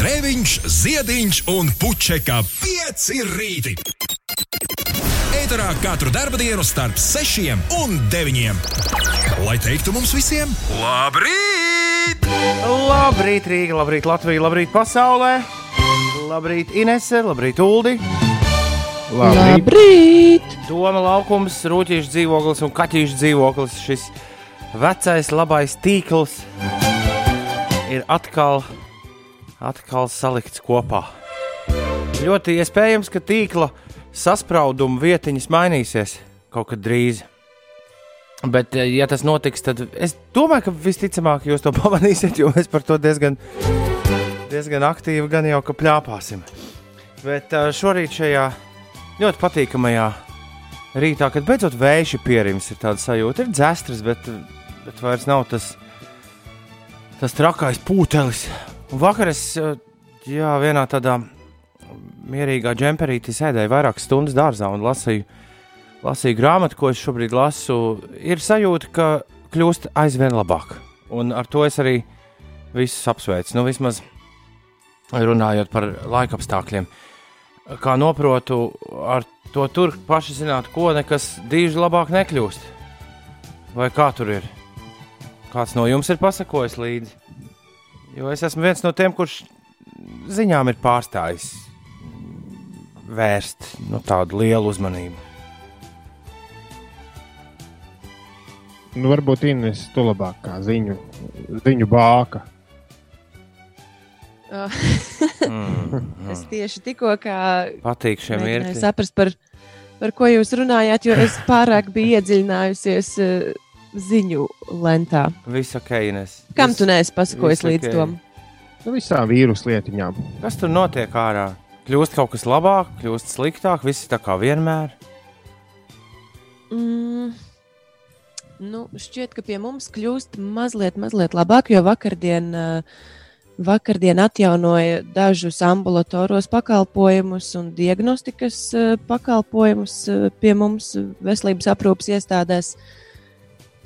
Grēviņš, Ziediņš un Puķeka 5 rīti. Eterā katru dienu starp 6 un 9. Lai teiktu mums visiem, labrīt! Labrīt, Rīga, labrīt, Latvija, labrīt, pasaulē! Labrīt, Inese, labrīt, Uldi! Labrīt! Doma laukums, rūtīšu dzīvoklis un kaķīšu dzīvoklis. Šis vecais, labais tīkls ir atkal, atkal salikts kopā. Ļoti iespējams, ka tīkla sasprauduma vietiņas mainīsies kaut kad drīz. Bet, eh, ja tas notiks, tad es domāju, ka visticamāk jūs to pamanīsiet, jo mēs par to diezgan, diezgan aktīvi gan jau ka plāpāsim. Bet eh, šorīt šajā ļoti patīkamajā rītā, kad beidzot vējš ir pierims, ir tāda sajūta, ir dzēstras, bet, bet vairs nav tas, tas trakais pūtelis. Un vakar es jā, vienā tādā mierīgā džemperītī sēdēju vairākas stundas dārzā un lasīju, lasīju grāmatu, ko es šobrīd lasu. Ir sajūta, ka kļūst aizvien labāk. Un ar to es arī visus apsveicu. Nu, vismaz runājot par laikapstākļiem. Uh, kā noprotu, ar to tur paši zināt, ko nekas diži labāk nekļūst. Vai kā tur ir? Kāds no jums ir pasakojis līdzi? Jo es esmu viens no tiem, kurš ziņām ir pārstājis vērst nu, tādu lielu uzmanību. Nu, varbūt Inês to labāk kā ziņu, ziņu bāka. mm. es tieši tikko patīk šiem mirkļiem. Saprast, par, par ko jūs runājāt, jo es pārāk biju iedziļinājusies uh, ziņu lentā. Viss ok, Ines. Kam Vis, tu neesi pasakojis līdz okay. tam? Nu, visām vīrusu lietiņām. Kas tur notiek ārā? Kļūst kaut kas labāk, kļūst sliktāk, viss tā kā vienmēr. Mm. Nu, šķiet, ka pie mums kļūst mazliet, mazliet labāk, jo vakardien uh, Vakardien atjaunoja dažus ambulatoros pakalpojumus un diagnostikas eh, pakalpojumus eh, pie mums veselības aprūpas iestādēs.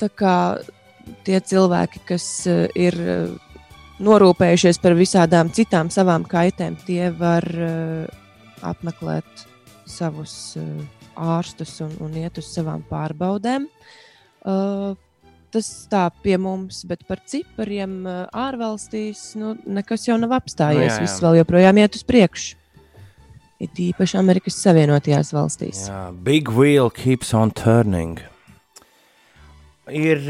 Tā kā tie cilvēki, kas eh, ir norūpējušies par visādām citām savām kaitēm, tie var apmeklēt savus ārstus un, un iet uz savām pārbaudēm. Tas tā pie mums, bet par cipariem ārvalstīs nu, nekas jau nav apstājies. Nu, jā, jā. Viss vēl joprojām iet uz priekšu. It īpaši Amerikas Savienotajās valstīs. Jā, big wheel keeps on turning. Ir,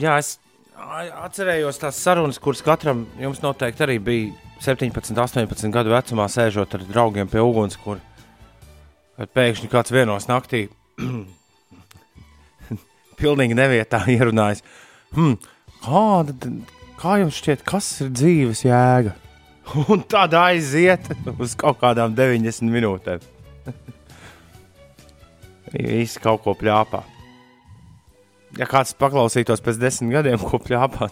jā, es atcerējos tās sarunas, kuras katram jums noteikti arī bija 17, 18 gadu vecumā, sēžot ar draugiem pie uguns, kur pēkšņi kāds vienos naktī pilnīgi nevietā ierunājis. Hmm, kāda, kā jums šķiet, kas ir dzīves jēga? Un tad aiziet uz kaut kādām 90 minūtēm. Viss kaut ko plāpā. Ja kāds paklausītos pēc desmit gadiem, ko plāpā,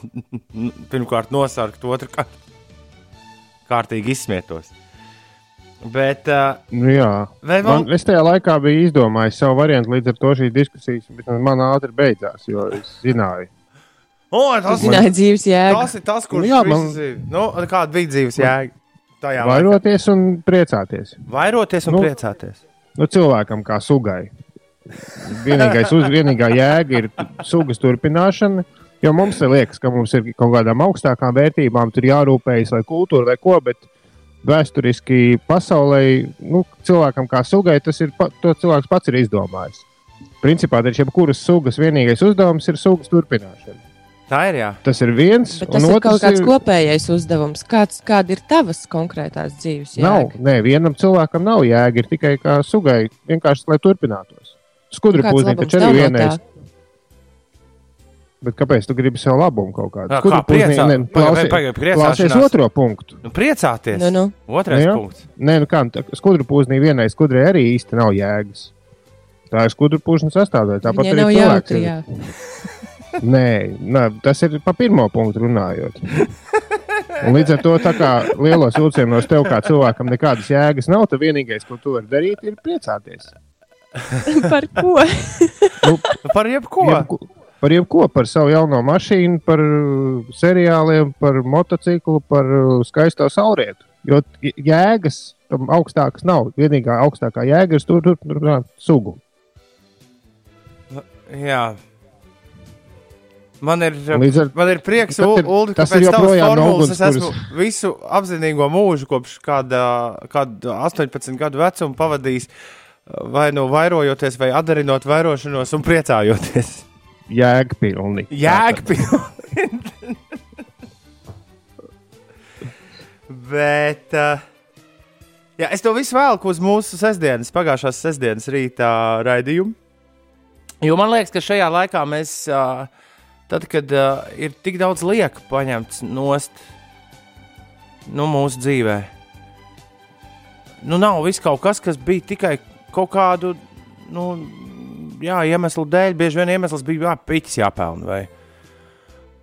pirmkārt nosaukt, otrkārt kārtīgi izsmietos. Bet, uh, nu, jā, vēl... man, es tajā laikā biju izdomājis savu variantu, līdz ar to šīs diskusijas man ātri beidzās, jo es zināju. O, tas ir man... dzīves jēga. Tas ir tas, kurš nu, jā, man... nu, kāda bija dzīves jēga. Vairoties un priecāties. Vairoties un nu, priecāties. Nu, cilvēkam kā sugai. Vienīgais, uz, vienīgā jēga ir sugas turpināšana. Jo mums liekas, ka mums ir kaut kādām augstākām vērtībām, tur jārūpējas vai kultūra vai ko, bet vēsturiski pasaulē, nu, cilvēkam kā sugai, tas ir to cilvēks pats ir izdomājis. Principā taču jebkuras sugas vienīgais uzdevums ir sugas turpināšana. Tā ir jā. Tas ir viens. Bet tas ir kaut kāds ir... kopējais uzdevums. Kāds, kāda ir tavas konkrētās dzīves jēga? Nav, nē, vienam cilvēkam nav jēga. Ir tikai kā sugai, vienkārši lai turpinātos. Skudri pūziņš taču arī vienreiz. Bet kāpēc tu gribi sev labumu kaut kādu? Jā, kā priecā, ne, klausies, klausies otro punktu. Nu, priecāties. Nu, nu. Otrais nu, punkts. Nē, nu kā, skudru pūznī vienai skudrai arī īsti nav jēgas. Tā ir skudru pūžņa sastāvdaļa. Tāpat arī cilvēks. Jautri, nē, nē, tas ir pa pirmo punktu runājot. Un līdz ar to, kā lielos vilcienos tev kā cilvēkam nekādas jēgas nav, tad vienīgais, ko tu vari darīt, ir priecāties. Par ko? nu, par jebko. jebko par jebko, par savu jauno mašīnu, par uh, seriāliem, par motociklu, par uh, skaisto saulrietu. Jo jēgas tam augstākas nav. Vienīgā augstākā jēga ir tur, tur, tur, tur sugu. Jā. Man ir, ar- man ir prieks, ir- Ulu, ka pēc no formulas es esmu ugunskuras. visu apzinīgo mūžu, kopš kāda, kāda 18 gadu vecuma pavadījis, vai nu vairojoties, vai atdarinot vairošanos un priecājoties. Jēgpilni. Jēgpilni. Bet uh, jā, es to visu velku uz mūsu sestdienas, pagājušās sestdienas rītā raidījumu. Jo man liekas, ka šajā laikā mēs, uh, tad, kad uh, ir tik daudz lieku paņemts nost nu, mūsu dzīvē, nu, nav viss kaut kas, kas bija tikai kaut kādu nu, jā, iemeslu dēļ. Bieži vien iemesls bija jā, piķis jāpelnā. Vai,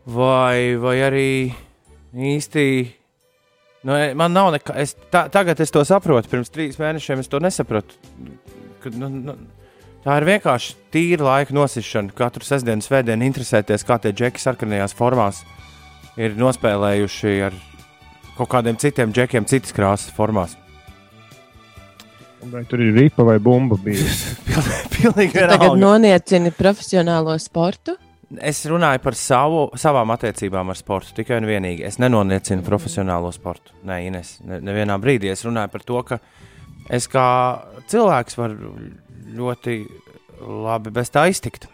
vai, vai arī īsti. Nu, e, man nav nekā. Es, tā, tagad es to saprotu. Pirms trīs mēnešiem es to nesapratu. Kad, nu, nu, tā ir vienkārši tīra laika nosišana. Katru sestdienu, svētdienu interesēties, kā tie džeki sarkanajās formās ir nospēlējuši ar kaut kādiem citiem džekiem, citas krāsas formās. Vai tur ir ripa vai bumba bijusi? Pilnīgi Tagad vienalga. noniecini profesionālo sportu. Es runāju par savu, savām attiecībām ar sportu tikai un vienīgi. Es nenoniecinu profesionālo sportu. Nē, Ines, ne, nevienā brīdī es runāju par to, ka es kā cilvēks varu ļoti labi bez tā iztikt.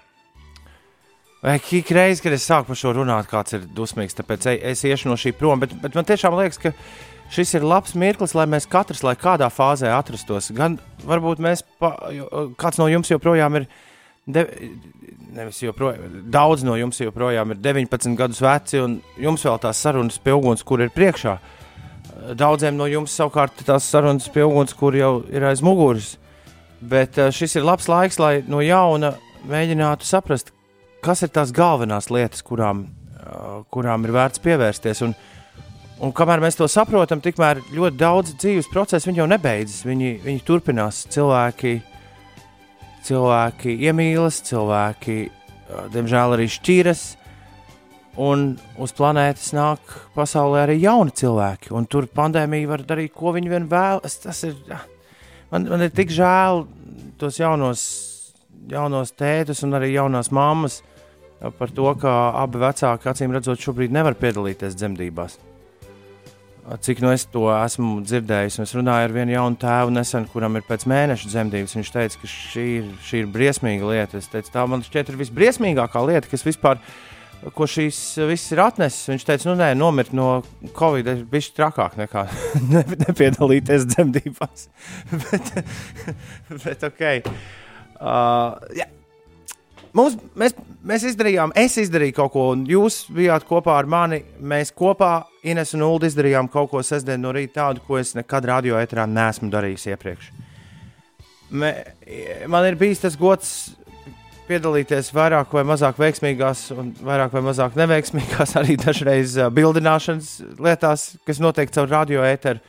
Vai ik reizi, kad es sāku par šo runāt, kāds ir dusmīgs, tāpēc es iešu no šī prom. Bet, bet man tiešām liekas, ka šis ir labs mirklis, lai mēs katrs, lai kādā fāzē atrastos. Gan varbūt mēs, pa, kāds no jums joprojām ir. De, nevis joprojām, daudz no jums joprojām ir 19 gadus veci, un jums vēl tās sarunas pie uguns, kur ir priekšā. Daudziem no jums savukārt tās sarunas pie uguns, kur jau ir aiz muguras. Bet eh, šis ir labs laiks, lai no jauna mēģinātu saprast, kas ir tās galvenās lietas, kurām, eh, kurām ir vērts pievērsties. Un, un kamēr mēs to saprotam, tikmēr ļoti daudz dzīves procesu jau nebeidzas. Viņi, viņi turpinās, cilvēki, cilvēki iemīlas, cilvēki, diemžēl, arī šķiras. Un uz planētas nāk pasaulē arī jauni cilvēki. Un tur pandēmija var darīt, ko viņi vien vēlas. Tas ir. Man, man ir tik žēl tos jaunos, jaunos tētus un arī jaunās mammas par to, ka abi vecāki, acīm redzot, šobrīd nevar piedalīties dzemdībās. Cik no es to esmu dzirdējis, un es runāju ar vienu jaunu tēvu nesen, kuram ir pēc mēneša dzemdības. Viņš teica, ka šī ir, šī ir briesmīga lieta. Es teicu, tā man šķiet ir visbriesmīgākā lieta, kas vispār, ko šīs viss ir atnesis. Viņš teica, nu nē, nomirt no Covid ir bijis trakāk nekā ne, nepiedalīties dzemdībās. bet, bet ok. Uh, jā. Mums, mēs, mēs izdarījām, es izdarīju kaut ko, un jūs bijāt kopā ar mani. Mēs kopā, Ines un Ulu, izdarījām kaut ko sestdien no rīta tādu, ko es nekad radio etrā neesmu darījis iepriekš. Me, man ir bijis tas gods piedalīties vairāk vai mazāk veiksmīgās, un vairāk vai mazāk neveiksmīgās, arī dažreiz bildināšanas lietās, kas notiek caur radio eteru.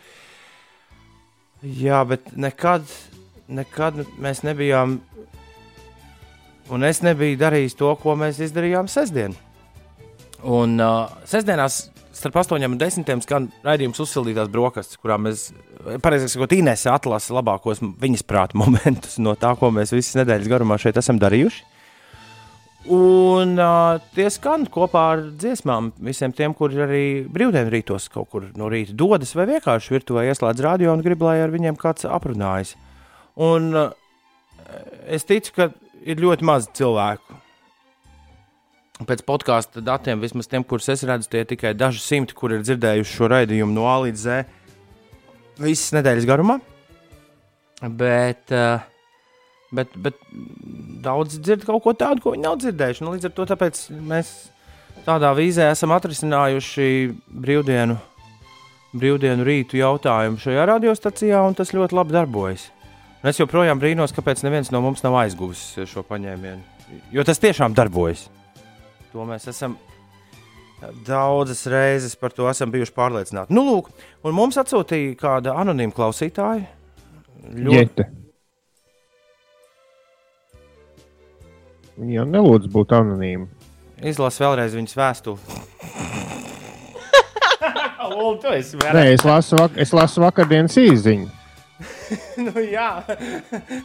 Jā, bet nekad, nekad mēs nebijām Un es nebiju darījis to, ko mēs izdarījām sestdien. Un uh, sestdienās starp 8 un 10 skan raidījums uzsildītās brokastis, kurā mēs, pareizāk sakot, Inês atlasa labākos viņas prāta momentus no tā, ko mēs visas nedēļas garumā šeit esam darījuši. Un uh, tie skan kopā ar dziesmām visiem tiem, kuri arī brīvdienu rītos kaut kur no rīta dodas vai vienkārši virtuvē ieslēdz radio un grib, lai ar viņiem kāds aprunājas. Un uh, es ticu, ka ir ļoti maz cilvēku. Pēc podkāstu datiem, vismaz tiem, kurus es redzu, tie ir tikai daži simti, kur ir dzirdējuši šo raidījumu no A līdz Z visas nedēļas garumā. Bet, eh, bet, bet daudz dzird kaut ko tādu, ko viņi nav dzirdējuši. Nu, līdz ar to mēs tādā vīzē esam atrisinājuši brīvdienu, brīvdienu rītu jautājumu šajā radiostacijā, un tas ļoti labi darbojas. Un es joprojām brīnos, kāpēc neviens no mums nav aizguvis šo paņēmienu. Jo tas tiešām darbojas. To mēs esam daudzas reizes par to esam bijuši pārliecināti. Nu, lūk, un mums atsūtīja kāda anonīma klausītāja. Ļoti, Jete. Viņa nelūdz būt anonīma. Izlasi vēlreiz viņas vēstuli. Nē, es lasu, vak es lasu vakardienas īziņu. Nu, jā,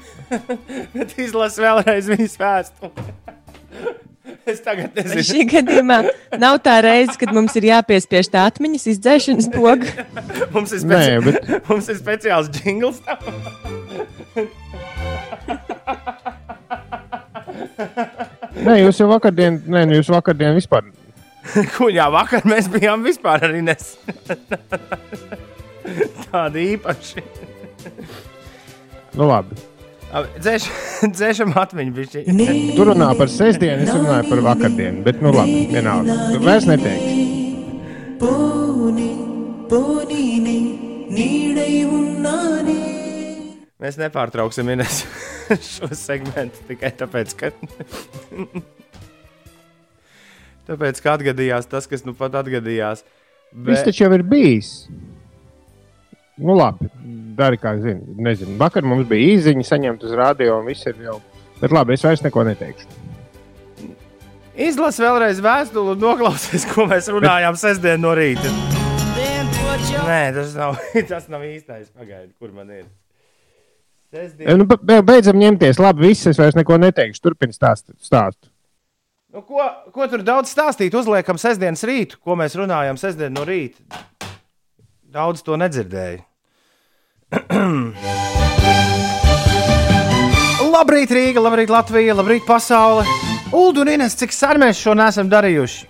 bet izlasi vēlreiz viņas vēstuli. Es tagad nezinu, Šī gadījumā nav tā reize, kad mums ir jāpiespiež tā atmiņas izdzēšanas poga. mums ir, Nē, speci... bet mums ir speciāls jingls. nē, jūs jau vakardien, nē, nu jūs vakardien vispār. Kuņā vakar mēs bijām vispār arī nes. Tādi īpaši nu, labi. Dzēš, dzēšam atmiņu bišķi. Tu runā par sestdienu, es runāju par vakardienu, bet nu labi, vienalga. Tu vairs neteiksi. Pūni, pūnīni, nīdai unnāni. Mēs nepārtrauksim Ines šo segmentu tikai tāpēc, ka... tāpēc, ka atgadījās tas, kas nu pat atgadījās. Bet... Viss taču jau ir bijis. Nu labi. Mm dari kā zini. Nezinu. Vakar mums bija īziņa saņemta uz radio un viss ir jau. Bet labi, es vairs neko neteikšu. Izlasi vēlreiz vēstuli un noklausies, ko mēs runājām sestdien no rīta. Nē, tas nav, tas nav īstais. Pagaidiet, kur man ir. Sestdien. Nu, be- be- beidzam ņemties. Labi, viss es vairs neko neteikšu. Turpini stāstīt. Stāstu. Nu, ko, ko tur daudz stāstīt? Uzliekam, sestdienas rītu, ko mēs runājam sestdien no rīta. Daudz to nedzirdēju. labrīt, Rīga, labrīt, Latvija, labrīt, pasaule. Ulu un Ines, cik sen mēs šo nesam darījuši?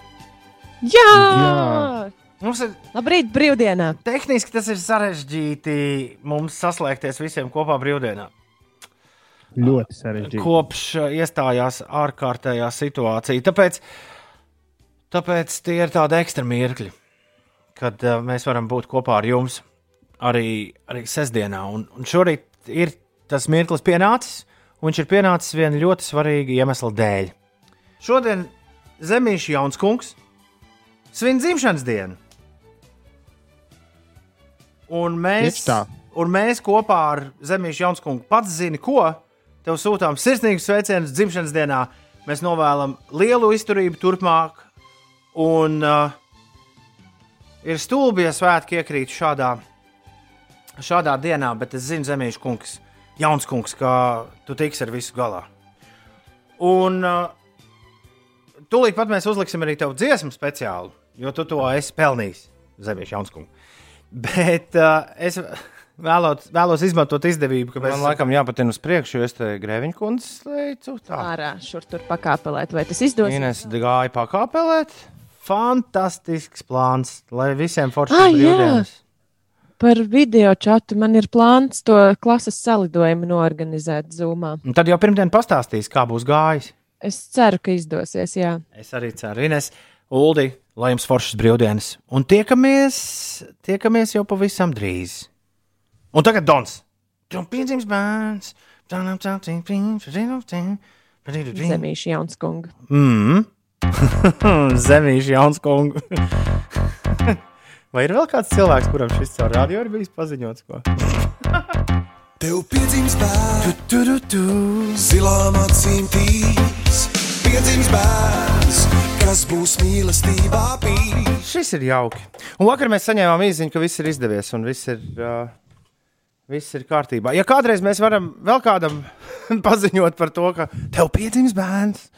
Jā! Jā. Mums ir Labrīt, brīvdienā! tehniski tas ir sarežģīti mums saslēgties visiem kopā brīvdienā. Ļoti sarežģīti. kopš uh, iestājās ārkārtējā situācija. Tāpēc, tāpēc tie ir tādi ekstra mirkļi, kad uh, mēs varam būt kopā ar jums arī, arī sestdienā. Un, un šorīt ir tas mirklis pienācis, un viņš ir pienācis viena ļoti svarīga iemesla dēļ. Šodien Zemīša Jaunskungs svin dzimšanas dienu. Un mēs, un mēs kopā ar Zemīšu Janskungu pats zini, ko tev sūtām sirsnīgus sveicienus dzimšanas dienā. Mēs novēlam lielu izturību turpmāk, un uh, ir stulbi, ja svētki iekrīt šādā, šādā dienā, bet es zinu, Zemīšu kungs, jauns kungs, ka tu tiksi ar visu galā. Un uh, tūlīt pat mēs uzliksim arī tev dziesmu speciālu, jo tu to esi pelnījis, Zemīšu Janskungs. Bet uh, es vēlos, vēlos izmantot izdevību, ka mēs... man laikam jāpatina uz priekšu, jo es te grēviņu kundzes slēdzu. Tā. Ārā, šur tur pakāpelēt. Vai tas izdosies? Ines gāja pakāpelēt. Fantastisks plāns, lai visiem foršiem Ah, ah, brīvdienas. Par video čatu man ir plāns to klases salidojumu norganizēt Zoomā. Un tad jau pirmdien pastāstīs, kā būs gājis. Es ceru, ka izdosies. Jā. Es arī ceru, Ines, Uldi, lai jums foršas brīvdienas. Un tiekamies, tiekamies jau pavisam drīz. Un tagad Dons. Piedzims bērns. Zemīša Jaunskunga. Mm. Zemīša Jaunskunga. Vai ir vēl kāds cilvēks, kuram šis caur radio ir bijis paziņots? Ko? Tev piedzimst bērns, Tu, tu, tu. zilām acīm tīrs. Piedzimst bērns, kas būs mīlestībā pīrs. Šis ir jauki. Un vakar mēs saņēmām īziņu, ka viss ir izdevies un viss ir, uh, viss ir kārtībā. Ja kādreiz mēs varam vēl kādam paziņot par to, ka tev piedzimst bērns,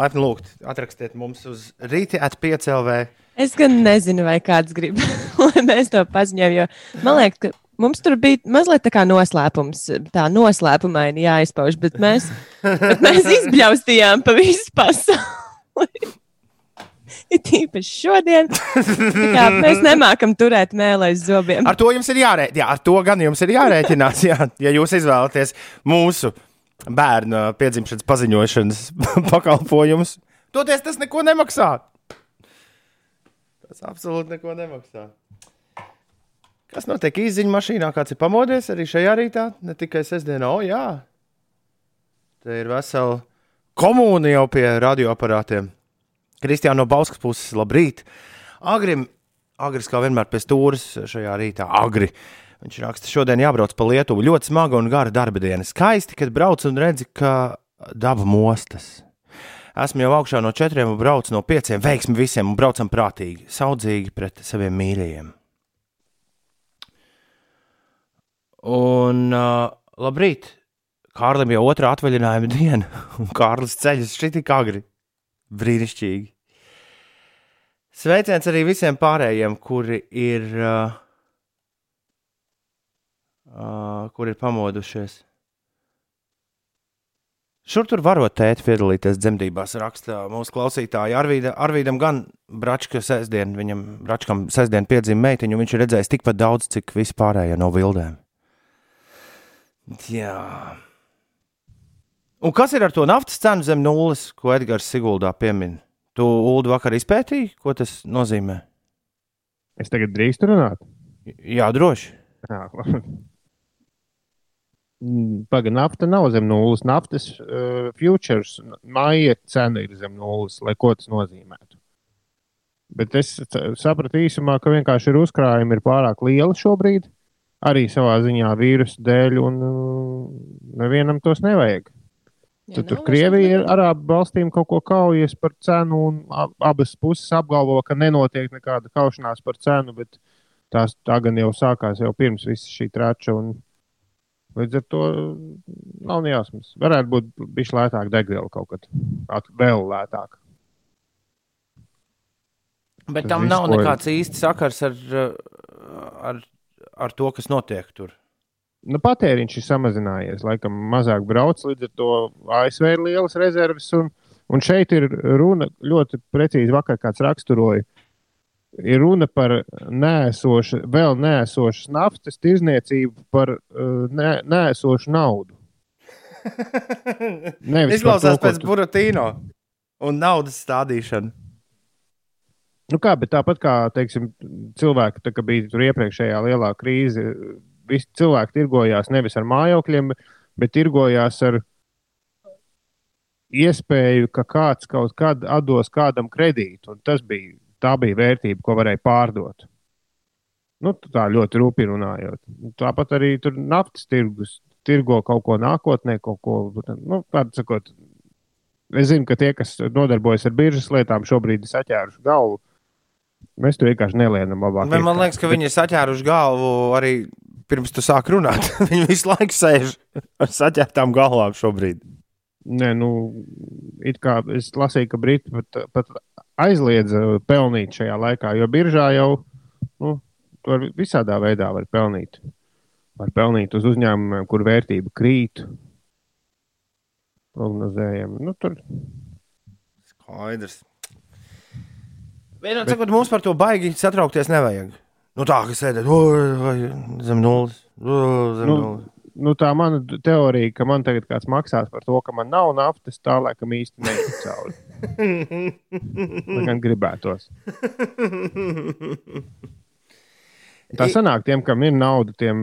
laipni lūgt, atrakstiet mums uz rīti atpiecēlvē. Es gan nezinu, vai kāds grib, lai mēs to paziņojam. Jo man liekas, ka mums tur bija mazliet tā kā noslēpums, tā noslēpumaini jāizpauž, bet mēs, bet mēs izbļaustījām pa visu pasauli. Ir tīpaši šodien. Kā, mēs nemākam turēt mēlē aiz zobiem. Ar to jums ir jārēķinās. Jā, ar to gan jums ir jārēķinās. Jā, ja jūs izvēlaties mūsu bērnu piedzimšanas paziņošanas pakalpojumus, toties tas neko nemaksā. Tas absolūti neko nemaksā. Kas notiek īsiņā mašīnā? Kāds ir pamodies arī šajā rītā? Ne tikai sestdienā, o jā. Te ir vesela komūna jau pie radioaparātiem. Kristiāna no Bauskas puses, labrīt! Agrim, Agris kā vienmēr pie stūres šajā rītā. Agri. Viņš raksta, šodien jābrauc pa Lietuvu. Ļoti smaga un gara darba diena. Skaisti, kad brauc un redzi, ka daba mostas. Esmu jau augšā no četriem un braucu no pieciem. Veiksmi visiem un braucam prātīgi, saudzīgi pret saviem mīļajiem. Un uh, labrīt! Kārlim jau otrā atvaļinājuma diena, un Kārlis ceļas šī tik agri. Brīnišķīgi! Sveiciens arī visiem pārējiem, kuri ir, uh, uh, kuri ir pamodušies. Šur tur varot tēti piedalīties dzemdībās, raksta mūsu klausītāja. Arvīda, Arvīdam gan Bračka sestdien, viņam Bračkam sestdien piedzima meitiņu, viņš ir redzējis tikpat daudz, cik vispārējie no bildēm. Jā. Un kas ir ar to naftas cenu zem nulles, ko Edgars Siguldā piemin? Tu, Ulu, vakar izpētīji, ko tas nozīmē? Es tagad drīkstu runāt. Jā, droši. Jā, Pagaidām, nafta nav zem nulles. Naftas uh, futures māja cena ir zem nulles, lai ko tas nozīmētu. Bet es sapratu īsumā, ka vienkārši ir uzkrājumi ir pārāk lieli šobrīd, arī savā ziņā vīrusu dēļ, un uh, nevienam tos nevajag. Tad tur Krievija ir arābu valstīm kaut ko kaujas par cenu, un abas puses apgalvo, ka nenotiek nekāda kaušanās par cenu, bet tās tā gan jau sākās jau pirms visa šī trača. Un, līdz ar to nav nejausmas. Varētu būt bijis lētāk degviela kaut kad, vēl lētāk. Bet Tas tam nav nekāds īsts sakars ar, ar, ar to, kas notiek tur nu, patēriņš ir samazinājies. Laikam mazāk brauc, līdz ar to ASV ir lielas rezerves. Un, un šeit ir runa ļoti precīzi, vakar kāds raksturoja. Ir runa par nēsošu, vēl nēsošas naftas tirzniecību par uh, nē, nēsošu naudu. Izklausās pēc tu... Buratīno un naudas stādīšanu. Nu kā, bet tāpat kā teiksim, cilvēki, tā, bija tur iepriekšējā lielā krīze, visi cilvēki tirgojās nevis ar mājokļiem, bet tirgojās ar iespēju, ka kāds kaut kad atdos kādam kredītu. Tas bija, tā bija vērtība, ko varēja pārdot. Nu, tā ļoti rūpīgi runājot. Tāpat arī tur naftas tirgus tirgo kaut ko nākotnē, kaut ko nu, tādu sakot. Es zinu, ka tie, kas nodarbojas ar biržas lietām, šobrīd ir saķēruši galvu. Mēs tur vienkārši nelienam labāk. Man liekas, ka viņi ir saķēruši galvu arī pirms tu sāk runāt. Viņi visu laiku sēž ar saķertām galvām šobrīd. Nē, nu, it kā es lasīju, ka Briti pat, pat aizliedza pelnīt šajā laikā, jo biržā jau nu, tur visādā veidā var pelnīt. Var pelnīt uz uzņēmumiem, kur vērtība krīt. Prognozējam. Nu, tur. Skaidrs. Vienot sakot, mums par to baigi satraukties nevajag. Nu, tā, ka sēdēt zem nulles. Zem nu, nulles. Nu, tā mana teorija, ka man tagad kāds maksās par to, ka man nav naftas, tā laikam īsti neiet cauri. Man gan gribētos. Tā sanāk, tiem, kam ir nauda, tiem,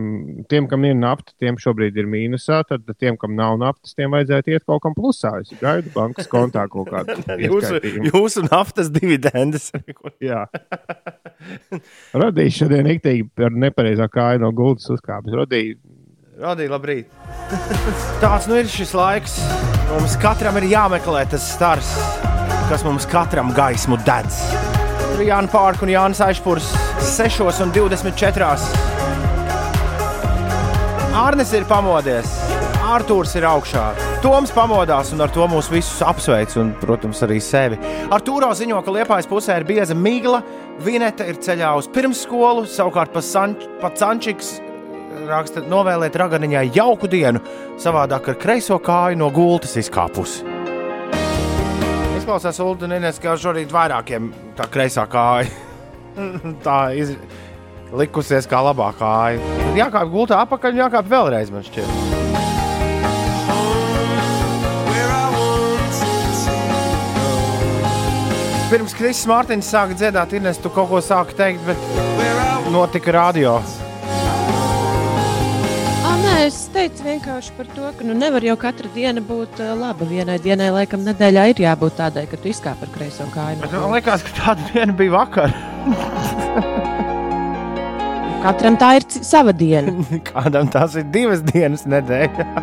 tiem, kam ir nafta, tiem šobrīd ir mīnusā. Tad tiem, kam nav naftas, tiem vajadzētu iet kaut kam plusā. Es gaidu bankas kontā kaut kādu jūsu, jūsu naftas dividendes. Jā. Radīju šodien iktīgi ar nepareizā kāju no gultas uzkāpes. Radīju. Radīju, labrīt. Tāds nu ir šis laiks. Mums katram ir jāmeklē tas stars, kas mums katram gaismu dedz. Tur ir Jānis Pārk un Jānis Aišpurs 6 un 24. Arnes ir pamodies, Arthurs ir augšā. Toms pamodās un ar to mūs visus apsveic, un, protams, arī sevi. Ar Tūro ziņo, ka Liepājas pusē ir bieza migla, Vineta ir ceļā uz pirmsskolu, savukārt pa, Sanč, pa Sančiks raksta novēlēt raganiņai jauku dienu, savādāk ar kreiso kāju no gultas izkāpusi. Izklausās, Ulu, Nīnes, ka šorīt vairākiem tā kreisā kāja. tā iz... likusies kā labā kāja. Tad jākāp gultā apakaļ un jākāp vēlreiz, man šķiet. Pirms Kristis Mārtiņš sāka dziedāt, Inês, tu kaut ko sāki teikt, bet notika radio. Nē, es teicu vienkārši par to, ka nu, nevar jau katra diena būt uh, laba. Vienai dienai, laikam, nedēļā ir jābūt tādai, ka tu izkāp ar kreiso kāju. Bet man liekas, ka tāda diena bija vakar. Katram tā ir sava diena. Kādam tās ir divas dienas nedēļā.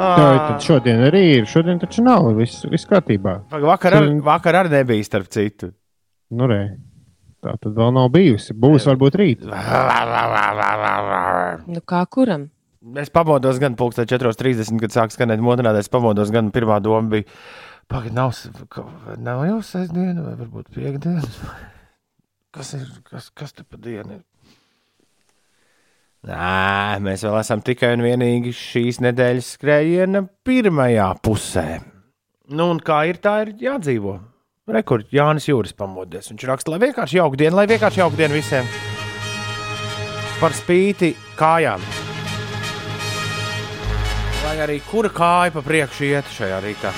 Jā, tad šodien arī ir. Šodien taču nav. Viss, viss kārtībā. Vakar, ar, Šodien- vakar arī nebija starp citu. Nu, re. Tā tad vēl nav bijusi. Būs varbūt rīt. Nu, kā kuram? Es pamodos gan pulkstē 4.30, kad sāk skanēt modernātais. Es pamodos gan pirmā doma bija, pagaid, nav, nav jau sestdiena vai varbūt piekdiena. Kas ir, kas, kas te pa dienu ir? Nē, mēs vēl esam tikai un vienīgi šīs nedēļas skrējiena pirmajā pusē. Nu, un kā ir, tā ir jādzīvo. Rekord Jānis Jūras pamodies. Viņš raksta, lai vienkārši jauka diena, lai vienkārši jauka diena visiem. Par spīti kājām. Lai arī kura kāja pa priekšu iet šajā rītā.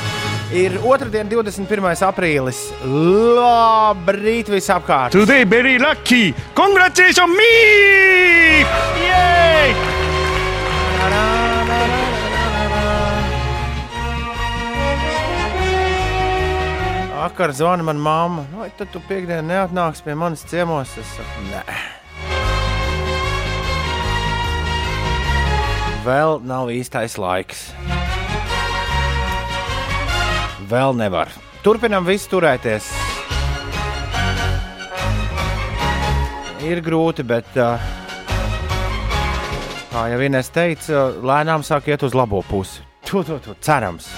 Ir otrdiena, 21. aprīlis. Labrīt visapkārt! Today very lucky. Congratulations me! Vakar zvana man mamma. Vai tad tu piekdienā neatnāksi pie manis ciemos? Es saku, nē. Vēl nav īstais laiks. Vēl nevar. Turpinam visu turēties. Ir grūti, bet, kā jau Inês teica, lēnām sāk iet uz labo pusi. To, to, to cerams.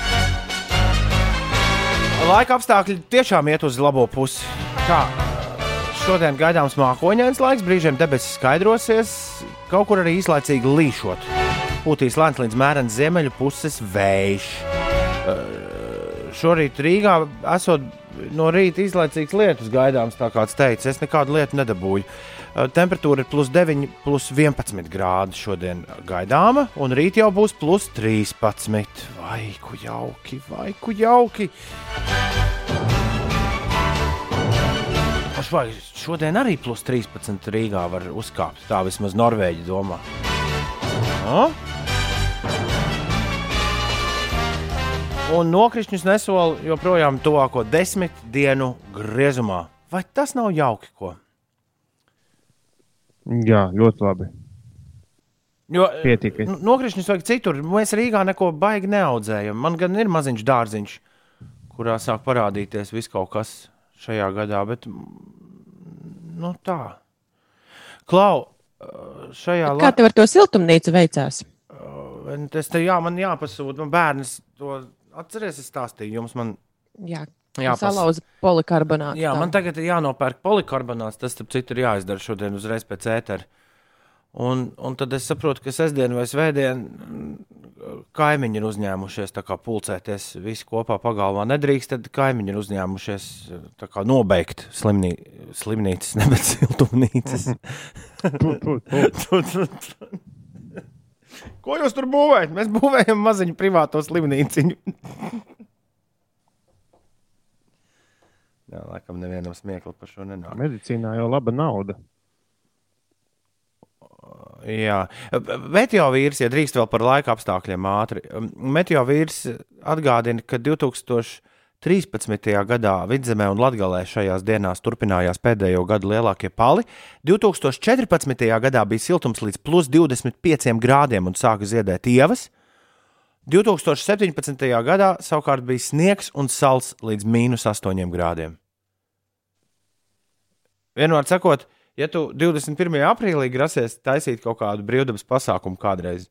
Laika apstākļi tiešām iet uz labo pusi. Kā šodien gaidāms mākoņains laiks, brīžiem debesis skaidrosies, kaut kur arī īslaicīgi līšot. Pūtīs lēns līdz mērens ziemeļu puses vējš. Šorīt Rīgā esot no rīta izlaicīgs lietus gaidāms, tā kāds teica. Es nekādu lietu nedabūju. Uh, Temperatūra ir plus 9, plus 11 grādi šodien gaidāma, un rīt jau būs plus 13. Vai ku jauki, vai ku jauki! Vai šodien arī plus 13 Rīgā var uzkāpt? Tā vismaz Norvēģi domā. O? Un nokrišņus nesola joprojām tuvāko desmit dienu griezumā. Vai tas nav jauki? Ko? Jā, ļoti labi. Jo, Pietiek. nu, Nokrišņus vajag citur. Mēs Rīgā neko baigi neaudzējam. Man gan ir maziņš dārziņš, kurā sāk parādīties viss kaut kas šajā gadā. Bet, nu, tā. Klau, šajā Kā tev ar to siltumnīcu veicās? Tas te jā, man jāpasūta. Man bērns to atceries, es stāstīju jums. Man, Jā, Jā, salauza polikarbonātu. jā, man tagad ir jānopērk polikarbonāts. Tas, starp citu, ir jāizdara šodien uzreiz pēc ētera. Un, un tad es saprotu, ka sestdien vai svētdien mm, kaimiņi ir uzņēmušies pulcēties visi kopā pagalmā. Nedrīkst, tad kaimiņi ir uzņēmušies nobeigt slimnī, slimnīcas, nevis siltumnīcas. Tu- tu- tu- Ko jūs tur būvējat? Mēs būvējam maziņu privāto slimnīciņu. Jā, laikam nevienam smieklu par šo nenāk. Medicīnā jau laba nauda. Jā, meteorīds, ja drīkst vēl par laika apstākļiem ātri. Meteorīds atgādina, ka 2013. gadā Vidzemē un Latvijā šajās dienās turpinājās pēdējo gadu lielākie pali. 2014. gadā bija siltums līdz plus 25 grādiem un sāka ziedēt ievas. 2017. gadā savukārt bija sniegs un sals līdz mīnus 8 grādiem. Vienmēr sakot, ja tu 21. aprīlī grasies taisīt kaut kādu brīvdabas pasākumu kādreiz,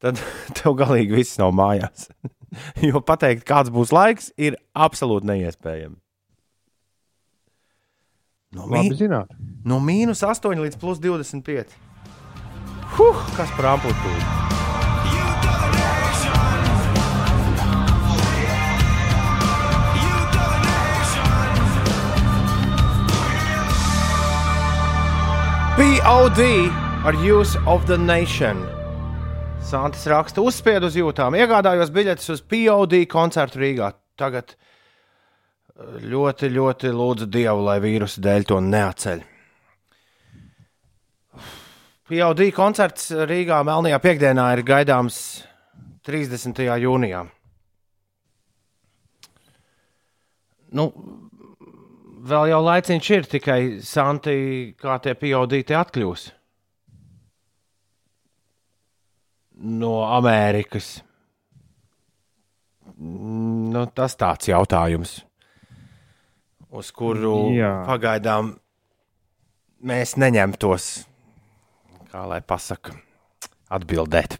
tad tev galīgi viss nav mājās. jo pateikt, kāds būs laiks, ir absolūti neiespējami. No, mī, no mīnus 8 līdz plus 25. Huh, kas par amplitūdu? POD ar Use of the Nation. Santis raksta, uzspiedu uz jūtām, iegādājos biļetes uz POD koncertu Rīgā. Tagad eh, ļoti, ļoti lūdzu Dievu, lai vīrusu dēļ to neatceļ. POD koncerts Rīgā Melnajā piekdienā ir gaidāms 30. jūnijā. Nu, vēl jau laiciņš ir, tikai Santi, kā tie POD atkļūs no Amerikas. nu, tas tāds jautājums, uz kuru Jā. pagaidām mēs neņemtos, kā lai pasaka, atbildēt.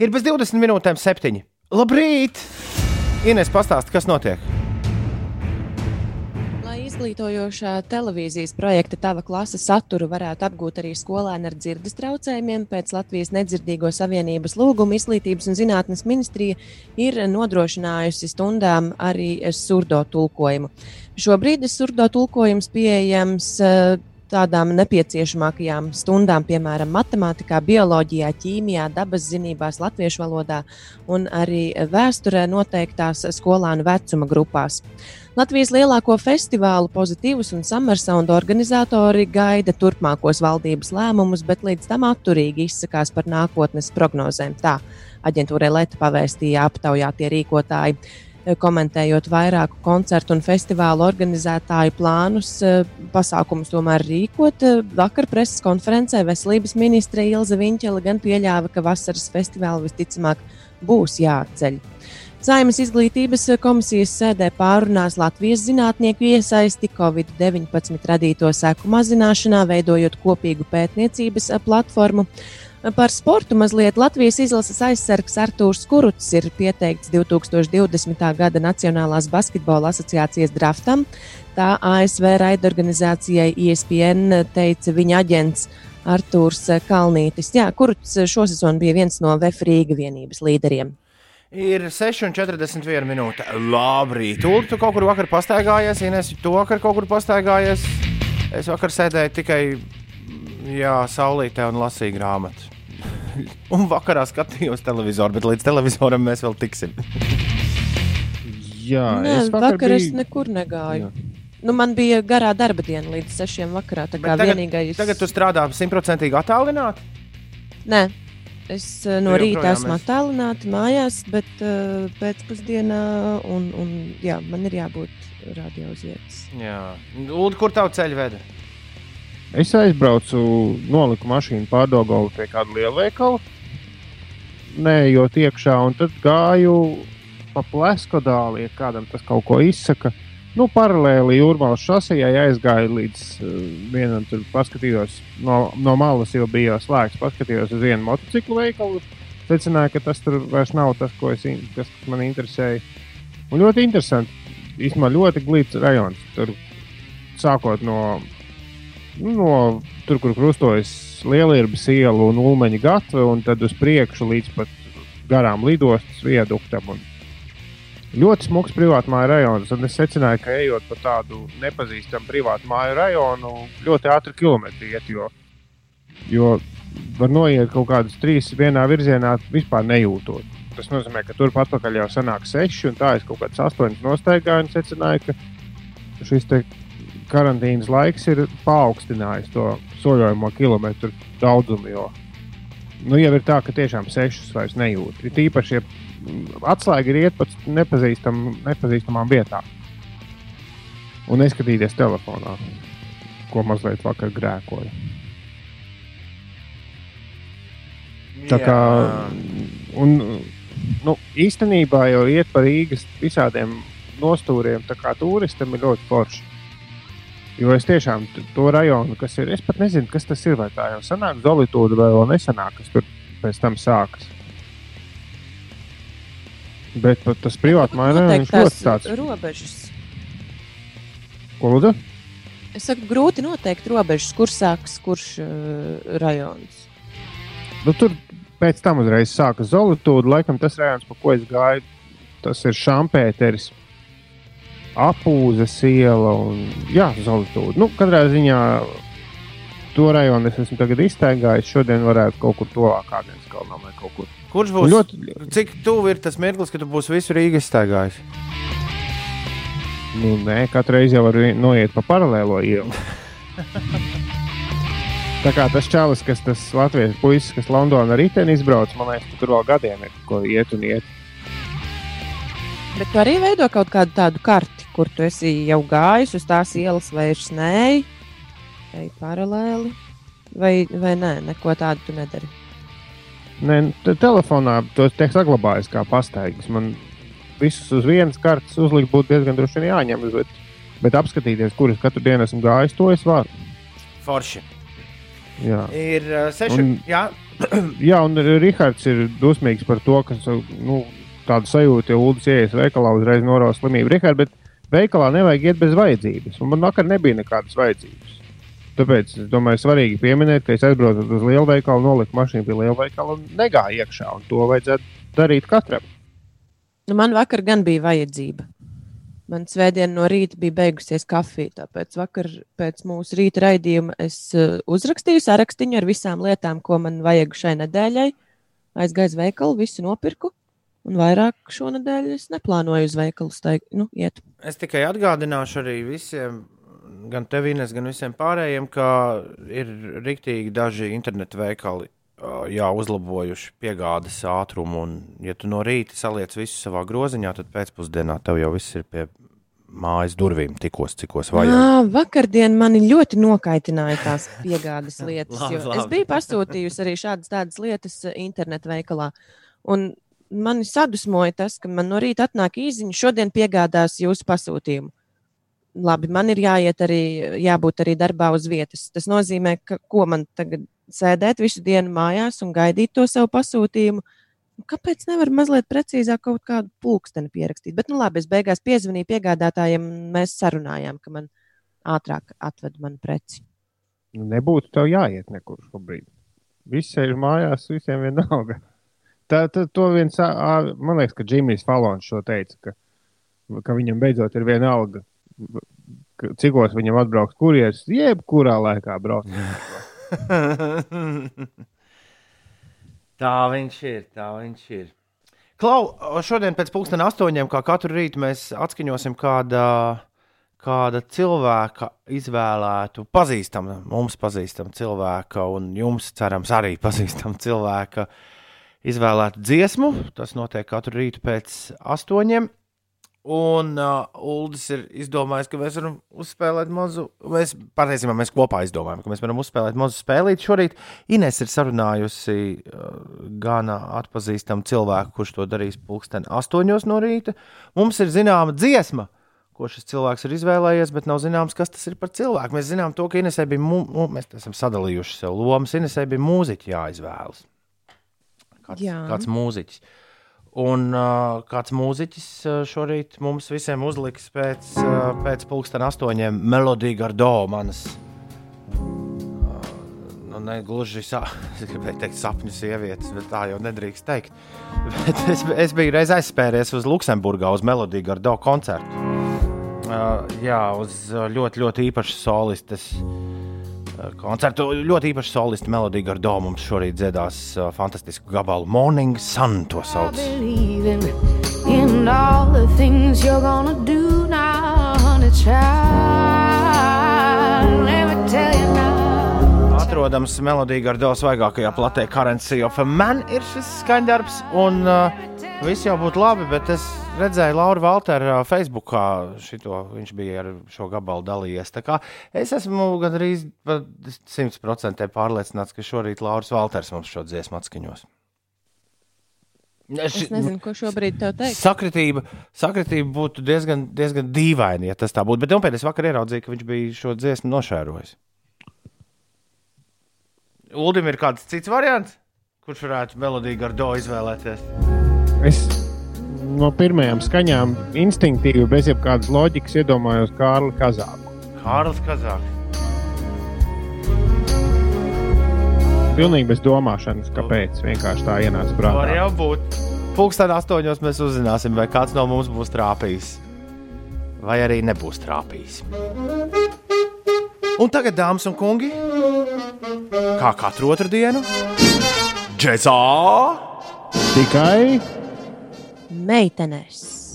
Ir bez 20 minūtēm septiņi. Labrīt! Ines, pastāsti, kas notiek? Izglītojošā televīzijas projekta Tava klase saturu varētu apgūt arī skolēni ar dzirdes traucējumiem, pēc Latvijas nedzirdīgo savienības lūguma Izglītības un zinātnes ministrija ir nodrošinājusi stundām arī surdo tulkojumu. Šobrīd surdo tulkojums pieejams eh, tādām nepieciešamākajām stundām, piemēram, matemātikā, bioloģijā, ķīmijā, dabas zinībās, latviešu valodā un arī vēsturē noteiktās skolānu vecuma grupās. Latvijas lielāko festivālu pozitīvus un summersound organizatori gaida turpmākos valdības lēmumus, bet līdz tam atturīgi izsakās par nākotnes prognozēm. Tā aģentūrai Leta pavēstīja aptaujātie rīkotāji komentējot vairāku koncertu un festivālu organizētāju plānus, pasākumus tomēr rīkot. Vakar preses konferencē veselības ministre Ilza Viņķela gan pieļāva, ka vasaras festivāli visticamāk būs jāatceļ. Saimas izglītības komisijas sēdē pārunās Latvijas zinātnieku iesaisti Covid-19 radīto seku mazināšanā, veidojot kopīgu pētniecības platformu. Par sportu mazliet Latvijas izlases aizsargs Artūrs Kuruts ir pieteikts 2020. gada Nacionālās basketbola asociācijas draftam. Tā ASV raidorganizācijai ESPN teica viņa aģents Artūrs Kalnītis. Jā, Kuruts šosezon bija viens no VF Rīga vienības līderiem. Ir 6,41 minūte. Labrīt, Ulu, tu kaut kur vakar pastaigājies, Ines, tu vakar kaut kur pastaigājies. Es vakar sēdēju tikai jā, saulītē un lasīju grāmatu. Un vakarā skatījos televizoru, bet līdz televizoram mēs vēl tiksim. Jā, Nē, es vakar, vakar es biju- nekur negāju. Jā. Nu, man bija garā darba diena līdz 6 vakarā. Tā kā Bet tagad, vienīgais. tagad tu strādā simtprocentīgi attālināti. Nē, es uh, no rīta esmu attālināta mājās, bet uh, pēcpusdienā un, un, jā, man ir jābūt radio uz vietas. Jā, Ulu, kur tavu ceļu veda? Es aizbraucu, noliku mašīnu pārdogovu pie kāda liela veikala, neejot iekšā, un tad gāju pa plesko dāli, ja kādam tas kaut ko izsaka. Nu, paralēli jūrmālas šosejai aizgāju līdz uh, vienam, tur paskatījos, no, no malas jau bija slēgts, paskatījos uz vienu motociklu veikalu. Secināju, ka tas tur vairs nav tas, es, kas man interesēja. Un ļoti interesanti. Īstenībā ļoti glīts rajons. Tur sākot no nu, no tur, kur krustojas Lielības iela un Ulmaņa gatve, un tad uz priekšu līdz pat garām lidostas viaduktam. Un ļoti smags privātu māju rajons. Un es secināju, ka ejot pa tādu nepazīstamu privātu māju rajonu, ļoti ātri kilometri iet. Jo, jo var noiet kaut kādus trīs vienā virzienā, vispār nejūtot. Tas nozīmē, ka turpat atpakaļ jau sanāk seši, un tā es kaut kāds astoņus nostaigāju un secināju, ka šis karantīnas laiks ir paaugstinājis to soļojamo kilometru daudzumu. Jo nu, jau ir tā, ka tiešām sešus vairs nejūt. Ir īpaši, ja atslēga ir iet pa nepazīstam, nepazīstamām vietām un neskatīties telefonā, ko mazliet vakar grēkoja. Tā kā, un, nu, īstenībā jau iet pa Rīgas visādiem nostūriem, tā kā turistam ir ļoti forši. Jo es tiešām to rajonu, kas ir, es pat nezinu, kas tas ir. Vai tā jau sanāk Zolītūda vai vēl nesanāk, kas tur pēc tam sākas. Bet tas privāti mājā viņš ļoti tāds. robežas. Ko lūdzu? Es saku, grūti noteikt robežas, kur sākas kurš uh, rajons. Nu, tur pēc tam uzreiz sākas Zolītūda. Laikam tas rajons, pa ko es gāju, tas ir Šampēteris. Apūzes iela un jā, Zolītūda. Nu, katrā ziņā to rajonu es esmu tagad iztaigājis. Šodien varētu kaut kur tuvāk kādiem kalnam vai kaut kur. Kurš būs? Ļoti, Cik tuvu ir tas mirklis, kad tu būsi visu Rīgā iztaigājis? nu, nē, katru reizi jau var noiet pa paralēlo ielu. Tā kā tas čalis, kas tas Latvijas puisis, kas Londonā riteni izbrauc, man liekas, ka tur vēl gadiem ir ko iet un iet. Bet tu arī veido kaut kādu tādu karti, kur tu esi jau gājis uz tās ielas, vairs nē, ej paralēli. Vai, vai nē, neko tādu tu nedari. Nē, te- telefonā to tiek saglabājis kā pastaigas. Man visus uz vienas kartes uzlikt būtu diezgan droši jāņem. Bet, bet apskatīties, kur es katru dienu esmu gājis, to es varu. Forši. Jā. Ir uh, seši. Un- Jā, Jā, un Rihards ir dusmīgs par to, ka nu, tāda sajūta, ja Ulas ienāks veikalā, uzreiz norauž slimību. Rihards, bet veikalā nevajag iet bez vajadzības. Un man vakar nebija nekādas vajadzības. Tāpēc es domāju, svarīgi pieminēt, ka es aizbraucu uz lielu veikalu, noliku mašīnu pie liela veikala un negāju iekšā. Un to vajadzētu darīt katram. Nu, man vakar gan bija vajadzība. Man svētdiena no rīta bija beigusies kafija. Tāpēc vakar pēc mūsu rīta raidījuma es uh, uzrakstīju sarakstu ar visām lietām, ko man vajag šai nedēļai. Aizgāju uz veikalu, visu nopirku. Un vairāk šonadēļ es neplānoju uz veikalu staig, nu, iet. es tikai atgādināšu arī visiem, gan tev, Ines, gan visiem pārējiem, ka ir rīktīgi daži internetu veikali. Jā, uzlabojuši piegādes ātrumu, un, ja tu no rīta saliec visu savā groziņā, tad pēcpusdienā tev jau viss ir pie mājas durvīm, tikos, cikos vajag. À, vakardien mani ļoti nokaitināja tās piegādes lietas. Labi, jo labi. Es biju pasūtījusi arī šādas tādas lietas internetu veikalā. Un mani sadusmoja tas, ka man no rīta atnāk īziņa, šodien piegādās jūsu pasūtījumu. Labi, man ir jāiet arī, jābūt arī darbā uz vietas. Tas nozīmē, ka ko man tagad sēdēt visu dienu mājās un gaidīt to savu pasūtījumu. Nu, Kāpēc nevar mazliet precīzāk kaut kādu pulksteni pierakstīt? Bet, nu, labi, es beigās piezvanīju piegādātājiem, mēs sarunājām, ka man ātrāk atved manu preci. Nu, nebūtu tev jāiet nekur šobrīd. Visi sēž mājās, visiem vienalga. Tā, tā, to viens, man liekas, ka Džimijs Falons šo teica, ka, ka viņam beidzot ir viena alga. Cikos viņam atbrauks kurjeras, jebkurā laikā braukt. tā viņš ir, tā viņš ir. Klau, šodien pēc pusdien astoņiem, kā katru rītu, mēs atskaņosim kāda, kāda cilvēka izvēlētu, pazīstama, mums pazīstama cilvēka, un jums, cerams, arī pazīstama cilvēka izvēlētu dziesmu. Tas notiek katru rītu pēc astoņiem. Un uh, Uldis ir izdomājis, ka mēs varam uzspēlēt mazu. Mēs patiesībā mēs kopā izdomājam, ka mēs varam uzspēlēt mazu spēlīti. Šorīt Inês ir sarunājusi uh, gana atpazīstamu cilvēku, kurš to darīs pulksten astoņos no rīta. Mums ir zināma dziesma, ko šis cilvēks ir izvēlējies, bet nav zināms, kas tas ir par cilvēku. Mēs zinām to, ka Inesē bija, mu- mēs esam sadalījuši sev lomas. Inesē bija mūziķi jāizvēlas. Kāds, Jā. kāds mūziķis. Un uh, kāds mūziķis uh, šorīt mums visiem uzliks pēc, uh, pēc pulksten astoņiem melodiju gardo manas. Uh, nu, ne gluži gribēju teikt, sapņu sievietes, bet tā jau nedrīkst teikt. Bet es, es biju reiz aizspēries uz Luksemburgā uz melodiju gardo koncertu. Uh, jā, uz ļoti, ļoti īpašu solistes uh, koncertu. Ļoti īpaši solisti melodija gardo mums šorīt dziedās uh, fantastisku gabalu Morning Sun to sauc. Atrodams melodija gardo svaigākajā platē Currency of a Man ir šis skaņdarbs, un uh, viss jau būtu labi, bet es redzēju Lauru Valteru uh, Facebookā, šito, viņš bija ar šo gabalu dalījies. Es esmu gandrīz par 100% pārliecināts, ka šorīt Lauris Valters mums šo dziesmu atskaņos. Es nezinu, ko šobrīd tev teikt. Sakritība, sakritība būtu diezgan, diezgan dīvaina, ja tas tā būtu. Bet nopietni es vakar ieraudzīju, ka viņš bija šo dziesmu nošērojis. Uldim ir kāds cits variants, kurš varētu melodiju gardo izvēlēties. Es no pirmajām skaņām instinktīvi, bez jebkādas loģikas, iedomājos Kārli Kazāku. Kārlis Kazāks. Pilnīgi bez domāšanas, kāpēc. Vienkārši tā ienāca Var prātā. jau būt. Pūksteni astoņos mēs uzzināsim, vai kāds no mums būs trāpījis. Vai arī nebūs trāpījis. Un tagad, dāmas un kungi, kā katru otru dienu, džeksa! Tikai Meitenes.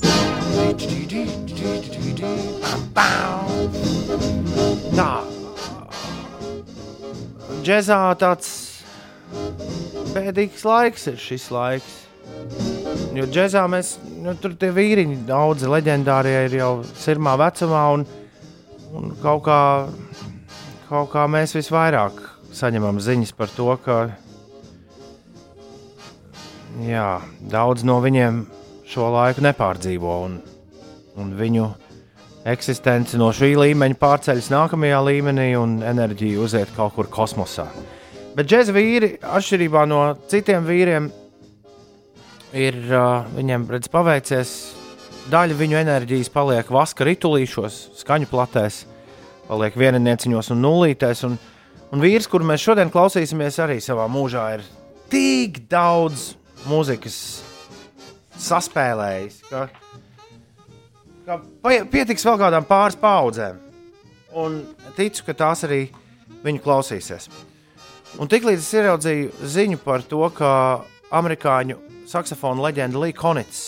Tā. Džezā tāds bēdīgs laiks ir šis laiks. Jo džezā mēs nu, tur tie vīriņi daudzi leģendārie ir jau sirmā vecumā, un, un kaut, kā, kaut kā mēs visvairāk saņemam ziņas par to, ka jā, daudz no viņiem šo laiku nepārdzīvo. Un, un viņu eksistence no šī līmeņa pārceļas nākamajā līmenī un enerģija uziet kaut kur kosmosā. Bet džēza vīri, atšķirībā no citiem vīriem, ir uh, viņiem redz, paveicies. Daļa viņu enerģijas paliek vaska ritulīšos, skaņu platēs, paliek vieninieciņos un nulītēs. Un, un vīrs, kuru mēs šodien klausīsimies, arī savā mūžā ir tik daudz mūzikas saspēlējis, ka, ka pie- pietiks vēl kādām pāris paudzēm. Un ticu, ka tās arī viņu klausīsies. Un tiklīdz es ieraudzīju ziņu par to, ka amerikāņu saksofona leģenda Līja Konits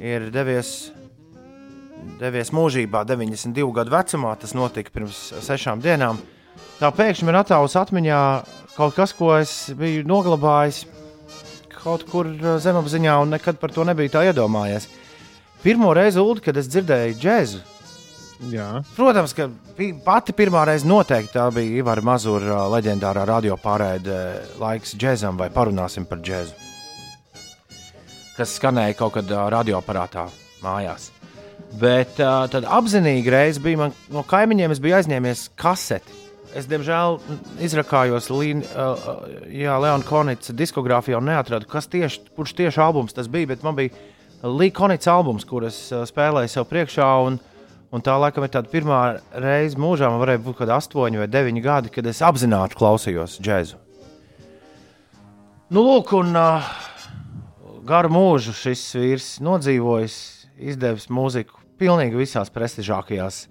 ir devies, devies mūžībā, 92 gadu vecumā, tas notika pirms sešām dienām. Tā pēkšņi man attālus atmiņā kaut kas, ko es biju noglabājis kaut kur uh, zemapziņā un nekad par to nebiju tā iedomājies. Pirmo reizi, Ulu, kad es dzirdēju džēzu, Jā, Protams, ka pati pirmā reize noteikti tā bija Ivara Mazura leģendārā radio pārēde laiks džēzam vai parunāsim par džēzu. Kas skanēja kaut kad radioaparātā mājās. Bet uh, tad apzinīgi reiz bija man no kaimiņiem, es biju aizņēmies kaseti. Es, diemžēl, izrakājos Līna, uh, jā, Leona Konīca diskogrāfijā un neatradu, kas tieši, kurš tieši albums tas bija. Bet man bija Līna Konīca albums, kuras uh, spēlēju sev priekšā. Un, un tā laikam ir tāda pirmā reize mūžā, man varēja būt kaut kādi astoņi vai deviņi gadi, kad es apzināti klausījos džēzu. Nu, lūk, un uh, garu mūžu šis vīrs nodzīvojis, izdevis mūziku pilnīgi visās prestižākajās,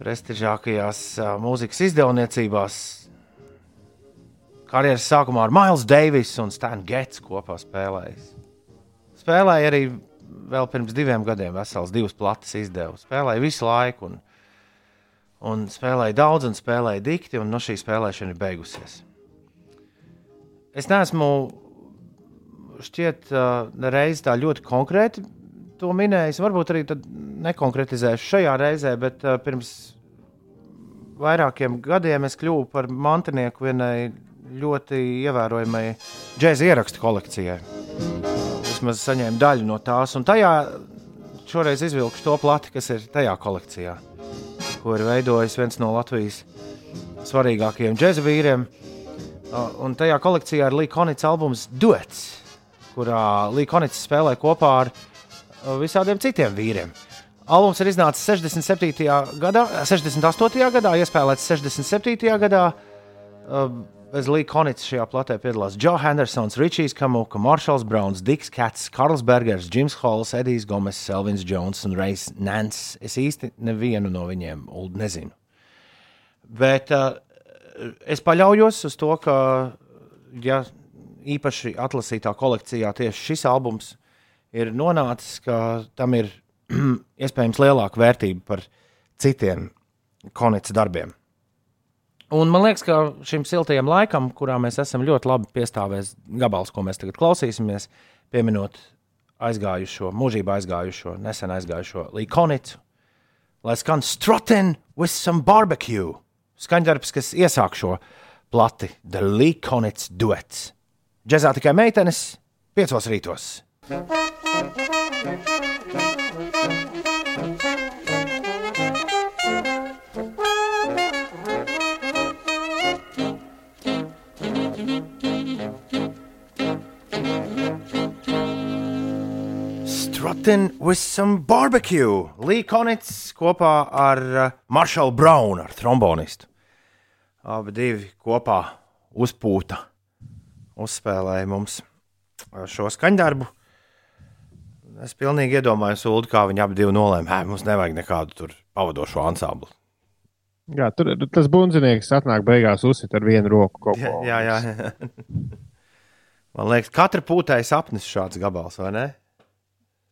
prestižākajās mūzikas izdevniecībās. Karjeras sākumā ar Miles Davis un Stanu Gets kopā spēlējis. Spēlēja arī vēl pirms diviem gadiem, vesels divas plates izdeva. Spēlēja visu laiku, un, un spēlēja daudz, un spēlēja dikti, un no šī spēlēšana ir beigusies. Es neesmu šķiet, uh, reiz tā ļoti konkrēti to minējis. Varbūt arī nekonkretizēšu šajā reizē, bet uh, pirms vairākiem gadiem es kļuvu par mantinieku vienai ļoti ievērojamai džēza ierakstu kolekcijai. Vismaz saņēmu daļu no tās, un tajā šoreiz izvilkšu to plati, kas ir tajā kolekcijā, ko ir veidojis viens no Latvijas svarīgākajiem džēza vīriem. Uh, Un tajā kolekcijā ir Līja Konits albums Duets, kurā Līja Konits spēlē kopā ar uh, visādiem citiem vīriem. Albums ir iznācis 67. gadā, 68. gadā, iespēlēts 67. gadā. Uh, Bez Līja Konits šajā platē piedalās Joe Hendersons, Richijs Kamuka, Maršals Browns, Diks Kats, Karls Bergers, Jims Halls, Edijs Gomes, Selvins Jones un Reis Nants. Es īsti nevienu no viņiem nezinu. Bet uh, es paļaujos uz to, ka, ja īpaši atlasītā kolekcijā tieši šis albums ir nonācis, ka tam ir iespējams lielāka vērtība par citiem konīca darbiem. Un man liekas, ka šim siltajam laikam, kurā mēs esam ļoti labi piestāvēs gabals, ko mēs tagad klausīsimies, pieminot aizgājušo, mūžībā aizgājušo, nesen aizgājušo Līkonicu, lai skan Strutting with some barbecue. Skaņdarbs, kas iesāk šo plati, The Līkonits duets. Džezā tikai meitenes, piecos rītos. Strutting with some barbecue. Līkonits kopā ar uh, Maršalu Braunu, ar trombonistu. Abi divi kopā uzpūta, uzspēlēja mums uh, šo skaņdarbu. Es pilnīgi iedomājos, Ulu, kā viņi abi nolēma, ka mums nevajag nekādu tur pavadošo ansamblu. Jā tur tas bundzinieks atnāk beigās uzsit ar vienu roku kaut ko. Jā, jā, jā. Man liekas, katra pūtēja sapnis šāds gabals, vai ne?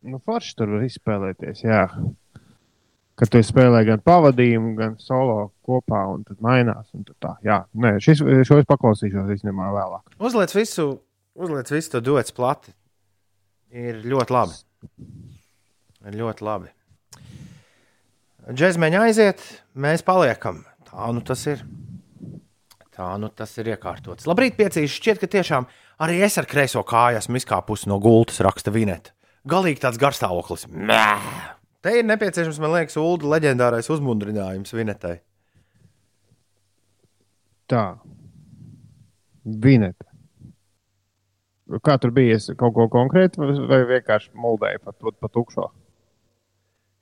Nu, forši tur var izspēlēties. Jā. Kad tu spēlē gan pavadījumu, gan solo kopā, un tad mainās. Un tad tā, jā, Nē, šis, šo es paklausīšos īstenībā vēlāk. Uzliec visu, uzliec visu to dots plati. Ir ļoti labi. Ļoti labi. Džezmeņa aiziet, mēs paliekam. Tā nu tas ir. Tā nu tas ir iekārtots. Labrīt, piecīši. Šķiet, ka tiešām arī es ar kreiso kāju esmu izkāpusi no gultas, raksta Vineta. galīgi tāds garstāvoklis. Mē! Te ir nepieciešams, man liekas, Ulu leģendārais uzmundrinājums Vinetai. Tā. Vineta. Kā tur bija? Es kaut ko konkrētu vai- vienkārši muldēju pa, pa, pa tukšo?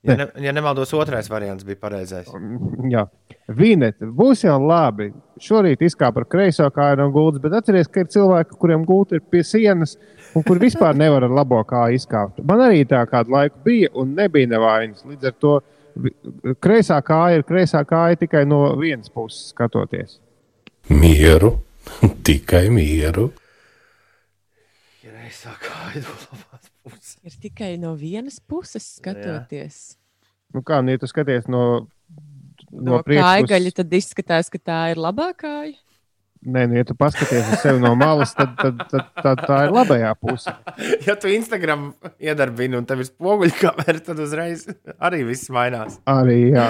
Ja, ne, ja nemaldos, otrais variants bija pareizais. Jā, Vineta. Būs jau labi. Šorīt izkāpa ar kreiso kāju no gultas, bet atcerieties, ka ir cilvēki, kuriem gulta ir pie sienas un kur vispār nevar ar labo kāju izkāpt. Man arī tā kādu laiku bija un nebija nevainas. Līdz ar to kreisā kāja ir kreisā kāja tikai no vienas puses skatoties. Mieru, tikai mieru. Kreisā kāja no labās puses. Ir tikai no vienas puses skatoties. Nu, kā nu, ja tu skaties no, No, no no priekšpuses? tad izskatās, ka tā ir labākā. Nē, nu, ja tu paskaties uz sevi no malas, tad, tad, tad, tad tā ir labajā pusē. Ja tu Instagram iedarbini un tev ir spoguļkamera, tad uzreiz arī viss mainās. Arī jā.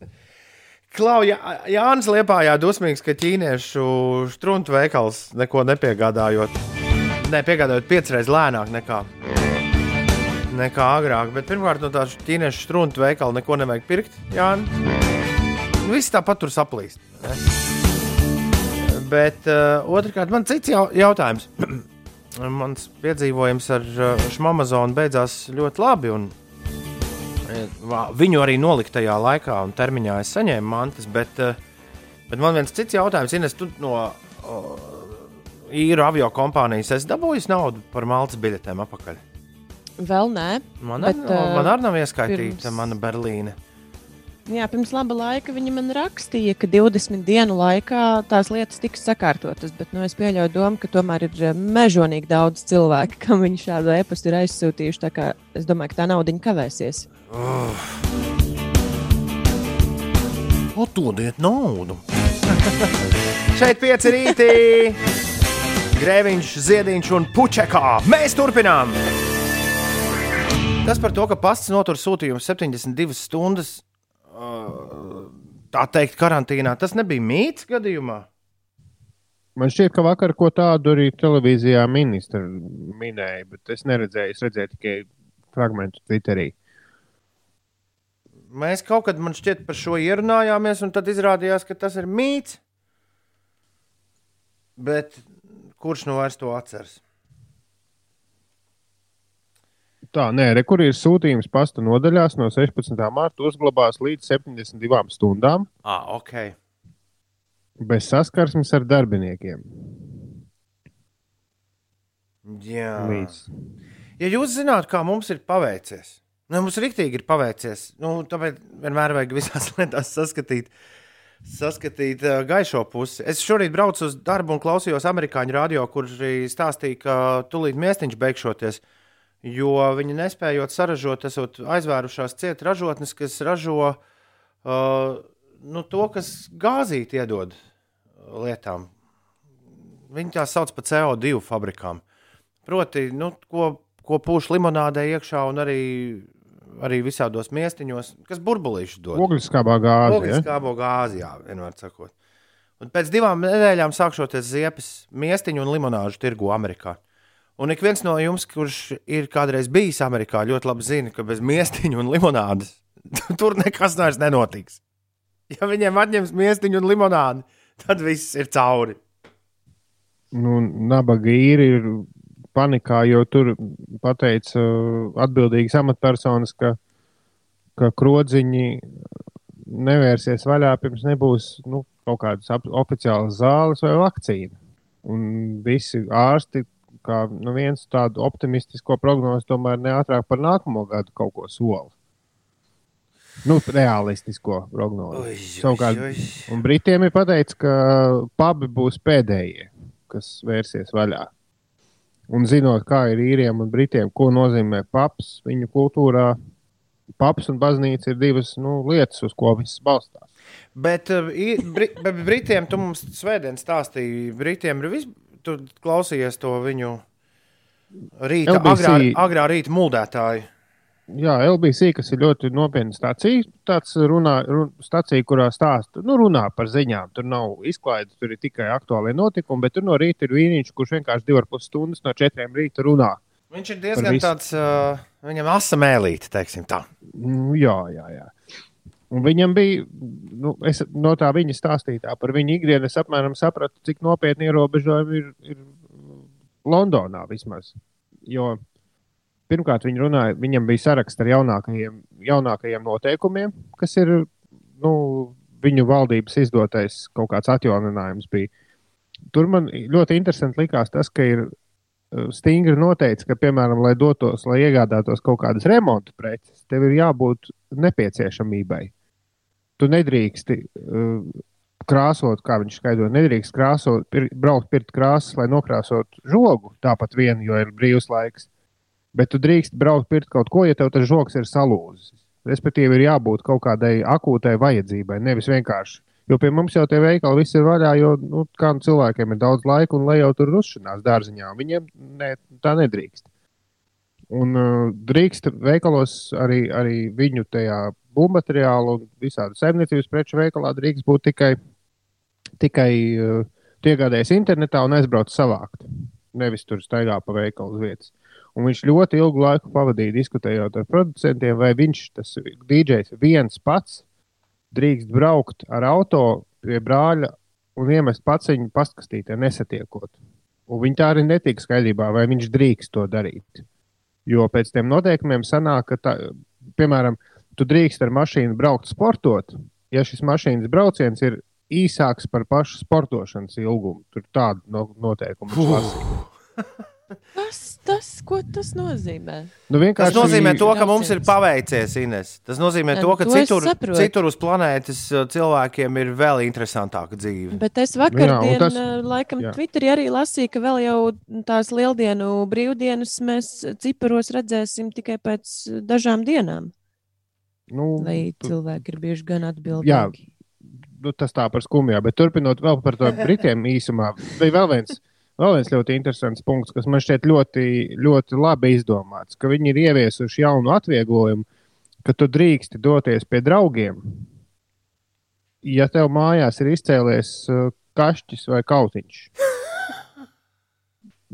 Klauja, Jānis Liepājā dusmīgs, ka ķīniešu struntu veikals neko nepiegādājot. Nē, piegādājot piecreiz lēnāk nekā, nekā agrāk. Bet pirmkārt, no tās ķīniešu struntu veikala neko nevajag pirkt. Jā, viss tāpat tur saplīst. ne? Bet uh, otrkārt, man cits jau, jautājums. Mans piedzīvojums ar uh, Šmamazonu beidzās ļoti labi. Un, eh, viņu arī noliktajā laikā un termiņā es saņēmu mantas, bet, bet man viens cits jautājums, Ines, tu no īru avio kompānijas esi dabūjis naudu par maltas biļetēm atpakaļ. Vēl nē. Man, Bet, ar, eh, man arī nav ieskaitīta pirms- mana Berlīne. Jā, pirms laba laika viņi man rakstīja, ka 20 dienu laikā tās lietas tiks sakārtotas. Bet nu, es pieļauju domu, ka tomēr ir eh, mežonīgi daudz cilvēku, kam viņi šādu e-pastu ir aizsūtījuši. tā kā Es domāju, ka tā nauda kavēsies. Atdodiet naudu! Šeit pieci rītī! Grēviņš, Ziediņš un Puķekā. Mēs turpinām! Tas par to, ka pasts notur sūtījumu 72 stundas, tā teikt, karantīnā, tas nebija mīts gadījumā. Man šķiet, ka vakar ko tādu arī televīzijā ministra minēja, bet es neredzēju, es redzēju tikai fragment Twitterī. Mēs kaut kad, man šķiet, par šo ierunājāmies, un tad izrādījās, ka tas ir mīts. Bet kurš nu vairs to atceras? Tā, nē, re, kur ir sūtījums pasta nodaļās no 16. mārta uzglabās līdz 72 stundām Ah, ok. bez saskarsmes ar darbiniekiem. Jā. Līdz. Ja jūs zināt, kā mums ir paveicies, nu, mums rīktīgi ir paveicies, nu, tāpēc vienmēr vajag visās lietās saskatīt, saskatīt uh, gaišo pusi. Es šorīt braucu uz darbu un klausījos amerikāņu radio, kurš stāstīja, ka tūlīt miestiņš beigšoties, jo viņi nespējot saražot, esot aizvērušās ciet ražotnes, kas ražo uh, nu, to, kas gāzīt iedod lietām. Viņi tās sauc par CO2 fabrikām. Proti, nu, ko, ko pūš limonādē iekšā un arī, arī visādos miestiņos, kas burbulīšus dod. Ogļuskābā gāze. Ja? Ogliskābo gāzi, jā, vienmēr sakot. Un pēc divām nedēļām sākšoties ziepes miestiņu un limonāžu tirgu Amerikā. Un ik viens no jums, kurš ir kādreiz bijis Amerikā, ļoti labi zina, ka bez miestiņu un limonādes tur nekas vairs nenotiks. Ja viņiem atņems miestiņu un limonādi, tad viss ir cauri. Nu, nabaga īri ir panikā, jo tur pateica uh, atbildīgas amatpersonas, ka, ka krodziņi nevērsies vaļā, pirms nebūs nu, kaut kādas oficiālas zāles vai vakcīna. Un visi ārsti, kā nu, viens tādu optimistisko prognozi, tomēr neatrāk par nākamo gadu kaut ko sola. Nu, realistisko prognozi. Savukārt, un Britiem ir pateikts, ka pubi būs pēdējie, kas vērsies vaļā. Un zinot, kā ir īriem un britiem, ko nozīmē paps viņu kultūrā, paps un baznīca ir divas nu, lietas, uz ko viss balstās. Bet, uh, bri, bet Britiem, tu mums svētdien stāstīji, Britiem ir viss, tu klausījies to viņu rīta, LBC. agrā, agrā rīta muldētāju. Jā, LBC, kas ir ļoti nopietna stācija, tāds runā, run, stācija, kurā stāsta, nu, runā par ziņām. Tur nav izklaide, tur ir tikai aktuālie notikumi, bet tur no rīta ir vīniņš, kurš vienkārši divas puses stundas no četriem rīta runā. Viņš ir diezgan tāds, uh, viņam asa mēlīte, teiksim tā. Mm, Jā, jā, jā. Un viņam bija, nu, es no tā viņa stāstītā par viņu ikdienu, es apmēram sapratu, cik nopietni ierobežojumi ir, ir Londonā vismaz. Jo pirmkārt, viņi runāja, viņam bija saraksts ar jaunākajiem, jaunākajiem noteikumiem, kas ir nu, viņu valdības izdotais kaut kāds atjauninājums. Bija. Tur man ļoti interesanti likās tas, ka ir uh, stingri noteikts, ka, piemēram, lai dotos, lai iegādātos kaut kādas remonta preces, tev ir jābūt nepieciešamībai. Tu nedrīksti uh, krāsot, kā viņš skaidro, nedrīkst krāsot, pir, braukt pirkt krāsas, lai nokrāsotu žogu tāpat vien, jo ir brīvs laiks. Bet tu drīkst braukt pirkt kaut ko, ja tev tas žoks ir salūzis. Respektīvi, ir jābūt kaut kādai akūtai vajadzībai, nevis vienkārši. Jo pie mums jau tie veikali viss ir vaļā, jo nu, kā nu cilvēkiem ir daudz laika un lai jau tur uzšanās dārziņā. Viņiem ne, tā nedrīkst. Un uh, drīkst veikalos arī, arī viņu tajā būvmateriālu un visādi saimniecības preču veikalā drīkst būt tikai, tikai uh, iegādājies internetā un aizbrauc savākt. Nevis tur staigā pa veikalu uz vietas. Un viņš ļoti ilgu laiku pavadīja diskutējot ar producentiem, vai viņš, tas DJs, viens pats drīkst braukt ar auto pie brāļa un iemest pats viņu pastkastītē, nesatiekot. Un viņi tā arī netika skaidrībā, vai viņš drīkst to darīt. Jo pēc tiem noteikumiem sanāk, ka, tā, piemēram, tu drīkst ar mašīnu braukt sportot, ja šis mašīnas brauciens ir īsāks par pašu sportošanas ilgumu. Tur tādu no, noteikumu ir. Kas tas, ko tas nozīmē? Nu, Tas vienkārši nozīmē to, ka mums ir paveicies, Ines. Tas nozīmē Jā, to, ka to citur, citur uz planētas uh, cilvēkiem ir vēl interesantāka dzīve. Bet es Jā, vakar, tas- tas, laikam, jā. Twitterī arī lasīju, ka vēl jau tās lieldienu brīvdienas mēs ciparos redzēsim tikai pēc dažām dienām. nu, Vai tu- cilvēki ir bijuši gan atbildīgi? nu, tas tā par skumjā, bet turpinot vēl par to Britiem īsumā, bija vēl viens, vēl viens ļoti interesants punkts, kas man šķiet ļoti, ļoti labi izdomāts, ka viņi ir ieviesuši jaunu atvieglojumu, ka tu drīksti doties pie draugiem, ja tev mājās ir izcēlies uh, kašķis vai kautiņš.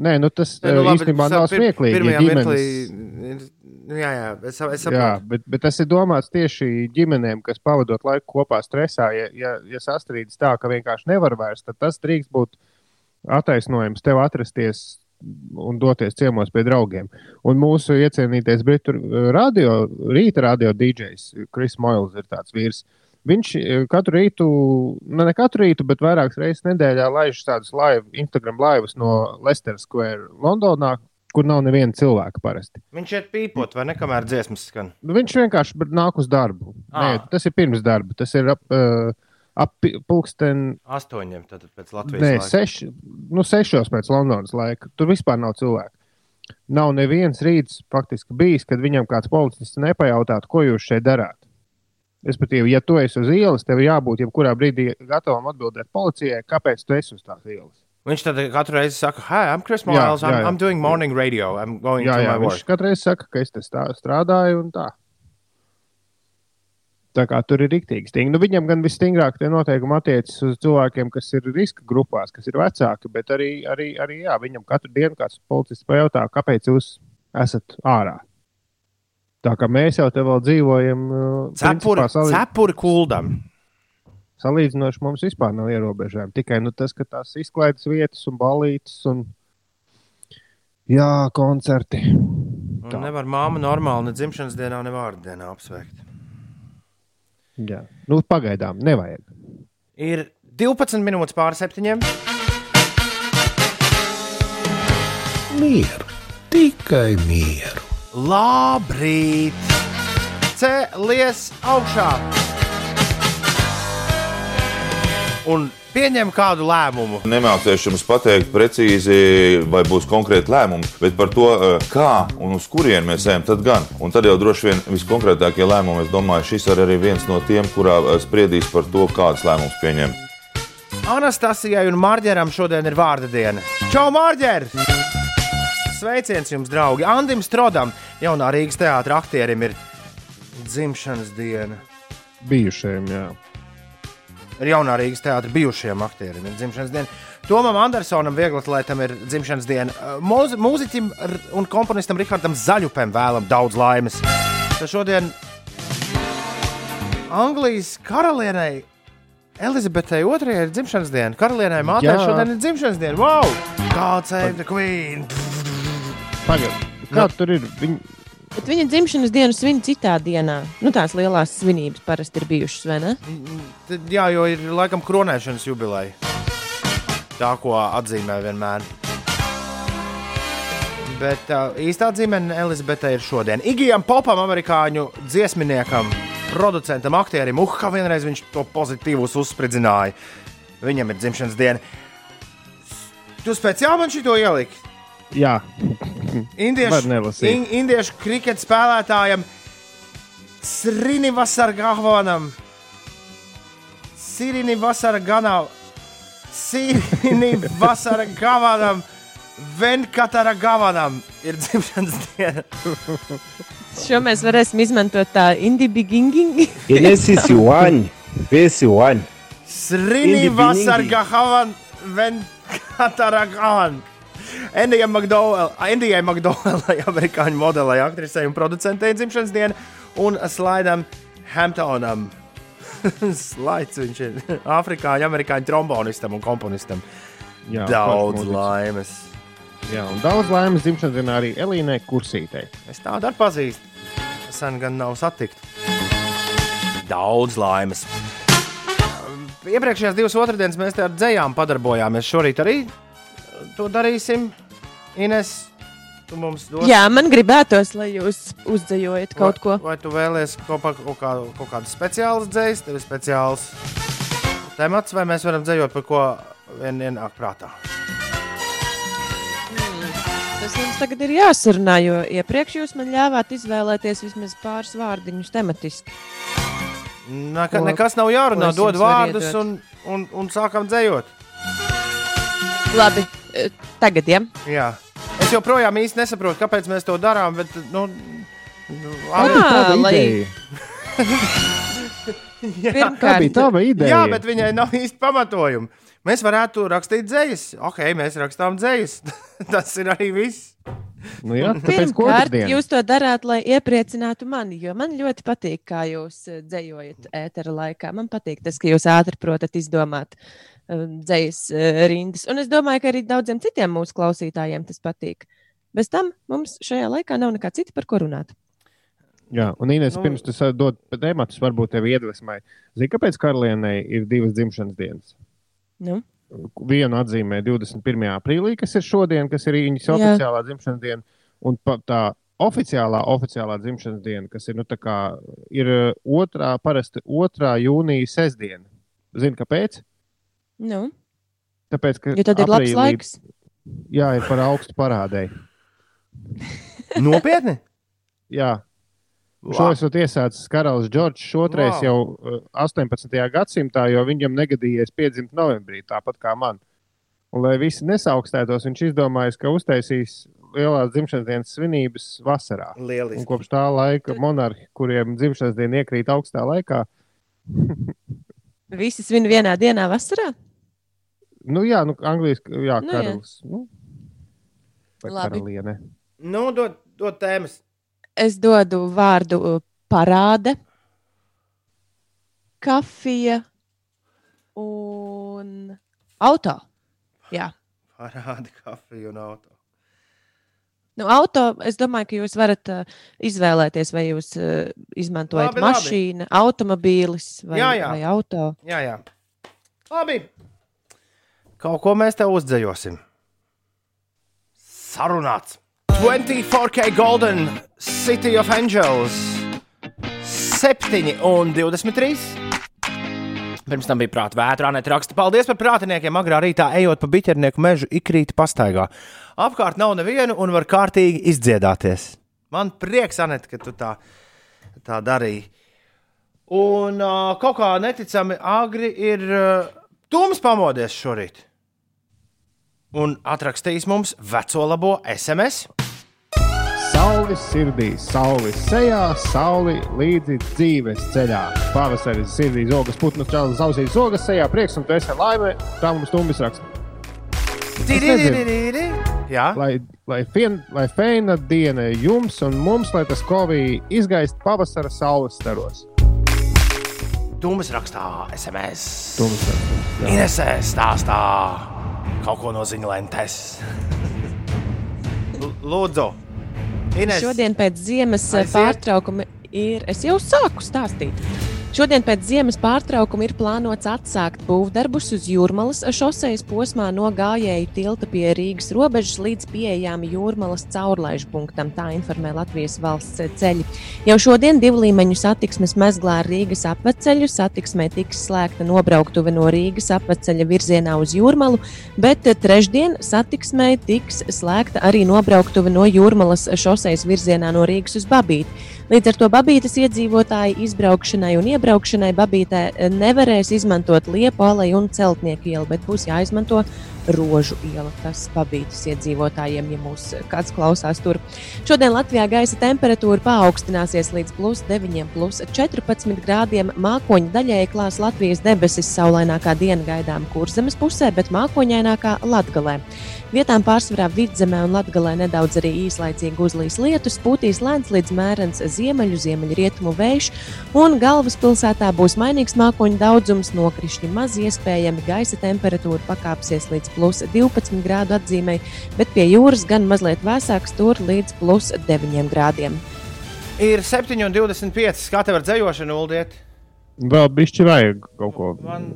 Nē, nu tas Nē, nu, labi, īstenībā nav smieklīgi. Pirmajā ja mirklī, ģimenes- ir- nu, jā, jā, es, es Jā, saprotu. bet, bet tas ir domāts tieši ģimenēm, kas pavadot laiku kopā stresā. Ja, ja, ja sastrīdas tā, ka vienkārši nevar vairs, tad tas drīkst būt attaisnojums tev atrasties un doties ciemos pie draugiem. Un mūsu iecienītais britu radio, rīta radio DJs, Kris Moils, ir tāds vīrs. Viņš eh, katru rītu, nu, ne katru rītu, bet vairākas reizes nedēļā laiž tādus live, Instagram laivus no Leicester Square, Londonā, kur nav neviena cilvēka parasti. Viņš iet pīpot, vai ne, kamēr dziesmas skan. Viņš vienkārši nāk uz darbu. Nē, Ā. tas ir pirms darba. Tas ir uh, ap pulksten, Astoņiem tad pēc Latvijas nē, seši, nu, sešos pēc Londonas laika. Tur vispār nav cilvēku. Nav neviens rīts faktiski bijis, kad viņam kāds policists nepajautātu, ko jūs šeit darāt. Respektīvi, ja tu esi uz ielas, tev jābūt jebkurā brīdī gatavam atbildēt policijai, kāpēc tu esi uz tās ielas. Viņš tad katru reizi saka, Hi, I'm Chris Jā, Miles, jā, I'm, jā. I'm doing morning radio, I'm going Jā, to jā, my viņš work. katru reizi saka, ka es te strādāju un tā. Tā kā tur ir rīktīgi stingri. Nu, viņam gan visstingrāk tie noteikumi attiecas uz cilvēkiem, kas ir riska grupās, kas ir vecāki, bet arī, arī, arī jā, viņam katru dienu kāds policists pajautā, kāpēc jūs esat ārā. Tā kā mēs jau te vēl dzīvojam, uh, Cepuri, principā salī- cepuri kuldam. salīdzinoši mums vispār nav ierobežojumi. Tikai nu, tas, ka tās izklaides vietas un balītas un jā, koncerti. Tā. Nevar māmu normāli ne dzimšanas dienā, ne vārdu dienā apsveikt. Jā. Nu, pagaidām nevajag. Ir 12 minūtes pāri septiņiem. Mieru, tikai mieru. Labrīt! Cēlies augšā! Un pieņem kādu lēmumu. Nemācīšu jums pateikt precīzi, vai būs konkrēti lēmumi, bet par to, eh, kā un uz kurien mēs ejam, tad gan. Un tad jau droši vien viskonkrētākie lēmumi, es domāju, šis ir arī viens no tiem, kurā eh, spriedīs par to, kādas lēmumus pieņemt. Anastasijai un Marģeram šodien ir vārda diena. Čau, Marģer! Sveiciens jums, draugi! Andim Strodam, jaunā Rīgas teātris aktierim, ir dzimšanas diena. Bijušajiem, jā. Ir jaunā Rīgas teātris bijušajam aktierim, ir dzimšanas diena. Tomam Andersonam, vieglatlētam, ir dzimšanas diena. Mūz, mūziķim un komponistam Rihardam Zaļupam vēlam daudz laimes. Tad šodien Anglijas karalienei Elizabetei II ir dzimšanas diena. Karalienei mātei šodien ir dzimšanas diena. Wow! God save the queen! Pagaid, kā tur ir? Viņi, Bet viņa dzimšanas dienu svin citā dienā. Nu, tās lielās svinības parasti ir bijušas, vai ne? Tad, jā, jo ir laikam kronēšanas jubileja. Tā, ko atzīmē vienmēr. Bet uh, īstā ģimene Elizabete ir šodien. Igijam Popam, amerikāņu dziesminiekam, producentam, aktierim, uh, kā vienreiz viņš to pozitīvus uzspridzināja. Viņam ir dzimšanas diena. Tu speciāli man šito ieliki? Jā, Indiešu, in, indiešu kriketa spēlētājam Srini Vasargavanam. Sirini Vasarganam. Sirini Vasargavanam. Venkatara Gavanam ir dzimšanas diena. Šo mēs varēsim izmantot tā. Ines esse one, esse one. Srini Vasargavan. Venkatara Gavan. Endijai Makdonaldai, Makdonaldai, amerikāņu modelei, aktrisei un producentei dzimšanas diena, un Slaidam Hamptonam. Slaids viņš ir afrikāņu, amerikāņu trombonistam un komponistam. jā, Daudz laimes. Jā, un daudz laimes dzimšanas dienā arī Elīnai Kursītei. Es tādu arī pazīstu. Sen gan nav satikt. Daudz laimes. Iepriekšējās divas otrdienas mēs te ar dzējām padarbojāmies. Šorīt arī to darīsim. Ines, tu mums dos. Jā, man gribētos, lai jūs uzdzējojat kaut ko. Vai, vai tu vēlies kaut, kaut, kā, kaut kādu speciālu dzējas, tev ir speciāls temats, vai mēs varam dzējot par ko vien ienāk prātā? Tas mums tagad ir jāsarunā, jo iepriekš jūs man ļāvāt izvēlēties vismaz pāris vārdiņus tematiski. Neka, Ko- nekas nav jārunā, dod vārdus un, un, un sākam dzējot. Labi, tagad, ja? Jā. Es joprojām īsti nesaprotu, kāpēc mēs to darām. Bet, nu, nu, Ā, Tāda lai- jā, Tā Pirmkārt, bija tava ideja. jā, bet viņai nav īsti pamatojuma. Mēs varētu rakstīt dzējas. Ok, mēs rakstām dzējas. Tas ir arī viss. Nu, jā, tāpēc ko Pirmkārt, jūs to darāt, lai iepriecinātu mani, jo man ļoti patīk, kā jūs eh, dzējojat ētera laikā. Man patīk tas, ka jūs ātri protat izdomāt uh, dzējas uh, rindas. Un es domāju, ka arī daudziem citiem mūsu klausītājiem tas patīk. Bez tam mums šajā laikā nav nekā cita, par ko runāt. Jā, un Inês, Nu- pirms tu dod tematus, varbūt tev iedvesmai. Zini, kāpēc karalienei ir divas dzimšanas dienas? Nu? Vienu atzīmē 21. aprīlī, kas ir šodien, kas ir viņas Jā. oficiālā dzimšanas diena, un pa, tā oficiālā, oficiālā dzimšanas diena, kas ir, nu, tā kā, ir uh, otrā, parasti 2. jūnija sestdiena. Zini, kāpēc? Nu? Tāpēc, ka Jo tad ir labs aprīlī- laiks. Jā, ir par augstu parādēji. Nopietni! Jā, Šo esot iesācis karalis Džordžs II Wow. jau uh, 18. gadsimtā, jo viņam negadījies piedzimt novembrī, tāpat kā man. Un, lai visi nesaukstētos, viņš izdomājis, ka uztaisīs lielās dzimšanas dienas svinības vasarā. Un Lieliski. kopš tā laika monarhi, kuriem dzimšanas diena iekrīt augstā laikā, Visi svin vienā dienā vasarā. Nu jā, nu, Anglijas jā, Nu jā. karalis. Nu, vai Labi. karaliene. Nu, dod, dod tēmas. Es dodu vārdu uh, parāde, kafija un auto. Jā. Parādi kafiju un auto. Nu, auto, es domāju, ka jūs varat uh, izvēlēties, vai jūs uh, izmantojat Labi, labi. mašīnu, automobīlis vai, Jā, jā. vai auto. Jā, jā. Labi. Kaut ko mēs te uzdzējosim. Sarunāts. 24K Golden City of Angels 7 un 23. Pirms tam bija prāta vētrā, net raksta. Paldies par prātiniekiem. Agrā rītā ejot pa biķernieku mežu, ikrīt pastaigā. Apkārt nav nevienu un var kārtīgi izdziedāties. Man prieks, Anet, ka tu tā, tā darīji. Un uh, kaut kā neticami agri ir uh, Tums pamodies šorīt. Un atrakstījis mums veco labo SMS. Sauli sirdī, sauli sejā, sauli līdzi dzīves ceļā. Pavasaris sirdī, zogas putnu čālas ausīs, zogas sejā, prieks un tu esi laime. Tā mums tumbis raksta. Lai, lai, fien, lai feina diena jums un mums, lai tas Covid izgaist pavasara saules staros. Dūmas rakstā, SMS. Dūmas rakstā. Inesē stāstā kaut ko no ziņu lentes. L- Lūdzu, Ines. Šodien pēc ziemas eh, Aiziet. pārtraukuma ir. Es jau sāku stāstīt. Šodien pēc ziemas pārtraukuma ir plānots atsākt būvdarbus uz Jūrmalas šoseis posmā no gājēju tilta pie Rīgas robežas līdz pieejām Jūrmalas caurlaižu punktam. Tā informē Latvijas valsts ceļi. Jau šodien divu līmeņu satiksmes mezglā ar Rīgas apveceļu satiksmē tiks slēgta nobrauktuve no Rīgas apveceļa virzienā uz Jūrmalu, bet trešdien satiksmē tiks slēgta arī nobrauktuve no Jūrmalas šoseis virzienā no Rīgas uz Babīti. Līdz ar to Babītas iedzīvotāji izbraukšanai un iebraukšanai Babītē nevarēs izmantot Liepu aleju un Celtnieku ielu, bet būs jāizmanto Rožu iela. Tas Babītas iedzīvotājiem, ja mūs kāds klausās tur. Šodien Latvijā gaisa temperatūra paaugstināsies līdz plus 9, plus 14 grādiem. Mākoņa daļēji klās Latvijas debesis saulainākā diena gaidām kurzemes pusē, bet mākoņainākā Latgalē. Vietām pārsvarā vidzemē un latgalē nedaudz arī īslaicīgi uzlīs lietus, pūtīs lēns līdz mērens ziemeļu, ziemeļrietumu vējš, un galvaspilsētā būs mainīgs mākoņu daudzums, nokrišņi maz iespējami, gaisa temperatūra pakāpsies līdz plus 12 grādu atzīmei, bet pie jūras gan mazliet vēsāks tur līdz plus 9 grādiem. Ir 7,25. Kā tev ar dzējošanu, Uldiet? Vēl bišķi vajag kaut ko. Man,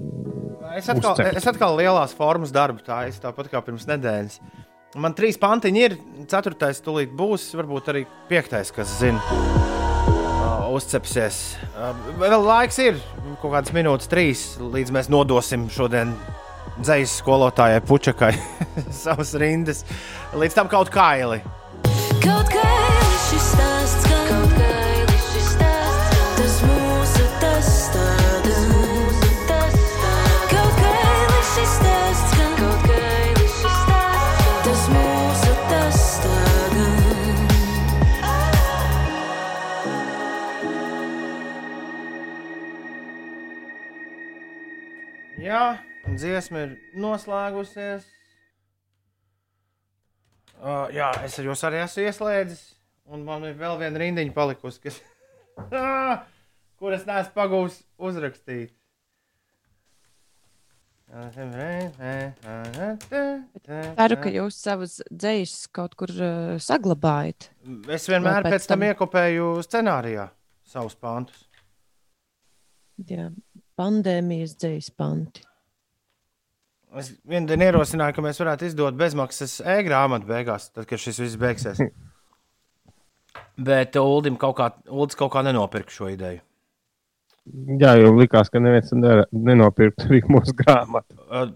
es, atkal, Uzcept. es atkal lielās formas darbu, tā es tāpat kā pirms nedēļas. Man trīs pantiņi ir, ceturtais tūlīt būs, varbūt arī piektais, kas zina. Uh, uzcepsies. Uh, vēl laiks ir kaut kādas minūtes, trīs, līdz mēs nodosim šodien dzīslu skolotājai Puķakai savas rindas. Līdz tam kaut kā ili. Kaut kā šis stāsts Jā, dziesma ir noslēgusies. Uh, jā, es ar jūs arī esmu ieslēdzis. Un man ir vēl viena rindiņa palikusi, kas, kuras neesmu pagūs uzrakstīt. Ceru, ka jūs savus dzējas kaut kur uh, saglabājat. Es vienmēr Vai pēc tam iekopēju scenārijā savus pantus. Jā, pandēmijas dzējas panti. Es vienu dienu ierosināju, ka mēs varētu izdot bezmaksas e-grāmatu beigās, tad, kad šis viss beigsies. Bet Ulim kaut kā, Uldis kaut kā nenopirka šo ideju. Jā, jau likās, ka neviens ne- nenopirkt arī mūsu grāmatu. Uh,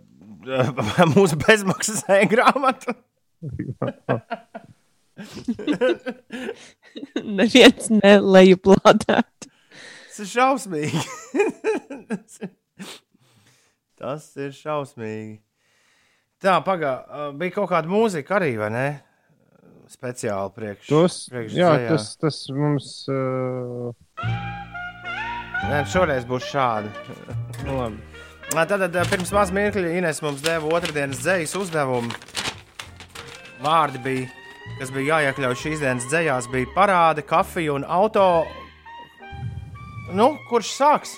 mūsu bezmaksas e-grāmatu. Neviens nelejuplādēt. Ir šausmīgi. Tas ir šausmīgi. Tā, pagaidi, bija kaut kāda mūzika arī, vai ne? Speciāli priekš. Tos, priekš jā, dzejā. tas, tas mums. Uh, Nē, šoreiz būs šādi. labi. Nā, Tad, tad pirms maz mirkļa Ines mums deva otrdienas dzējas uzdevumu. Vārdi bija, kas bija jāiekļauj šīs dienas dzējās, bija parādi, kafija un auto. Nu, kurš sāks?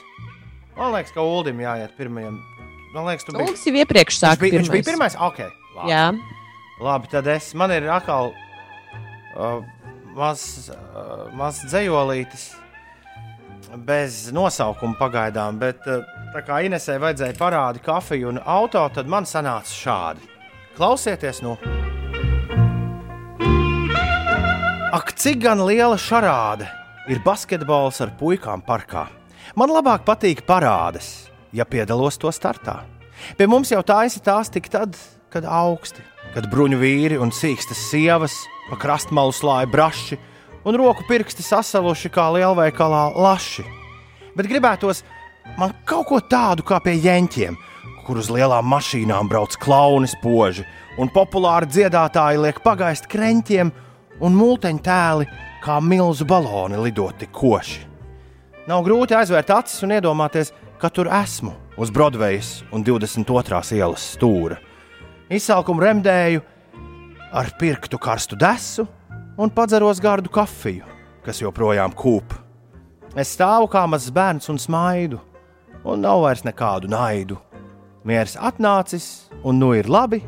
Man liekas, ka Ulim jāiet pirmajam. Man liekas, tu biji. Uldis jau iepriekš Viņš sāka bija, viņš bija pirmais. Okay, labi. Jā, Labi, tad es. Man ir atkal uh, mazs uh, maz dzējolītis. Bez nosaukuma pagaidām, bet uh, tā kā Inesē vajadzēja parādi kafiju un auto, tad man sanāca šādi. Klausieties, nu! Ak, cik gan liela šarāde ir basketbols ar puikām parkā. Man labāk patīk parādes, ja piedalos to startā. Pie mums jau taisa tās tik tad, kad augsti, kad bruņu vīri un sīkstas sievas pa krastmalu slāja braši un roku pirksti sasaluši kā lielveikalā laši. Bet gribētos man kaut ko tādu kā pie jeņķiem, kur uz lielām mašīnām brauc klauni spoži, un populāri dziedātāji liek pagaist kreņķiem, un mūteņu tēli kā milzu baloni lidoti koši. Nav grūti aizvērt acis un iedomāties, ka tur esmu uz Broadway un 22. ielas stūra. izsalkumu remdēju ar pirktu karstu desu un padzeros gardu kafiju, kas joprojām kūp. Es stāvu kā mazs bērns un smaidu, un nav vairs nekādu naidu. Miers atnācis, un nu ir labi,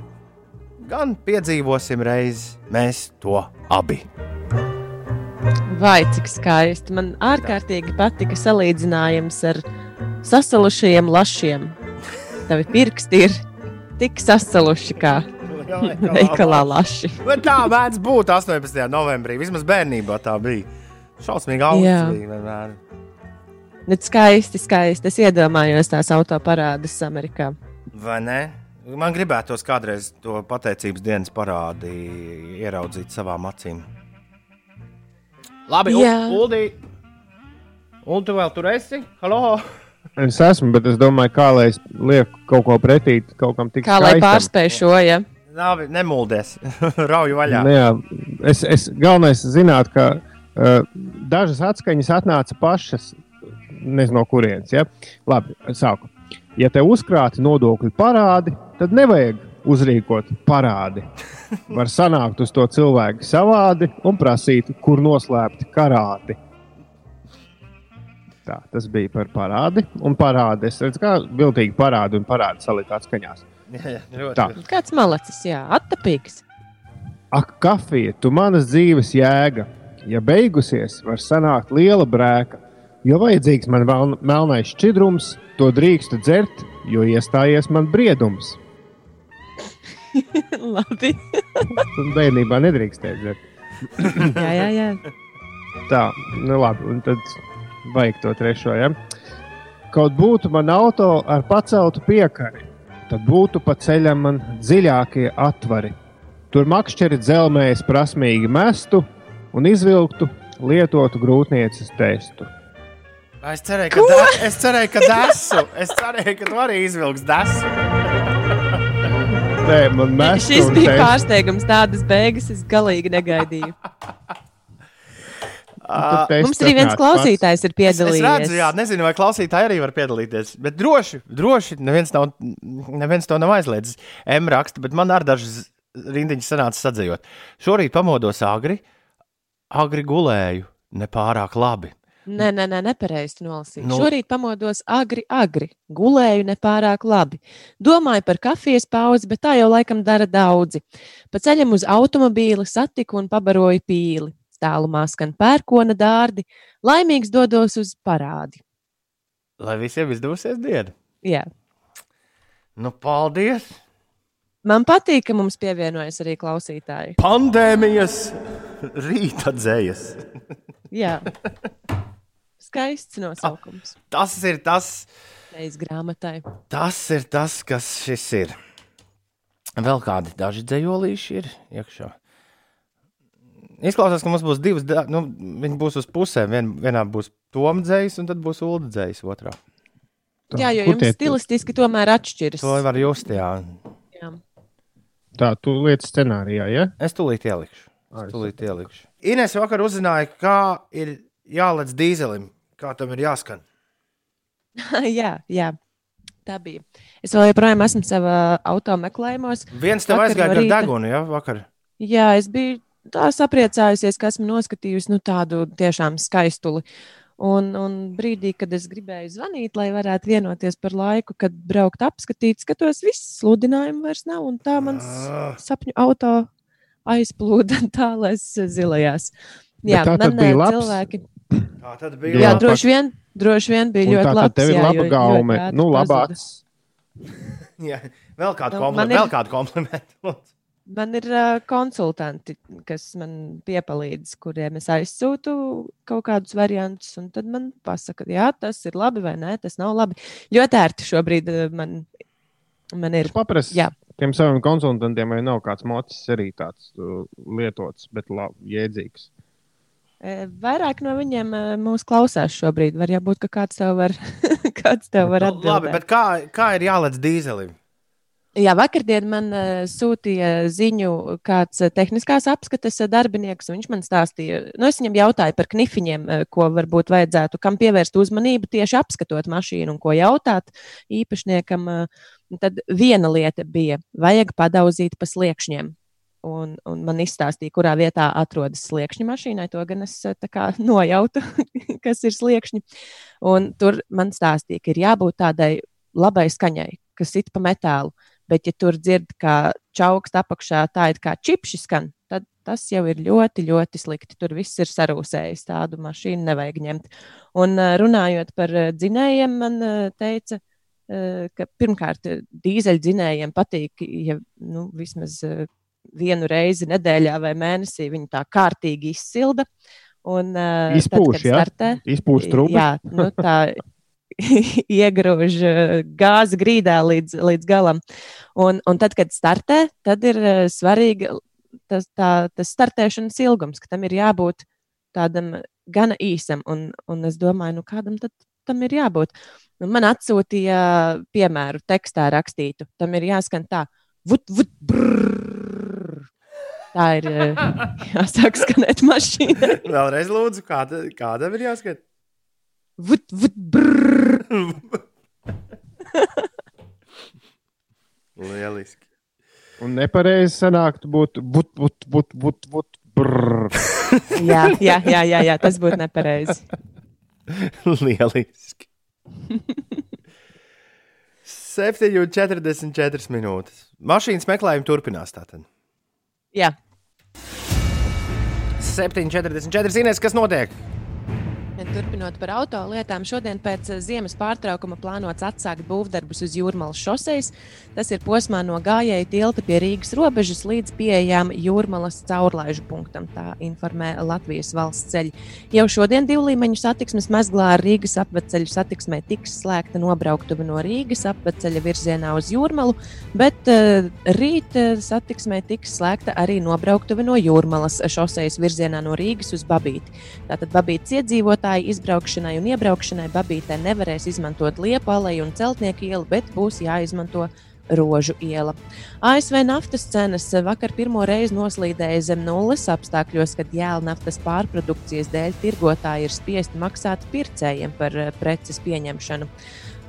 gan piedzīvosim reizi mēs to abi. Vai cik skaisti. Man ārkārtīgi patika salīdzinājums ar sasalušajiem lašiem. Tavi pirksti ir tik sasaluši kā veikalā laši. Bet tā mēdz būt 18. novembrī. Vismaz bērnībā tā bija. Šausmīgi augsts bija vienmēr. Bet skaisti, skaisti. Es iedomājos tās autoparādes Amerikā. Vai ne? Man gribētos kādreiz to pateicības dienas parādi ieraudzīt savām acīm. Labi, Jā. Uldi. Un tu vēl tur esi? Halo! Es esmu, bet es domāju, kā lai es lieku kaut ko pretī, kaut kam tik Kā lai skaistam. pārspēj šo, ja? Labi, nemuldies. Rauju vaļā. Nu, jā, es, es galvenais zināt, ka uh, dažas atskaņas atnāca pašas, nezinu, no kurienes. Ja? Labi, sāku. Ja te uzkrāti nodokļu parādi, tad nevajag uzrīkot parādi. Var sanākt uz to cilvēku savādi un prasīt, kur noslēpti karāti. Tā, tas bija par parādi. Un parādi, es redzu, kā viltīgi parādi un parādi salikt atskaņās. Jā, jā, ļoti Tā. Kāds malacis, jā, attapīgs. Ak, kafija, tu manas dzīves jēga. Ja beigusies, var sanākt liela brēka. Jo vajadzīgs man meln- melnais šķidrums, to drīkstu dzert, jo iestājies man briedums. Labi. Tad bērnībā nedrīkstēja dzert. jā, jā, jā. Tā, nu labi, un tad vajag to trešo. Ja? Kaut būtu man auto ar paceltu piekari, tad būtu pa ceļam man dziļākie atvari. Tur makšķeri dzelmējas prasmīgi mestu un izvilktu lietotu grūtnieces testu. Es cerēju, ka, da, es cerēju, ka desu. Es cerēju, ka tu arī izvilksi desu. Nē, man mēs Šis bija pārsteigums, tādas beigas es galīgi negaidīju. Mums arī viens klausītājs ir Es, es piedalījies. redzu, jā, nezinu, vai klausītāji arī var piedalīties. Bet droši, droši neviens, nav, neviens to nav aizliedzis. M raksta, bet man ar dažas rindiņas sanāca sadzējot. Šorīt pamodos agri, agri gulēju, nepārāk labi. Nē, nē, nē nepareizi. Nu. Nu. Šorīt pamodos agri, agri. Gulēju nepārāk labi. Domāju par kafijas pauzi, bet tā jau laikam dara daudzi. Pa ceļam uz automobīli satiku un pabaroju pīli. Tālumā skan pērkona dārdi. Laimīgs dodos uz parādi. Lai visiem izdosies diena. Jā. Nu, paldies! Man patīk, ka mums pievienojas arī klausītāji. Pandēmijas rīta dzējas. Jā. Skaists nosaukums. Tas ir tas, grāmatai. tas ir tas, kas šis ir. Vēl kādi daži dzējolīši ir iekšā. Izklausās, ka mums būs divas, da- nu, viņi būs uz pusēm. Vien, vienā būs Toms dzējs, un tad būs Ulu dzējs otrā. Tā, Jā, jo jums stilistiski tomēr atšķiras. To var just, jā. Jā. Tā, tu lietas scenārijā, ja? Es tūlīt ielikšu. Es tūlīt ielikšu. Ines vakar uzzināja, kā ir jālec dīzelim, kā tam ir jāskan. jā, jā. Tā bija. Es vēl joprojām esmu savā auto meklējumos. Viens tev aizgāja no ar degunu, jā, vakar. Jā, es biju tā sapriecājusies, ka esmu noskatījusi nu, tādu tiešām skaistuli. Un, un brīdī, kad es gribēju zvanīt, lai varētu vienoties par laiku, kad braukt apskatīt, skatos, viss sludinājumu vairs nav. Un tā mans Ah. sapņu auto aizplūda tālēs zilajās. Jā, tā tad man bija labs? cilvēki. Tā tad Jā, bija. jā laba- droši vien, droši vien bija Un ļoti labi. tev ir laba gaume. Nu, laba acis. Jā, vēl kādu Nu, komplimentu. Vēl kādu komplimentu. Man ir uh, konsultanti, kas man piepalīdz, kuriem es aizsūtu kaut kādus variantus, un tad man pasaka, jā, tas ir labi vai nē, tas nav labi. Ļoti ērti šobrīd man, man ir. Paprasti Jā. tiem saviem konsultantiem, vai nav kāds mocis arī tāds uh, lietots, bet labi, jēdzīgs. E, Vairāk no viņiem uh, mūs klausās šobrīd. Var būt, ka kāds tev var, kāds tev var Nu, Labi, atbildēt. bet kā, kā ir jālec dīzelim? Jā, vakardien man uh, sūtīja ziņu kāds tehniskās apskates darbinieks. Viņš man stāstīja, nu, es viņam jautāju par knifiņiem, ko varbūt vajadzētu, kam pievērst uzmanību tieši apskatot mašīnu un ko jautāt īpašniekam. Tad viena lieta bija, vajag padauzīt pa sliekšņiem. Un, un man izstāstīja, kurā vietā atrodas sliekšņa mašīnai. To gan es tā kā nojautu, kas ir sliekšņi. Un tur man stāstīja, ka ir jābūt tādai labai skaņai, kas it pa metālu. Bet, ja tur dzird, kā čaukst apakšā, tā ir kā čipši skan, tad tas jau ir ļoti, ļoti slikti. Tur viss ir sarūsējis. Tādu mašīnu nevajag ņemt. Un uh, runājot par uh, dzinējiem, man teica, ka pirmkārt, dīzeļdzinējiem patīk, ja nu, vismaz vienu reizi nedēļā vai mēnesī viņi tā kārtīgi izsilda. Un, uh, Izpūš, tad, ja? startē, Izpūš trūkumu. Jā, nu, tā iegrūž gāzi grīdā līdz, līdz galam. Un, un tad, kad startē, tad ir svarīgi tas, tā, tas startēšanas ilgums, ka tam ir jābūt tādam gana īsam. Un, un es domāju, nu kādam tad tam ir jābūt. Un man atsūtīja piemēru tekstā rakstītu. Tam ir jāskan tā, vut, vut, brrr. Tā ir uh, jāsāk skanēt mašīnai. Vēlreiz lūdzu, kāda, kādam ir jāskat? Vut, vut, brrr. Lieliski. Un nepareizi sanāktu būt, būt, būt, būt, būt, būt brrr. jā, jā, jā, jā, jā, tas būtu nepareizi. Lieliski. 7,44 minūtes. Mašīnas meklējumi turpinās. Tātad. Jā. 7,44 zinās, kas notiek. Turpinot par auto lietām, šodien pēc eh, ziemas pārtraukuma plānots atsākt būvdarbus uz Jūrmālas šoseis. Tas ir posmā no gājēju tilta pie Rīgas robežas līdz pieejām Jūrmālas caurlaižu punktam, tā informē Latvijas valsts ceļi. Jau šodien divu līmeņu satiksmes mezglā ar Rīgas apveceļu satiksmē tiks slēgta nobrauktuve no Rīgas apveceļa virzienā uz Jūrmalu, bet uh, rīt uh, satiksmē tiks slēgta arī nobrauktuve no Jūrmalas šoseis virzienā no Rīgas uz Babīti. Tātad Babītas iedzīvotāji izbraukšanai un iebraukšanai Babītē nevarēs izmantot Liepu aleju un Celtnieku ielu, bet būs jāizmanto Rožu iela. ASV naftas cenas vakar pirmo reizi noslīdēja zem nulles apstākļos, kad jēla naftas pārprodukcijas dēļ tirgotāji ir spiesti maksāt pircējiem par eh, preces pieņemšanu.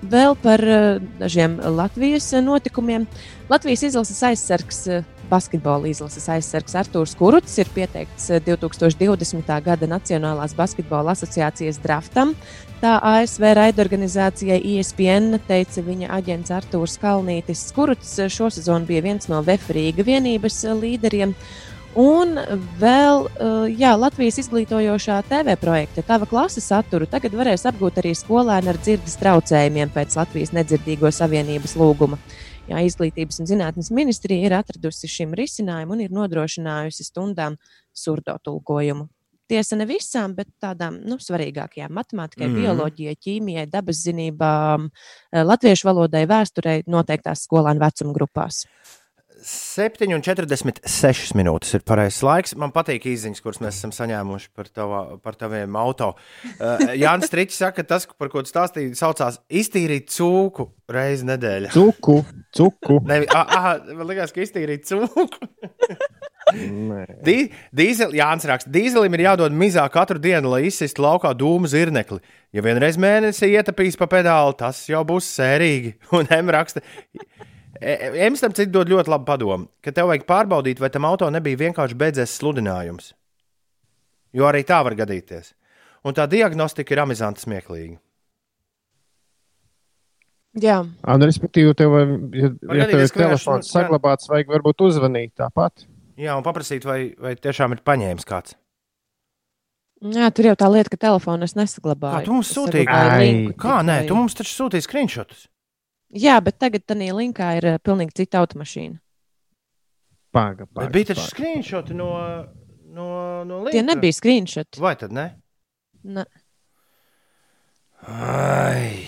Vēl par eh, dažiem Latvijas notikumiem. Latvijas izlases aizsargs, eh, basketbola izlases aizsargs Artūrs Kuruts ir pieteikts eh, 2020. gada Nacionālās basketbola asociācijas draftam. Tā ASV raidorganizācijai ESPN teica viņa aģents Artūrs Kalnītis. Kuruts šo sezonu bija viens no VF Rīga vienības līderiem. Un vēl jā, Latvijas izglītojošā TV projekta Tava klase saturu tagad varēs apgūt arī skolēni ar dzirdes traucējumiem pēc Latvijas nedzirdīgo savienības lūguma. Jā, Izglītības un zinātnes ministrija ir atradusi šim risinājumu un ir nodrošinājusi stundām surdo tulkojumu. Tiesa ne visām, bet tādām nu, svarīgākajām - matemātikai, mm. bioloģijai, ķīmijai, dabas zinībām, eh, latviešu valodai, vēsturei noteiktās skolēnu vecuma grupās. 7,46 minūtes ir pareizais laiks. Man patīk īsiņas, kuras mēs esam saņēmuši par, tava, par taviem auto. Uh, Jānis Strīčs saka, ka tas, par ko tu stāstīji, saucās iztīrīt cūku reizi nedēļā. Cuku, cuku. Nevi, aha, man liekas, ka iztīrīt cūku. Dī, dīzel, Jānis raksta, dīzelim ir jādod mizā katru dienu, lai izsistu laukā dūmu zirnekli. Ja vienreiz mēnesī ietapīs pa pedāli, tas jau būs sērīgi. Un M raksta, M tam citu dod ļoti labu padomu, ka tev vajag pārbaudīt, vai tam auto nebija vienkārši beidzies sludinājums. Jo arī tā var gadīties. Un tā diagnostika ir amizanta smieklīga. Jā, Un, respektīvi, tev, vai- ja, Var ja tev ir telefons nu, saglabāts, vajag varbūt uzvanīt tāpat. Jā, un paprasīt, vai, vai tiešām ir paņēmis kāds. Jā, tur jau tā lieta, ka telefonu es nesaglabāju. Kā tu mums sūtīji? Kā nē, tu mums taču sūtīji screenshotus. Jā, bet tagad tā linkā ir uh, pilnīgi cita automašīna. Pāga, Bet pāga, bija taču pāga. screenshoti no, no, no Tie linka. nebija screenshot. Vai tad ne? Ne. Ai.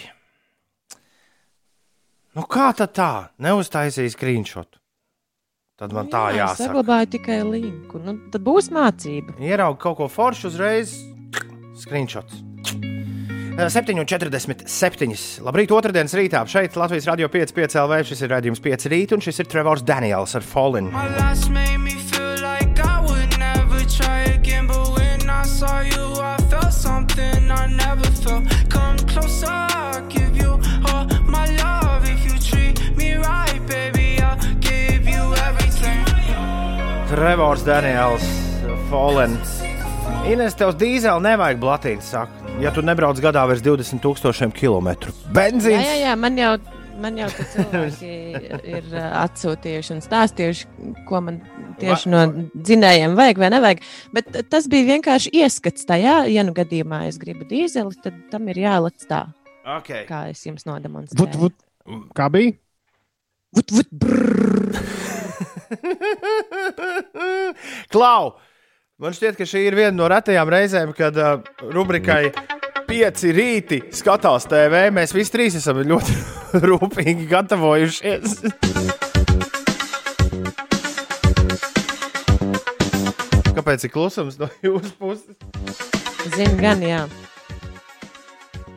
Nu, kā tad tā? Neuztaisīja screenshot. Tad man tā Jā, es jāsaka. saglabāju tikai linku. Nu, tad būs mācība. Ierauga kaut ko foršu uzreiz. Screenshots. 7,47. Labrīt, otrdienas rītā. Šeit Latvijas radio 5,5 LV. Šis ir rādījums 5 rīt, un šis ir Trevors Daniels ar Fallen. Trevors Daniels, Fallen. Ines, tev dīzeļu nevajag blatīt, saka. Ja tu nebrauc gadā virs 20,000 km. Jā, Benzīns! jā, jā, man jau, man jau te cilvēki ir atsūtījuši un stāstījuši, ko man tieši no dzinējiem vajag vai nevajag. Bet tas bija vienkārši ieskats tajā, ja nu gadījumā es gribu dīzeli, tad tam ir jālec tā, Okay. kā es jums Vut, nodemonstrēju. vut. Kā bija? Vut, vut. Klau! Man šķiet, ka šī ir viena no retajām reizēm, kad uh, rubrikai Pieci rīti skatās TV. Mēs visi trīs esam ļoti rūpīgi gatavojušies. Kāpēc ir klusums no jūsu puses? Zinu, gan jā.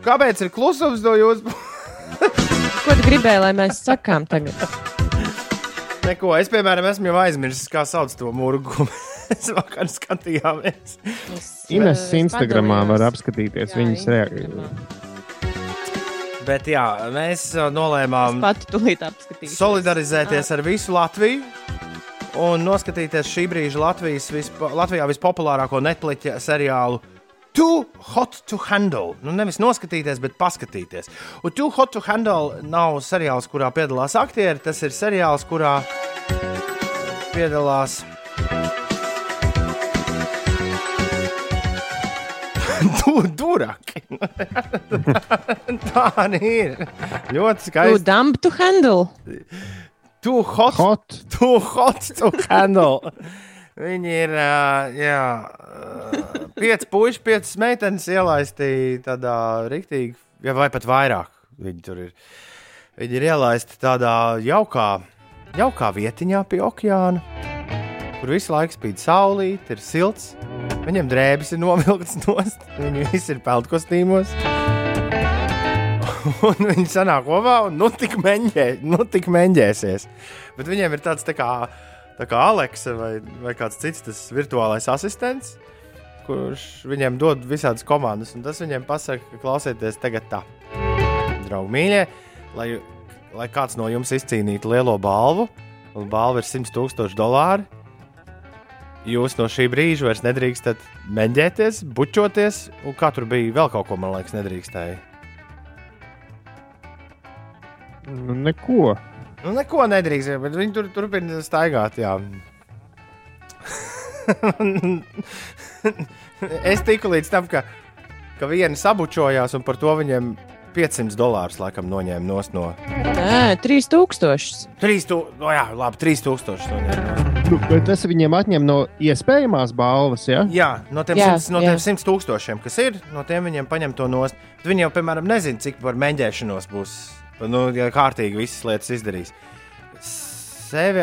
Kāpēc ir klusums no jūsu puses? Ko tu gribēji, lai mēs sakām tagad? Neko. Es, piemēram, esmu jau aizmirsis, kā sauc to mūru, ko mēs vakar skatījāmies. Ines es Instagramā var apskatīties Jā, viņas reakciju. Bet jā, mēs uh, nolēmām Pati tulīt apskatīšu. solidarizēties ar visu Latviju un noskatīties šī brīža Latvijas vispo, Latvijā vispopulārāko Netflix seriālu. Too hot to handle. Nu, nevis noskatīties, bet paskatīties. Un Too hot to handle nav seriāls, kurā piedalās aktieri. Tas ir seriāls, kurā piedalās. Du, duraki. Tā arī ir. Ļoti Tu skaisti. dump to handle. Too hot, Hot. too hot to handle. Viņi ir ā, jā, ā, pieci puiši, piecas meitenes ielaisti tādā rīktīgi, ja vai pat vairāk. Viņi tur ir. Viņi ir ielaisti tādā jaukā, jaukā vietiņā pie okeāna, kur visu laiku spīd saulīt, ir silts. Viņiem drēbes ir novilktas nost, viņi visi ir peldkostīmos. Un viņi sanāk kopā un nu tik, meņģē, nu tik meņģēsies. Bet viņiem ir tāds tā kā, tā kā Aleksa vai, vai kāds cits tas virtuālais asistents, kurš viņiem dod visādas komandas. Un tas viņiem pasaka, ka klausieties tagad tā. Draugi mīļie, lai, lai kāds no jums izcīnītu lielo balvu, un balva ir 100 tūkstoši dolāri. Jūs no šī brīža vairs nedrīkstat meņģēties, bučoties, un kā tur bija vēl kaut ko, man liekas, nedrīkstēja. Nu, neko. Nu, neko nedrīkst, bet viņi tur turpina staigāt. Jā. es tiku līdz tam, ka, ka viena sabučojās, un par to viņiem 500 dolārus laikam noņēma no Nē, 3000. 3000. No jā, labi, 3000. noņēma. Nu, bet tas viņiem atņem no iespējamās balvas. Ja? Jā, no tiem, Jā, 100, no tiem 100 tūkstošiem, kas ir, no tiem viņiem paņem to nost. Bet Viņi jau, piemēram, nezina, cik par mēģināšanos būs. Nu, ja kārtīgi visas lietas izdarīs. Sevi,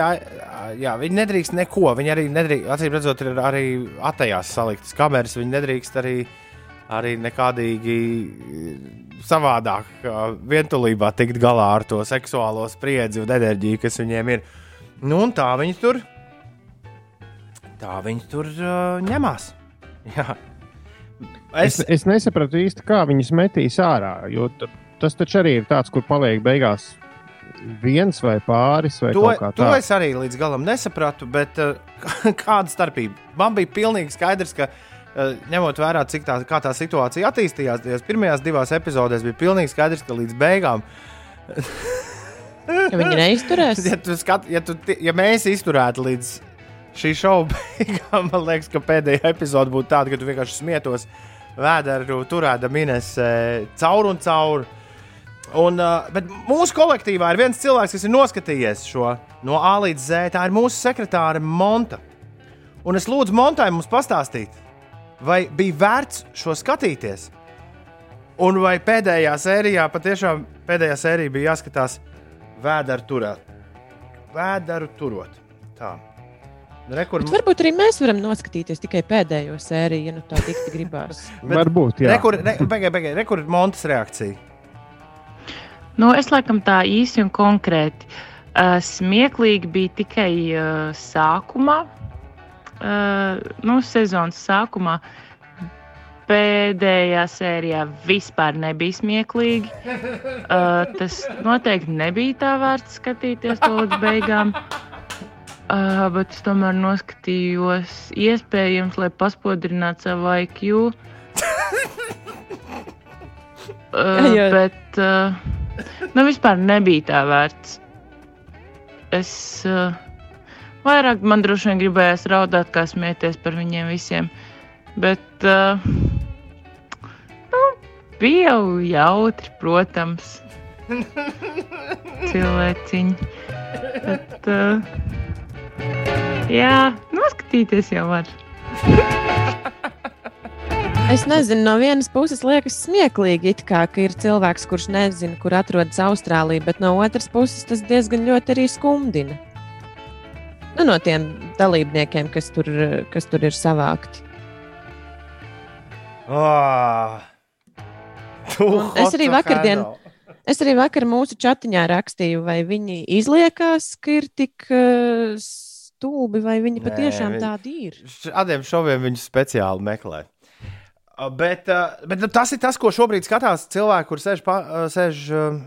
jā, viņi nedrīkst neko. Viņi arī nedrīkst, acīm redzot, ir arī atajās saliktas kameras. Viņi nedrīkst arī, arī nekādīgi savādāk, ā, vientulībā tikt galā ar to seksuālo spriedzi un enerģiju, kas viņiem ir. Nu, un tā viņi tur, tā viņi tur uh, ņemās. Jā. Es, es nesapratu īsti, kā viņas metīs ārā. Tas taču arī ir tāds, kur paliek beigās viens vai pāris vai To, to es arī līdz galam nesapratu, bet uh, kāda starpība? Man bija pilnīgi skaidrs, ka uh, ņemot vērā, cik tā, kā tā situācija attīstījās, tajās pirmajās divās epizodēs bija pilnīgi skaidrs, ka līdz beigām. Ja viņi neizturēs. ja, tu skat, ja, tu, ja mēs izturētu līdz šī šova beigām, man liekas, ka pēdējā epizode būtu tāda, ka tu vienkārši smietos vēdru, turēta minēs caur un caur. Un, uh, bet mūsu kolektīvā ir viens cilvēks, kas ir noskatījies šo no A līdz Z. Tā ir mūsu sekretāra Monta. Un es lūdzu Montai mums pastāstīt, vai bija vērts šo skatīties. Un vai pēdējā sērijā, patiešām pēdējā sērijā bija jāskatās vēdru turēt. Vēdru turot. Tā. Rekur, Bet varbūt arī mēs varam noskatīties tikai pēdējo sēriju, ja nu tā dikti gribās. Varbūt, jā. Rekur, re, begai, begai, rekur ir Montes reakcija. Nu, es laikam tā īsi un konkrēti. Uh, smieklīgi bija tikai uh, sākumā, uh, nu, sezonas sākumā. Pēdējā sērijā vispār nebija smieklīgi. Uh, tas noteikti nebija tā vērts skatīties to līdz beigām. Uh, bet es tomēr noskatījos, iespējams, lai paspodrinātu savu IQ. Uh, bet uh, nu, vispār nebija tā vērts. Es uh, vairāk man droši vien gribējās raudāt, kā smieties par viņiem visiem. Bet uh, nu, bija jau jautri, protams, cilvēciņi. Bet, uh, jā, noskatīties jau var. Es nezinu, no vienas puses liekas smieklīgi, it kā, ka ir cilvēks, kurš nezina, kur atrodas Austrālija, bet no otras puses tas diezgan ļoti arī skumdina. Nu, no tiem dalībniekiem, kas tur, kas tur ir savākti. Oh. Es arī vakardien, es arī vakar mūsu chatiņā rakstīju, vai viņi izliekās, ka ir tik uh, stulbi, vai viņi Nē, patiešām viņi- tādi ir. Šādiem šoviem viņus speciāli meklē. Bet, bet nu, tas ir tas, ko šobrīd skatās cilvēki, kurš sēž, pa, sēž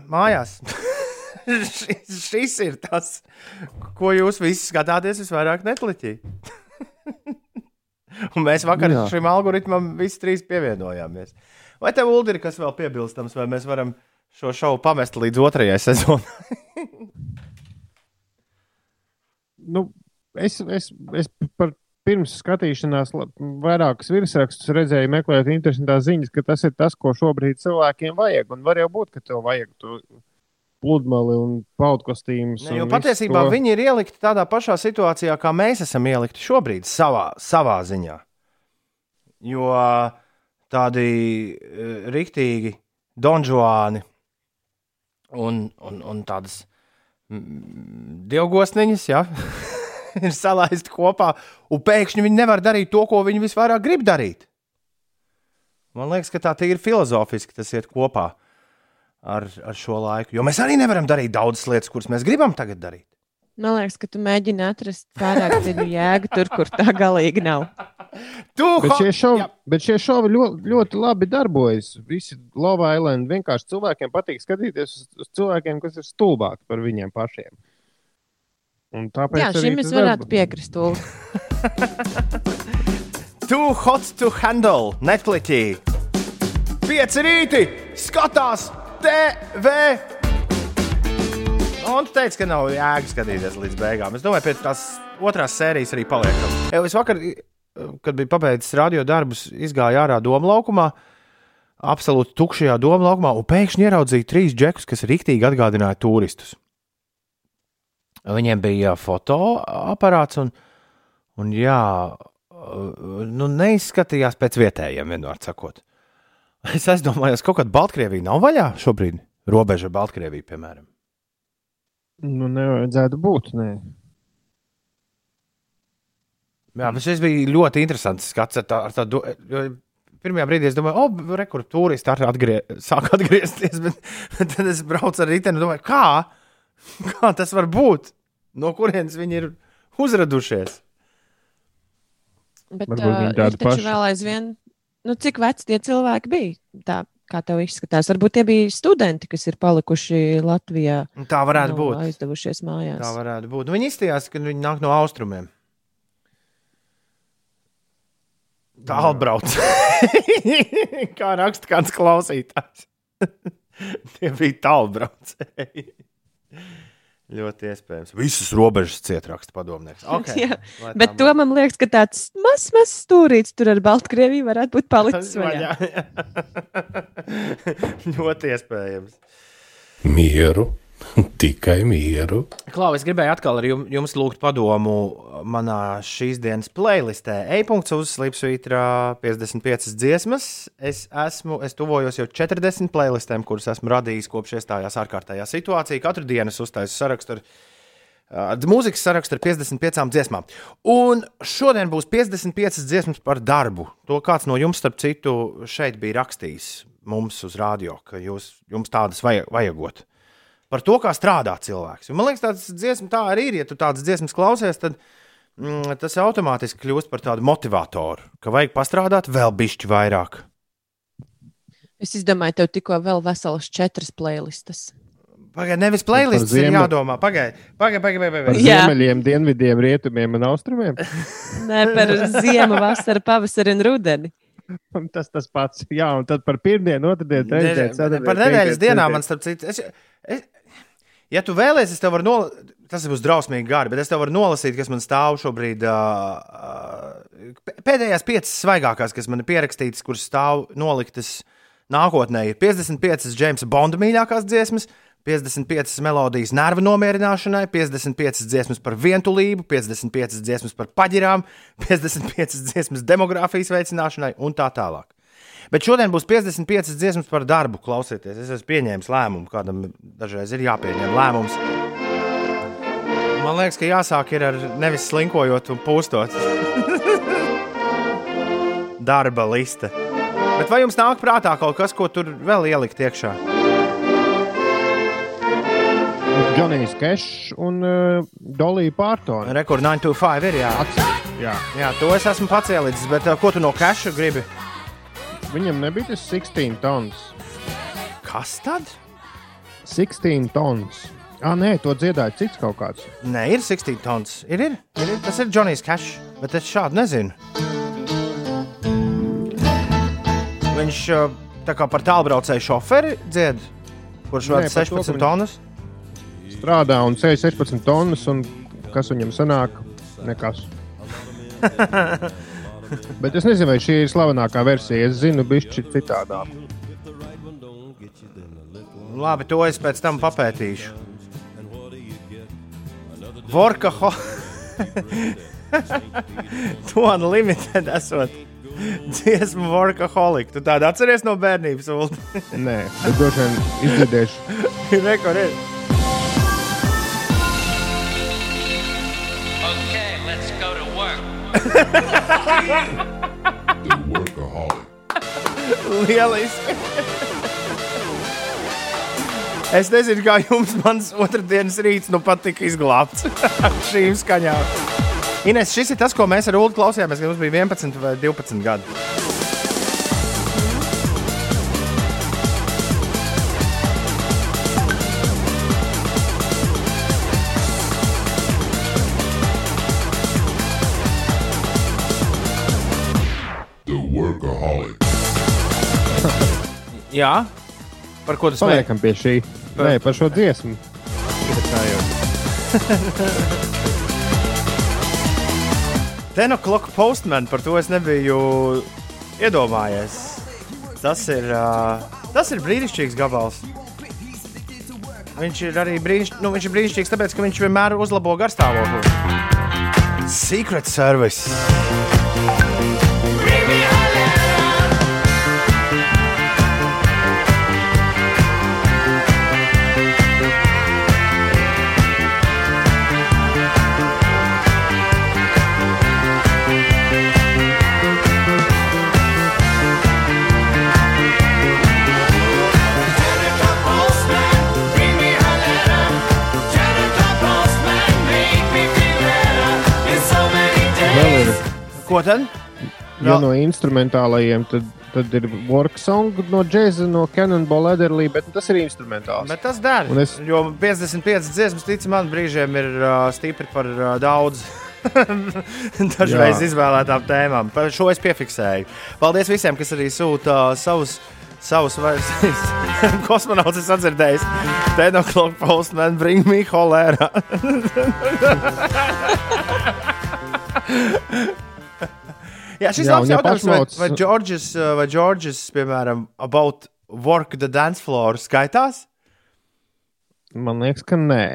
mājās. šis, šis ir tas, ko jūs visi skatāties visvairāk Netflixī. Un mēs vakar Jā. šim algoritmam visi trīs pievienojāmies. Vai tev, Ulu, ir kas vēl piebilstams, vai mēs varam šo šovu pamest līdz otrajai sezonai? nu, es, es, es par pirms skatīšanās vairākus virsrakstus redzēju, meklējot interesantās ziņas, ka tas ir tas, ko šobrīd cilvēkiem vajag. Un var jau būt, ka tev vajag to pludmali un paudkostīmus. Ne, jo patiesībā to... viņi ir ielikti tādā pašā situācijā, kā mēs esam ielikti šobrīd, savā, savā ziņā. Jo tādi uh, rīktīgi donžuāni un, un, un tādas dievgosniņas, ja, ir salaisti kopā, un pēkšņi viņi nevar darīt to, ko viņi visvairāk grib darīt. Man liekas, ka tā ir filozofiski tas iet kopā ar, ar šo laiku. Jo mēs arī nevaram darīt daudzas lietas, kuras mēs gribam tagad darīt. Man liekas, ka tu mēģini atrast pārāk dziļu jēgu tur, kur tā galīgi nav. Tu, Bet šie šovi, bet šie šovi ļoti, ļoti labi darbojas. Visi Lava Island vienkārši cilvēkiem patīk skatīties uz, uz cilvēkiem, kas ir stulbāki par viņiem pašiem. Un tāpēc Jā, arī šim es varētu darbo- piekrist. Too hot to handle, Netflixī. Pieci rīti skatās TV. Un tu teici, ka nav jēga skatīties līdz beigām. Es domāju, pēc tās otrās sērijas arī paliekam. Jau es vakar, kad biju pabeidzis radio darbus, izgāju ārā domu laukumā, absolūti tukšajā domu laukumā, un pēkšņi ieraudzīju trīs džekus, kas rīktīgi atgādināja turistus. Viņiem bija fotoaparāts, un, un jā, nu, neizskatījās pēc vietējiem, vienmēr sakot. Es aizdomājos, ka kaut kāda Baltkrievija nav vaļā šobrīd. Robeža ar Baltkrieviju, piemēram. Nu, nevajadzētu būt. Nē. Jā, bet šis bija ļoti interesants skats. Ar tā, ar tā, do- pirmajā brīdī es domāju, o, re, kur turisti atgrie, sāk atgriezties. Bet, bet tad es braucu ar riteni un domāju, kā? kā tas var būt? No kurienes viņi ir uzradušies? Bet Varbūt uh, viņi ir tādi taču paši. vēl aizvien, nu, cik veci tie cilvēki bija? Tā, kā tev izskatās, varbūt tie bija studenti, kas ir palikuši Latvijā. Tā varētu nav būt. Aizdevušies mājās. Tā varētu būt. Nu, Viņi izstījās, ka viņi nāk no austrumiem. Tālu brauc. Kā raksta kāds klausītājs. Tie bija tālu braucēji. Ļoti iespējams. Visas robežas ciet raksta padomnieks. Okay. Bet tā to man liekas, ka tāds mazs, mazs stūrītis tur ar Baltkrieviju varētu būt palicis vaļā. Ļoti iespējams. Mieru, tikai mieru. Klau, es gribēju atkal ar jum- jums lūgt padomu manā šīs dienas playlistē. E-punkts uz Slipsvītra 55 dziesmas. Es esmu, es tuvojos jau 40 playlistēm, kuras esmu radījis kopš iestājās ārkārtējā situācija. Katru dienu es uztaisu sarakstu ar, Uh, mūzikas saraksts ar 55 dziesmām. Un šodien būs 55 dziesmas par darbu. To kāds no jums, starp citu, šeit bija rakstījis mums uz rādio, ka jūs, jums tādas vajag, vajagot. Par to, kā strādā cilvēks. Un man liekas, tas dziesmas tā arī ir. Ja tu tādas dziesmas klausies, tad mm, tas automātiski kļūst par tādu motivatoru, ka vajag pastrādāt vēl bišķi vairāk. Es izdomāju, tev tikko vēl veselas četras playlistas. Pagaidiet, nevis playlists ir ziemu- jādomā. Pagaidiet, pagaidiet, pagaidiet. Pagaid. Jā. ziemeļiem, dienvidiem, rietumiem un austrumiem. Nē, par ziemu, vasaru, pavasari un rudeni. Un tas tas pats. Jā, un tad par pirmdienu, otrdienu, trešdienu. Par nedēļas dienām man starp citu. Es, es, ja tu vēlēsies, es tev varu nolasīt, tas būs drausmīgi gari, bet es tev varu nolasīt, kas man stāv šobrīd. Uh, pēdējās piecas svaigākās, kas man ir pierakstītas, kuras stāv noliktas nākotnē, ir 55 Jamesa Bonda mīļākās dziesmas. 55 melodijas nervu nomierināšanai, 55 dziesmas par vientulību, 55 dziesmas par paģirām, 55 dziesmas demogrāfijas veicināšanai un tā tālāk. Bet šodien būs 55 dziesmas par darbu. Klausieties, es esmu pieņēmis lēmumu, kādam dažreiz ir jāpieņem lēmums. Man liekas, ka jāsāk ir ar nevis slinkojot un pūstot. Darba liste. Bet vai jums nāk prātā kaut kas, ko tur vēl ielikt iekšā? Džonijs Kešs un uh, Dolija Pārtona. Rekords 925 ir jā. Jā. jā, to es esmu pacēlis. Bet uh, ko tu no keša gribi? Viņam nebija tas 16 tons. Kas tad? 16 tons. Ah, nē, to dziedāja cits kaut kāds. Nē, ir 16 tons. Ir, ir, ir, ir. Tas ir Džonijs Kešs, bet es šādu nezinu. Viņš tā kā par tālbraucēju šoferi dzied, kurš ka 16 viņš- tonnas. Strādā un ceļ 16 tonnas, un kas viņam sanāk? Nekas. Bet es nezinu, vai šī ir slavenākā versija. Es zinu, bišķi citādāk. Labi, to es pēc tam papētīšu. Vorka ho... to unlimited esot. Dziesmu workaholic. Tu tādu atceries no bērnības, Ulu? Nē, bet droši vien izdzirdēšu. Rekord Lieliski! Es nezinu, kā jums mans otrdienas rīts nu pat tika izglābts ar šīm skaņām. Ines, šis ir tas, ko mēs ar Ulu klausījāmies, kad mums bija 11 vai 12 gadi. Jā, par ko tas Paliekam pie šī. Par- Nē, par šo dziesmu. Ten o'clock postman, par to es nebiju iedomājies. Tas ir, uh, tas ir brīnišķīgs gabals. Viņš ir arī brīnišķ... nu, viņš ir brīnišķīgs, tāpēc ka viņš vienmēr uzlabo garstāvokli. Secret Service. Ko tad? ja no instrumentālajiem, tad, tad ir work song no džēza, no Cannonball Ederlī, bet tas ir instrumentāls. Bet tas der. Es- Jo 55 dziesmas, tic man, brīžiem ir uh, stipri par uh, daudz. Dažreiz Jā. izvēlētām tēmām. Par šo es piefiksēju. Paldies visiem, kas arī sūta uh, savus. Savus versijas. Kosmonauts ir sadzirdējis. Ten o'clock postman bring me holēra. Jā, šis ir labs jautājums. Vai, pašmauc- vai Džordžs, uh, vai Džordžs, piemēram, about work the dance floor skaitās? Man liekas, ka nē.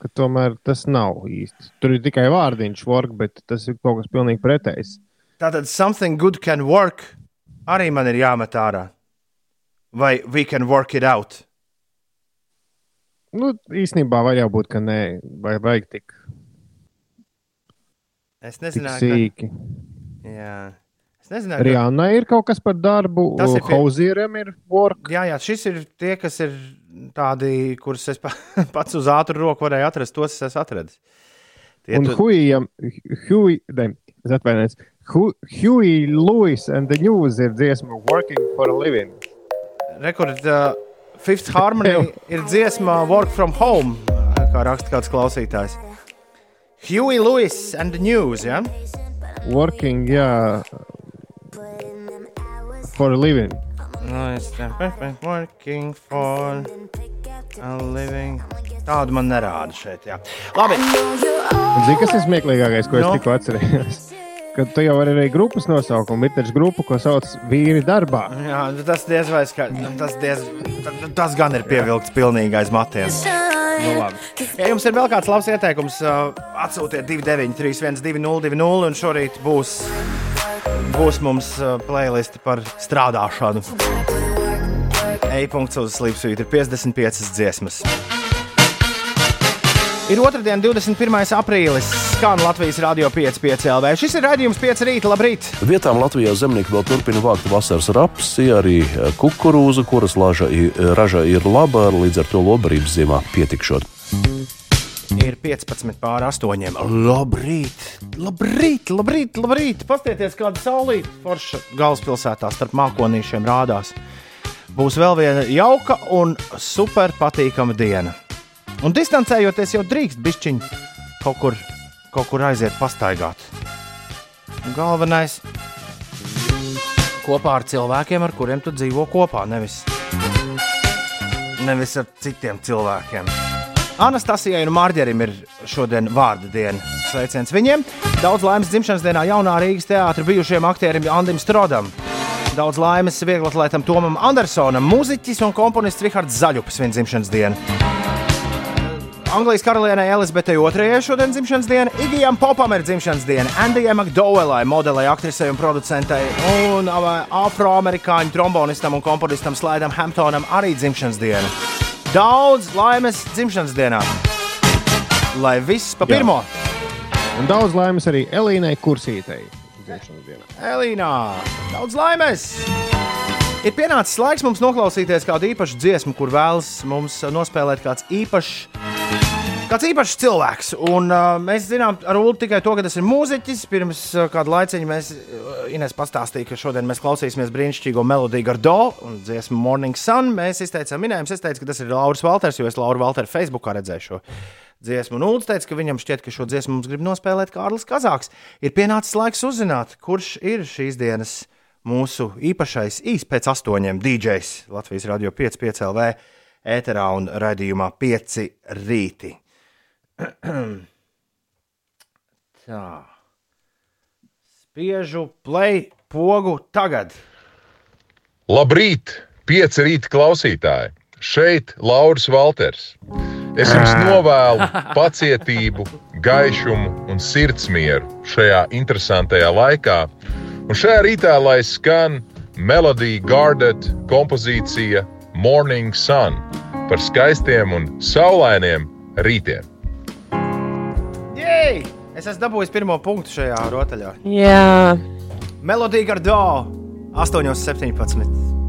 Ka tomēr tas nav īsti. Tur ir tikai vārdiņš, work, bet tas ir kaut kas pilnīgi pretējs. Tātad something good can work. Arī man ir jāmet ārā. Vai we can work it out? Nu, īstenībā var jau būt, ka nē, vai vajag tik, Es tik nezināju, sīki. Jā. Es nezināju, Arī Anna ir kaut kas par darbu. Tas ir Hauzieram ir work. Jā, jā, šis ir tie, kas ir tādi, kurus es pa, pats uz ātru roku varēju atrast. Tos es esmu atradis. Tie Un tu- Huijam, Huij, ne, es atvainojos, Hu- Huey Lewis and the News ir dziesma Working for a Living. Rekord, uh, Fifth Harmony ir dziesma Work from Home, kā raksta kāds klausītājs. Huey Lewis and the News. Ja? Working, jā, for a living. No, it's the working for a living. Tādu man nerāda šeit. Jā. Labi. Zini, kas ir smieklīgākais, ko es No. tikko atcerējos? Kad tu jau vari arī grupas nosaukumu, ir taču grupa, ko sauc vīri darbā. Jā, tas diez vai ska... tas, diez... tas gan ir pievilkts pilnīgi aiz matiem. Nu, labi. ja jums ir vēl kāds labs ieteikums, uh, atsūtiet 293, 1202, un šorīt būs, būs mums uh, playlist par strādāšanu. E-punkts uz slīpsvītra ir 55 dziesmas. Ir otrdiena, 21. aprīlis. Skan Latvijas Rādio 5,5 LV. Šis ir raidījums 5 rīta. Labrīt! Vietām Latvijā zemnieki vēl turpina vākt vasaras rapsi, arī eh, kukurūzu, kuras laža, raža ir laba, līdz ar to lobarības ziemā pietikšot. Ir 15 pār 8. Labrīt! Labrīt! Labrīt! labrīt. Paskatieties, kāda saulīta forša galvaspilsētā starp mākonīšiem rādās. Būs vēl viena jauka un super patīkama diena. Un distancējoties jau drīkst bišķiņi kaut kur, kaut kur aiziet pastaigāt. Galvenais - kopā ar cilvēkiem, ar kuriem tu dzīvo kopā, nevis, nevis ar citiem cilvēkiem. Anastasijai un Mārģerim ir šodien vārda diena. Sveiciens viņiem! Daudz laimes dzimšanas dienā jaunā Rīgas teātra bijušajam aktierim Andim Strodam. Daudz laimes vieglatlētam Tomam Andersonam, mūziķis un komponists Rihards Zaļups viņa dzimšanas diena. Anglijas karalienei Elizabetei II šodien dzimšanas diena, Igijam Popam ir dzimšanas diena, Andijai Makdowellai, modelei, aktrisei un producentei, un afroamerikāņu trombonistam un komponistam Slaidam Hamptonam arī dzimšanas diena. Daudz laimes dzimšanas dienā! Lai viss pa pirmo! Un daudz laimes arī Elīnai Kursītei. dzimšanas dienā. Elīnā, daudz laimes! Ir pienācis laiks mums noklausīties kādu īpašu dziesmu, kur vēlas mums nospēlēt kāds īpašs, kāds īpašs cilvēks. Un, uh, mēs zinām ar Ulu tikai to, ka tas ir mūziķis. Pirms uh, kāda laiciņa mēs uh, Ines pastāstīja, ka šodien mēs klausīsimies brīnišķīgo melodiju Gardo un dziesmu Morning Sun. Mēs izteicām minējumus, es teicu, ka tas ir Lauris Valters, jo es Lauru Valteru Facebookā redzēju šo dziesmu. Un Ulds teica, ka viņam šķiet, ka šo dziesmu mums grib nospēlēt Kārlis Kazāks. Ir pienācis laiks uzzināt, kurš ir šīs dienas mūsu īpašais īs pēc astoņiem DJs Latvijas Radio 5,5 LV ēterā un raidījumā 5 rīti. Tā. Spiežu play pogu tagad. Labrīt, pieci rīta klausītāji! Šeit Lauris Valters. Es jums novēlu pacietību, gaišumu un sirdsmieru šajā interesantajā laikā. Un šajā rītā lai skan melodija Gardet kompozīcija Morning Sun par skaistiem un saulainiem rītiem. Es esmu dabūjis pirmo punktu šajā rotaļā. Jā, Melodija Gardo 8,17.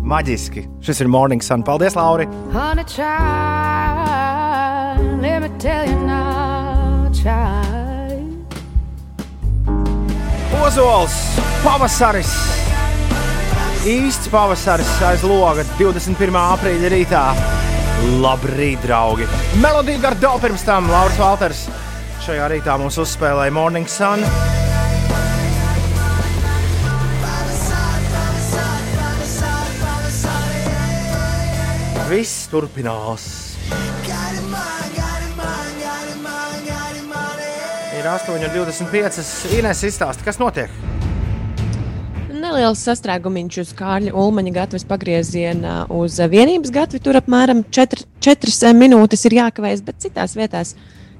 Maģiski. Šis ir Morning Sun. Paldies, Lauri! Honey, child, let me tell you now, child. Ozols, pavasaris! Īsts pavasaris aiz loga 21. aprīļa rītā. Labrīt, draugi! Melodija Gardo pirms tam Lauris Valters. Šajā rītā mums uzspēlēja Morning Sun. Viss turpinās. Ir 8,25. Ines izstāsta, kas notiek. neliels sastrēgumiņš uz Kārļa Ulmaņa gatavas pagrieziena uz vienības gatavu. Tur apmēram 4, 4 minūtes ir jākavējas, bet citās vietās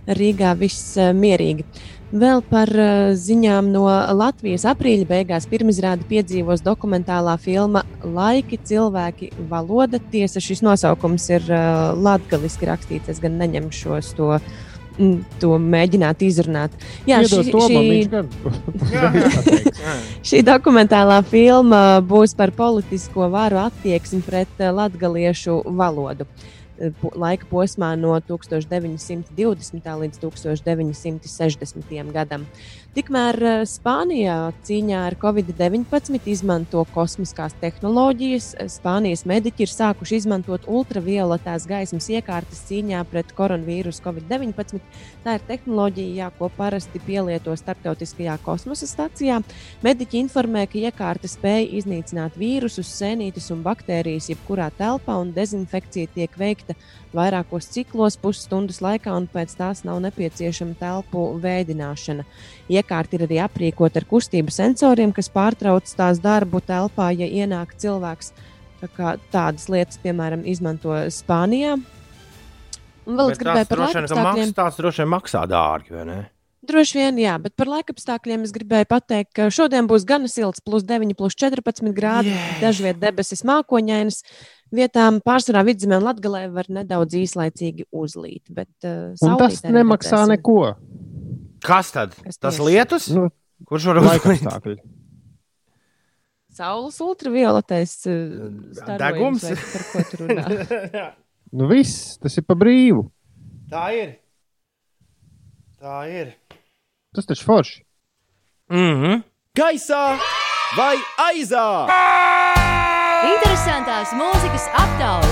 Rīgā viss eh, mierīgi. Vēl par uh, ziņām no Latvijas aprīļa beigās pirmizrādi piedzīvos dokumentālā filma Laiki, cilvēki, valoda. Tiesa, šis nosaukums ir uh, latgaliski rakstīts. Es gan neņemšos to, mm, to mēģināt izrunāt. Jā, Tomam, viņš gan. Šī dokumentālā filma būs par politisko varu attieksmi pret latgaliešu valodu. Po- Laika posmā no 1920. līdz 1960. gadam. Tikmēr uh, Spānijā cīņā ar covid-19 izmanto kosmiskās tehnoloģijas. Spānijas mediķi ir sākuši izmantot ultravioletās gaismas iekārtas cīņā pret koronavīrusu covid-19. Tā ir tehnoloģija, ko parasti pielieto starptautiskajā kosmosa stacijā. Mediķi informē, ka iekārta spēj iznīcināt vīrusus, sēnītes un baktērijas jebkurā telpā, un dezinfekcija tiek veikta vairākos ciklos, pusstundas laikā, un pēc tās nav nepieciešama telpu veidināšana. Iekārta ir arī aprīkota ar kustību sensoriem, kas pārtrauc tās darbu telpā, ja ienāk cilvēks. Tā tādas lietas, piemēram, izmanto Spānijā. Un vēl es gribēju par laikapstākļiem. maks- Tās droši vien maksā dārgi, vai ne? Droši vien, jā, bet par laikapstākļiem es gribēju pateikt, ka šodien būs gan silts, plus 9, plus 14 grādi. Yeah. Dažviet debesis mākoņainas. Vietām pārsvarā vidzemē un latgalē var nedaudz īslaicīgi uzlīt. Bet, uh, Un tas nemaksā neko. Kas tad? Kas Tas tieši? lietus? Nu, Kurš var uzlīt? Saules ultravioletais uh, Degums? starojums, vai Par ko tur runā? Nu, viss, tas ir pa brīvu. Tā ir. Tā ir. Tas taču forši. Mm -hmm. Gaisā vai aizā? Interesantās mūzikas aptauja.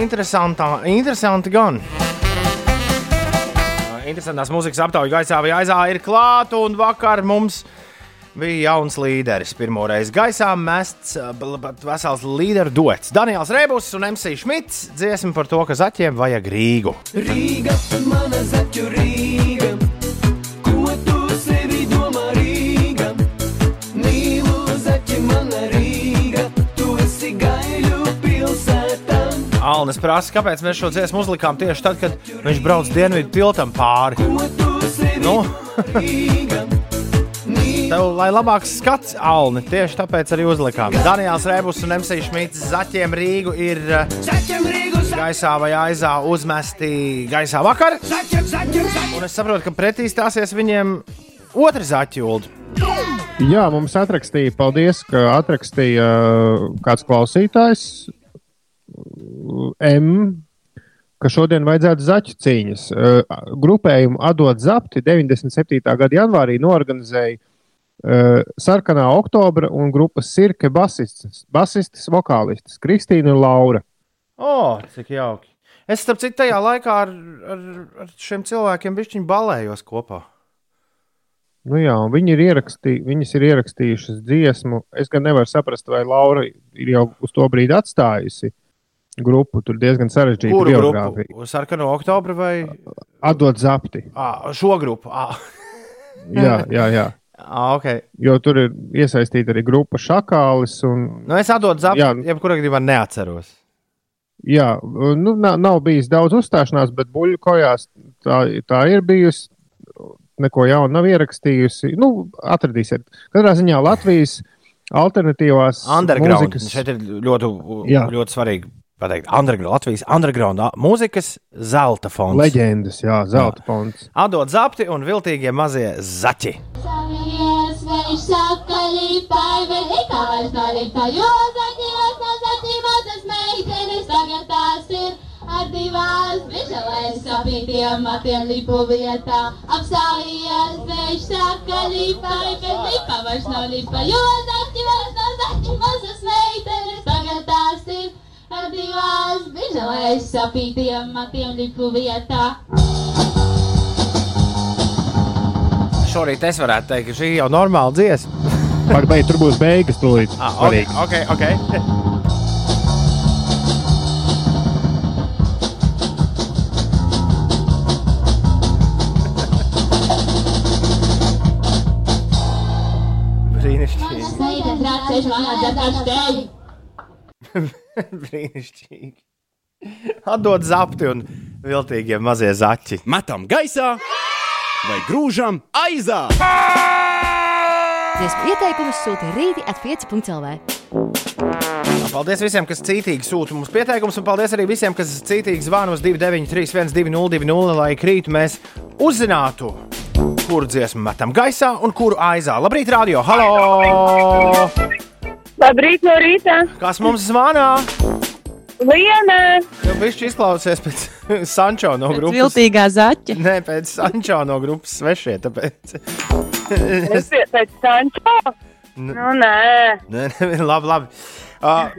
Interesantā, interesanti gan. Interesantās mūzikas aptaujas gaisā vai aizā ir klāta, un vakar mums bija jauns līderis. Pirmoreiz gaisā mests vesels līderu duets. Daniels Rebus un MC Šmits dziesma par to, ka zaķiem vajag Rīgu. Rīga, mana zaķu Rīga, Alnis prasa, kāpēc mēs šo dziesmu uzlikām tieši tad, kad viņš brauc dienvidu tiltam pāri. Nu, Tev, lai labāks skats, Alni, tieši tāpēc arī uzlikām. Daniels Rēbus un MC Šmits zaķiem Rīgu ir gaisā vai aizā uzmesti gaisā vakar. Un es saprotu, ka pretī stāsies viņiem otra zaķa ulu. Jā, mums atrakstīja, paldies, ka atrakstīja uh, kāds klausītājs M. Ka šodien vajadzētu zaķu cīņas. Uh, Grupējumu Adot Zapti 97. gada janvārī norganizēja uh, Sarkanā oktobra un grupas Sirke basistis, basistis vokālistis Kristīna un Laura. O, cik jauki. Es starp citu tajā laikā ar, ar, ar šiem cilvēkiem bišķiņu balējos kopā. Nu jā, viņi ir ierakstī, viņas ir ierakstījušas dziesmu. Es gan nevaru saprast, vai Laura ir jau uz to brīdi atstājusi grupu. Tur diezgan sarežģīta Kuru biogrāfija. grupu? Sarkano oktobra vai Atdot zapti. à, šo grupu? Jā, jā, jā. À, okay. Jo tur ir iesaistīta arī grupa Šakālis. Un, Nu, es atdodu Jā. zapti, jebkurā gadījumā neatceros. jā, nu, nav, nav bijis daudz uzstāšanās, bet buļbuļs kojās tā, tā ir bijusi. Neko jaunu nav ierakstījusi. Nu, atradīsiet. Katrā ziņā Latvijas alternatīvās mūzikas Šeit ir ļoti, Jā. ļoti svarīgi pateikt. Underground, Latvijas underground mūzikas zelta fonds. leģendas, jā, zelta fonds. Atdod zapti un viltīgie mazie zaķi. Ar divās biželēs sapītiem matiem lipu vietā. Apstājies, viņš saka, līpai, bet likā vairs nav līpa, jo zaķījās no zaķībātas meitenes, tagad tās ir ar divās biželēs sapītiem matiem lipu vietā. Šorīt es varētu teikt, ka šī jau ir normāla dziesma. Pārbaudīt, tur būs beigas tūlīt. Ah, ok, ok. okay. Brīnišķīgi. Brīnišķīgi. Atdod zapti un viltīgie mazie zaķi. Metam gaisā vai grūžam aizā! Dziesmu ieteikumus sūta rīti at 5.lv. Paldies visiem, kas cītīgi sūta mums pieteikumus, un paldies arī visiem, kas cītīgi zvana uz 293, 202, lai krītu mēs uzzinātu, kuru dziesmu metam gaisā un kuru aizā. Labrīt, radio! Halo! Labrīt, no rīta! Kas mums zvana? Liena! Jau bišķi izklausies pēc Sančo no grupas. viltīgā zaķa. Nē, pēc Sančo no grupas svešie, tāpēc. Es pēc Sančo? Nu, nē. Nē, nē, labi, labi. Uh,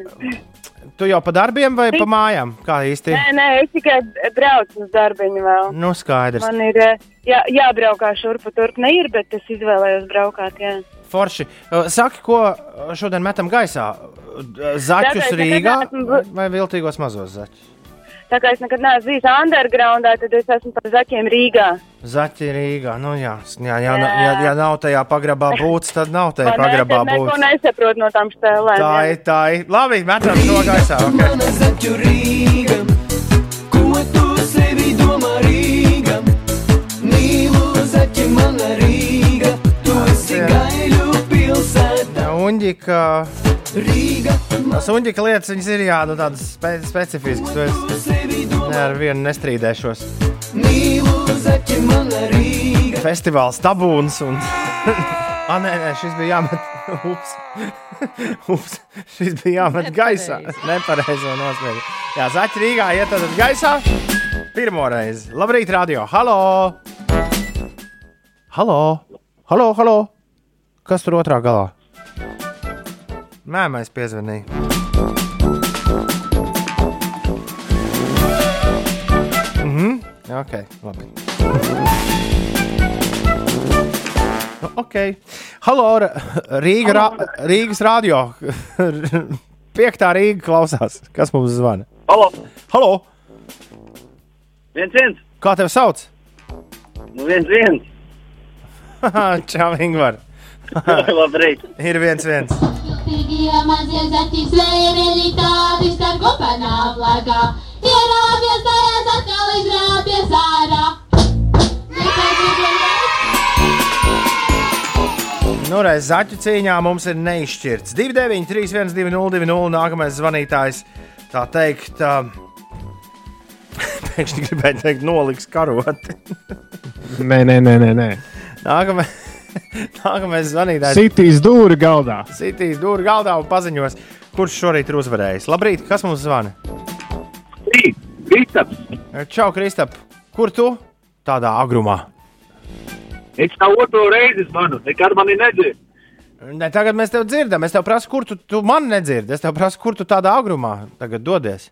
tu jau pa darbiem vai pa mājām? Kā īsti? Nē, nē, es tikai braucu uz darbiņu vēl. Nu, skaidrs. Man ir eh, jā, jābraukā šurpu turp. Ne ir, bet es izvēlējos braukāt. Jā. Forši. Uh, Saki, ko šodien metam gaisā? Uh, Zaķus Rīgā vai viltīgos mazos zaķus? Tā kā es nekad neesmu bijis undergroundā, tad es esmu par zaķiem Rīgā. Zaķi Rīgā. Nu, jā, jā, jā, jā, ja nav tajā pagrabā būts, tad nav tajā pagrabā Tad Neko būts. nesaprotu no tām spēlēm. Tā jā. ir, tā ir. Labi, metam to gaisā. Okay. Uņģika. Rīga, Tas uņģika lietas, viņas ir jā, nu, tādas spe specifiskas. Esi ne ar vienu nestrīdēšos. Festivāls tabūns un. Ah, nē, nē, šis bija jāmet. Ups. Ups. Šis bija jāmet gaisā. Nepareizo noslēgu. Jā, Zaķi Rīgā iet tad gaisā. Pirmo reizi. Labrīt, radio. Halo! Halo! Halo, halo! Kas tur otrā galā? Nē, mēs piezvanījām. Mhm, ok, labi. Nu, ok. Halo, Rīga, ra Rīgas radio. Piektā Rīga klausās. Kas mums zvana? Halo! Halo! Viens, viens! Kā tevi sauc? Nu, viens, viens! Čau, Ingūna! Labrīt! Ir viens, viens. Viltīgie mazie zaķi zvērēļi tādi starp kopanām plakā. Ierāpjas tajās atkal izrāpjas ārā. Nu, reiz zaķu cīņā mums ir neizšķirts. 293, 1202, nākamais zvanītājs. Tā teikt, uh, pēkšņi gribēju teikt, noliks karoti. Nē, nē, nē, nē. nē. Nākamais, nākamais zvanītājs. Sitīs dūri galdā. Sitīs dūri galdā un paziņos, kurš šorīt ir uzvarējis. Labrīt, kas mums zvana? Kristaps! Čau, Kristap! Kur tu? Tādā agrumā. Es jau otro reizi zvanu, nekad mani nedzird. Ne, tagad mēs tevi dzirdam. Es tev prasu, kur tu, tu man nedzirdi. Es tev prasu, kur tu tādā agrumā tagad dodies.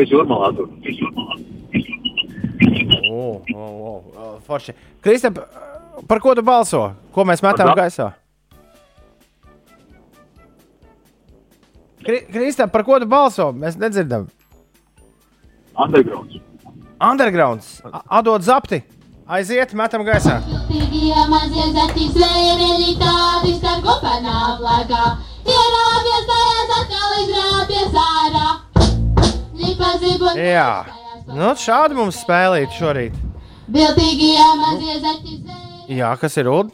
Es jūrmalā tur. Es jūrmalā. O, o, o, o, forši. Kristap, par ko tu balso? Ko mēs metam Par za- gaisā? Kri- Kristap, par ko tu balso? Mēs nedzirdam. Undergrounds. Undergrounds. A- Atdod zapti. Aiziet, metam gaisā. Viltīgie mazie zaķi zvērēļi tādi starp kopanām plakā. Ierāpjas tajās atkal izrāpjas ārā. Lipa zibuļi. Jā. Nu, šādi mums spēlīt šorīt. Viltīgie mazie zvērēļi. Jā, kas ir Ulu?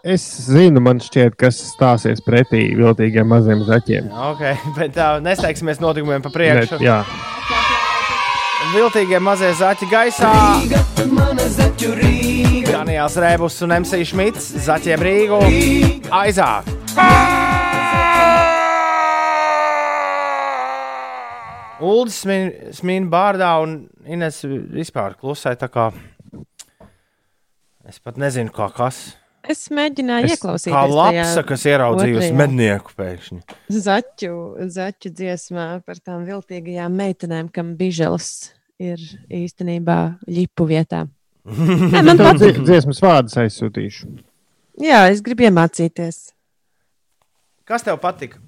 Es zinu, man šķiet, kas stāsies pretī viltīgiem maziem zaķiem. Ok, bet tā nesteigsimies notikumiem pa priekšu. Bet, jā, Viltīgie mazie zaķi gaisā. Daniels Rēbus un MC Šmits, Zaķiem Rīgu. Aizā! Uldis smin, smin bārdā un Ines vispār klusē tā kā. Es pat nezinu, kā kas. Es mēģināju Es, ieklausīties. kā lapsa, kas ieraudzījusi mednieku pēkšņi. Zaķu, zaķu dziesmā par tām viltīgajām meitenēm, kam bižels ir īstenībā ļipu vietā. Nē, man patīk. dzi- dziesmas vārdus aizsūtīšu. Jā, es gribu iemācīties. Kas tev patika?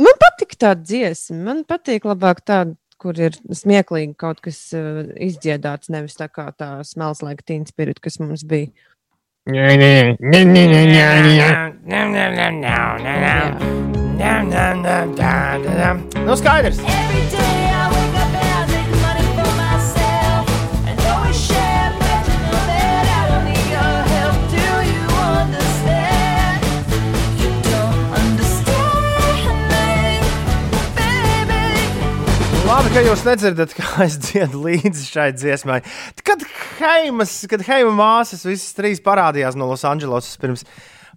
Man patīk tāda dziesma. Man patīk labāk tāda, kur ir smieklīgi kaut kas uh, izdziedāts, nevis tā kā tā smelts like teen spirit, kas mums bija. Nē, nē, nē, nē, skaidrs. ka jūs nedzirdat, kā es dziedu līdzi šai dziesmai. Kad Heimas, kad Heima māsas visas trīs parādījās no Losandželosas pirms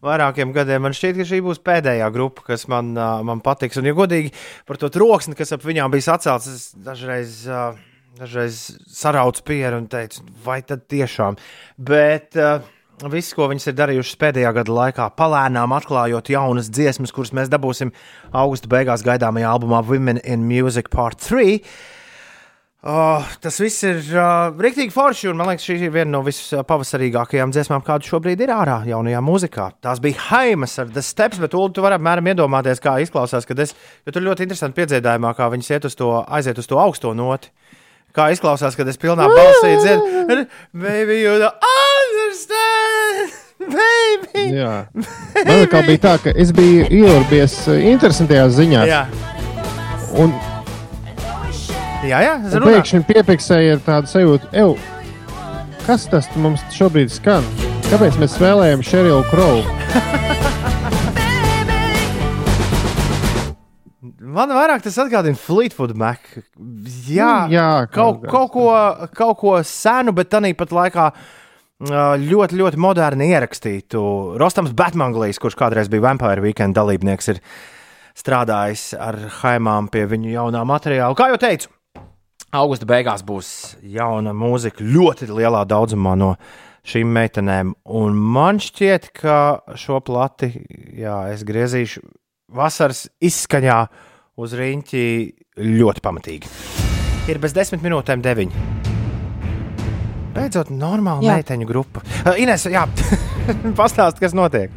vairākiem gadiem, man šķiet, ka šī būs pēdējā grupa, kas man, ā, man patiks. Un, ja godīgi par to troksni, kas ap viņām bija sacelts, es dažreiz. ā, Dažreiz saraucu pieru un teicu, vai tad tiešām. Bet uh, viss, ko viņas ir darījušas pēdējā gada laikā, palēnām atklājot jaunas dziesmas, kuras mēs dabūsim augusta beigās gaidāmajā albumā Women in Music Part 3. Oh, tas viss ir uh, rīktīgi forši, un man liekas, šī ir viena no vispavasarīgākajām dziesmām, kāda šobrīd ir ārā jaunajā mūzikā. Tās bija Haimas ar The Steps, bet Ulu, tu vari apmēram iedomāties, kā izklausās, kad es, jo tur ļoti interesanti piedzīvājumā, kā viņas iet uz to, aiziet uz to augsto noti. Kā izklausās, kad es pilnā balsī dziedu, baby, you don't understand, baby. Jā. Man kā bija tā, ka es biju ieurbies eh, interesantajās ziņās. Jā. Un, Jā, jā, es un runāju. pēkšņi piepiksēja ar tādu sajūtu, Ew, kas tas mums šobrīd skan? Kāpēc mēs spēlējam Šerilu Krovu? Man vairāk tas atgādina Fleetwood Mac. Jā, jā, kaut, kaut, ko, kaut ko senu, bet tāpat laikā ā, ļoti, ļoti moderni ierakstītu. Rostams Batmanglīs, kurš kādreiz bija Vampire Weekend dalībnieks, ir strādājis ar Haimām pie viņu jaunā materiāla. Kā jau teicu, augusta beigās būs jauna mūzika ļoti lielā daudzumā no šīm meitenēm. Un man šķiet, ka šo plati jā, es griezīšu vasaras izskaņā uz rīņķi ļoti pamatīgi. Ir bez desmit minūtēm deviņi. Beidzot, normāla Jā. meiteņu grupa. Uh, Ines, jā, pastāst, kas notiek.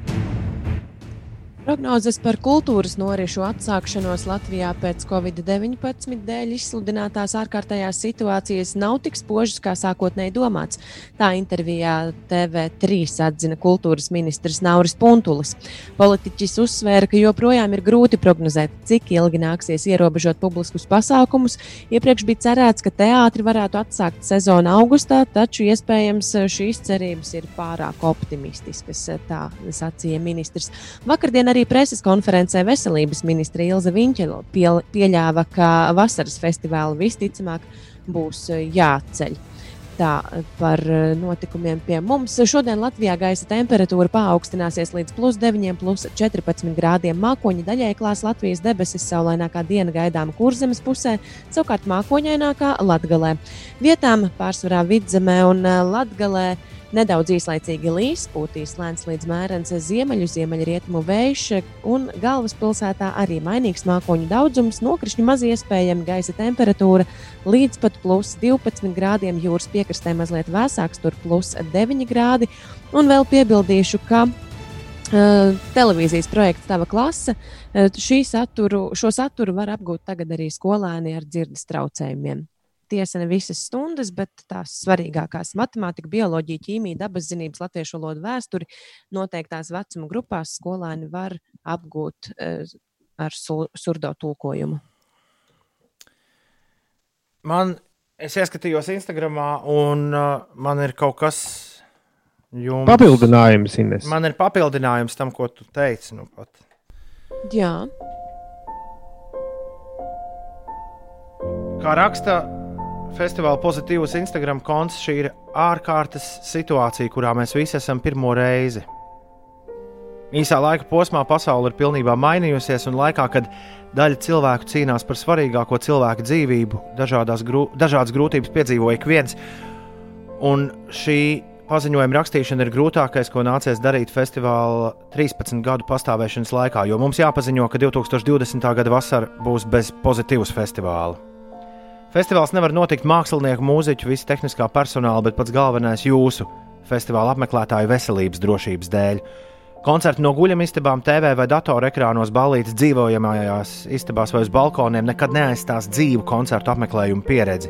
Prognozes par kultūras norisu atsākšanos Latvijā pēc Covid-19 dēļ izsludinātās ārkārtējās situācijas nav tik spožas, kā sākotnēji domāts. Tā intervijā TV3 atzina kultūras ministrs Nauris Puntulis. Politiķis uzsvēra, ka joprojām ir grūti prognozēt, cik ilgi nāksies ierobežot publiskus pasākumus. Iepriekš bija cerēts, ka teātri varētu atsākt sezonu augustā, taču iespējams šīs cerības ir pārāk optimistiskas, tā sacīja ministrs. Vakardien arī preses konferencē veselības ministra Ilza Viņķela pieļāva, ka vasaras festivāli visticamāk būs eh, jāceļ. Tā par eh, notikumiem pie mums. Šodien Latvijā gaisa temperatūra paaugstināsies līdz plus 9, plus 14 grādiem. Mākoņa daļai klās Latvijas debesis, saulainākā diena gaidāma kurzemes pusē, savukārt mākoņainākā Latgalē. Vietām pārsvarā vidzemē un Latgalē. Nedaudz īslaicīgi līs, pūtīs lēns līdz mērens ziemeļu, ziemeļrietumu vējš, un galvaspilsētā arī mainīgs mākoņu daudzums, nokrišņi maz iespējami, gaisa temperatūra līdz pat plus 12 grādiem, jūras piekrastē mazliet vēsāks, tur plus 9 grādi. Un vēl piebildīšu, ka uh, televīzijas projekts Tava klase. Uh, saturu, šo saturu var apgūt tagad arī skolēni ar dzirdes traucējumiem. Tiesa ne visas stundas, bet tās svarīgākās - matemātika, bioloģija, ķīmija, dabas zinības, latviešu valodu vēsturi noteiktās vecuma grupās skolēni var apgūt uh, ar su- surdo tulkojumu. Man, es ieskatījos Instagram, un uh, man ir kaut kas jums. Papildinājums, Ines. Man ir papildinājums tam, ko tu teici. Nu pat. Jā, Kā raksta festivāla pozitīvs Instagram konts, šī ir ārkārtas situācija, kurā mēs visi esam pirmo reizi. Īsā laika posmā pasaule ir pilnībā mainījusies, un laikā, kad daļa cilvēku cīnās par svarīgāko cilvēku dzīvību, grū, dažādas grūtības piedzīvo ik viens. Un šī paziņojuma rakstīšana ir grūtākais, ko nācies darīt festivāla 13 gadu pastāvēšanas laikā, jo mums jāpaziņo, ka 2020. gada vasara būs bez pozitīvas festivāla. Festivāls nevar notikt mākslinieku, mūziķu, visu tehniskā personāla, bet pats galvenais jūsu festivāla apmeklētāju veselības drošības dēļ. Koncerti no guļamistabām, TV vai datora ekrānos, ballītes dzīvojamajās istabās vai uz balkoniem nekad neaizstās dzīvu koncertu apmeklējumu pieredzi.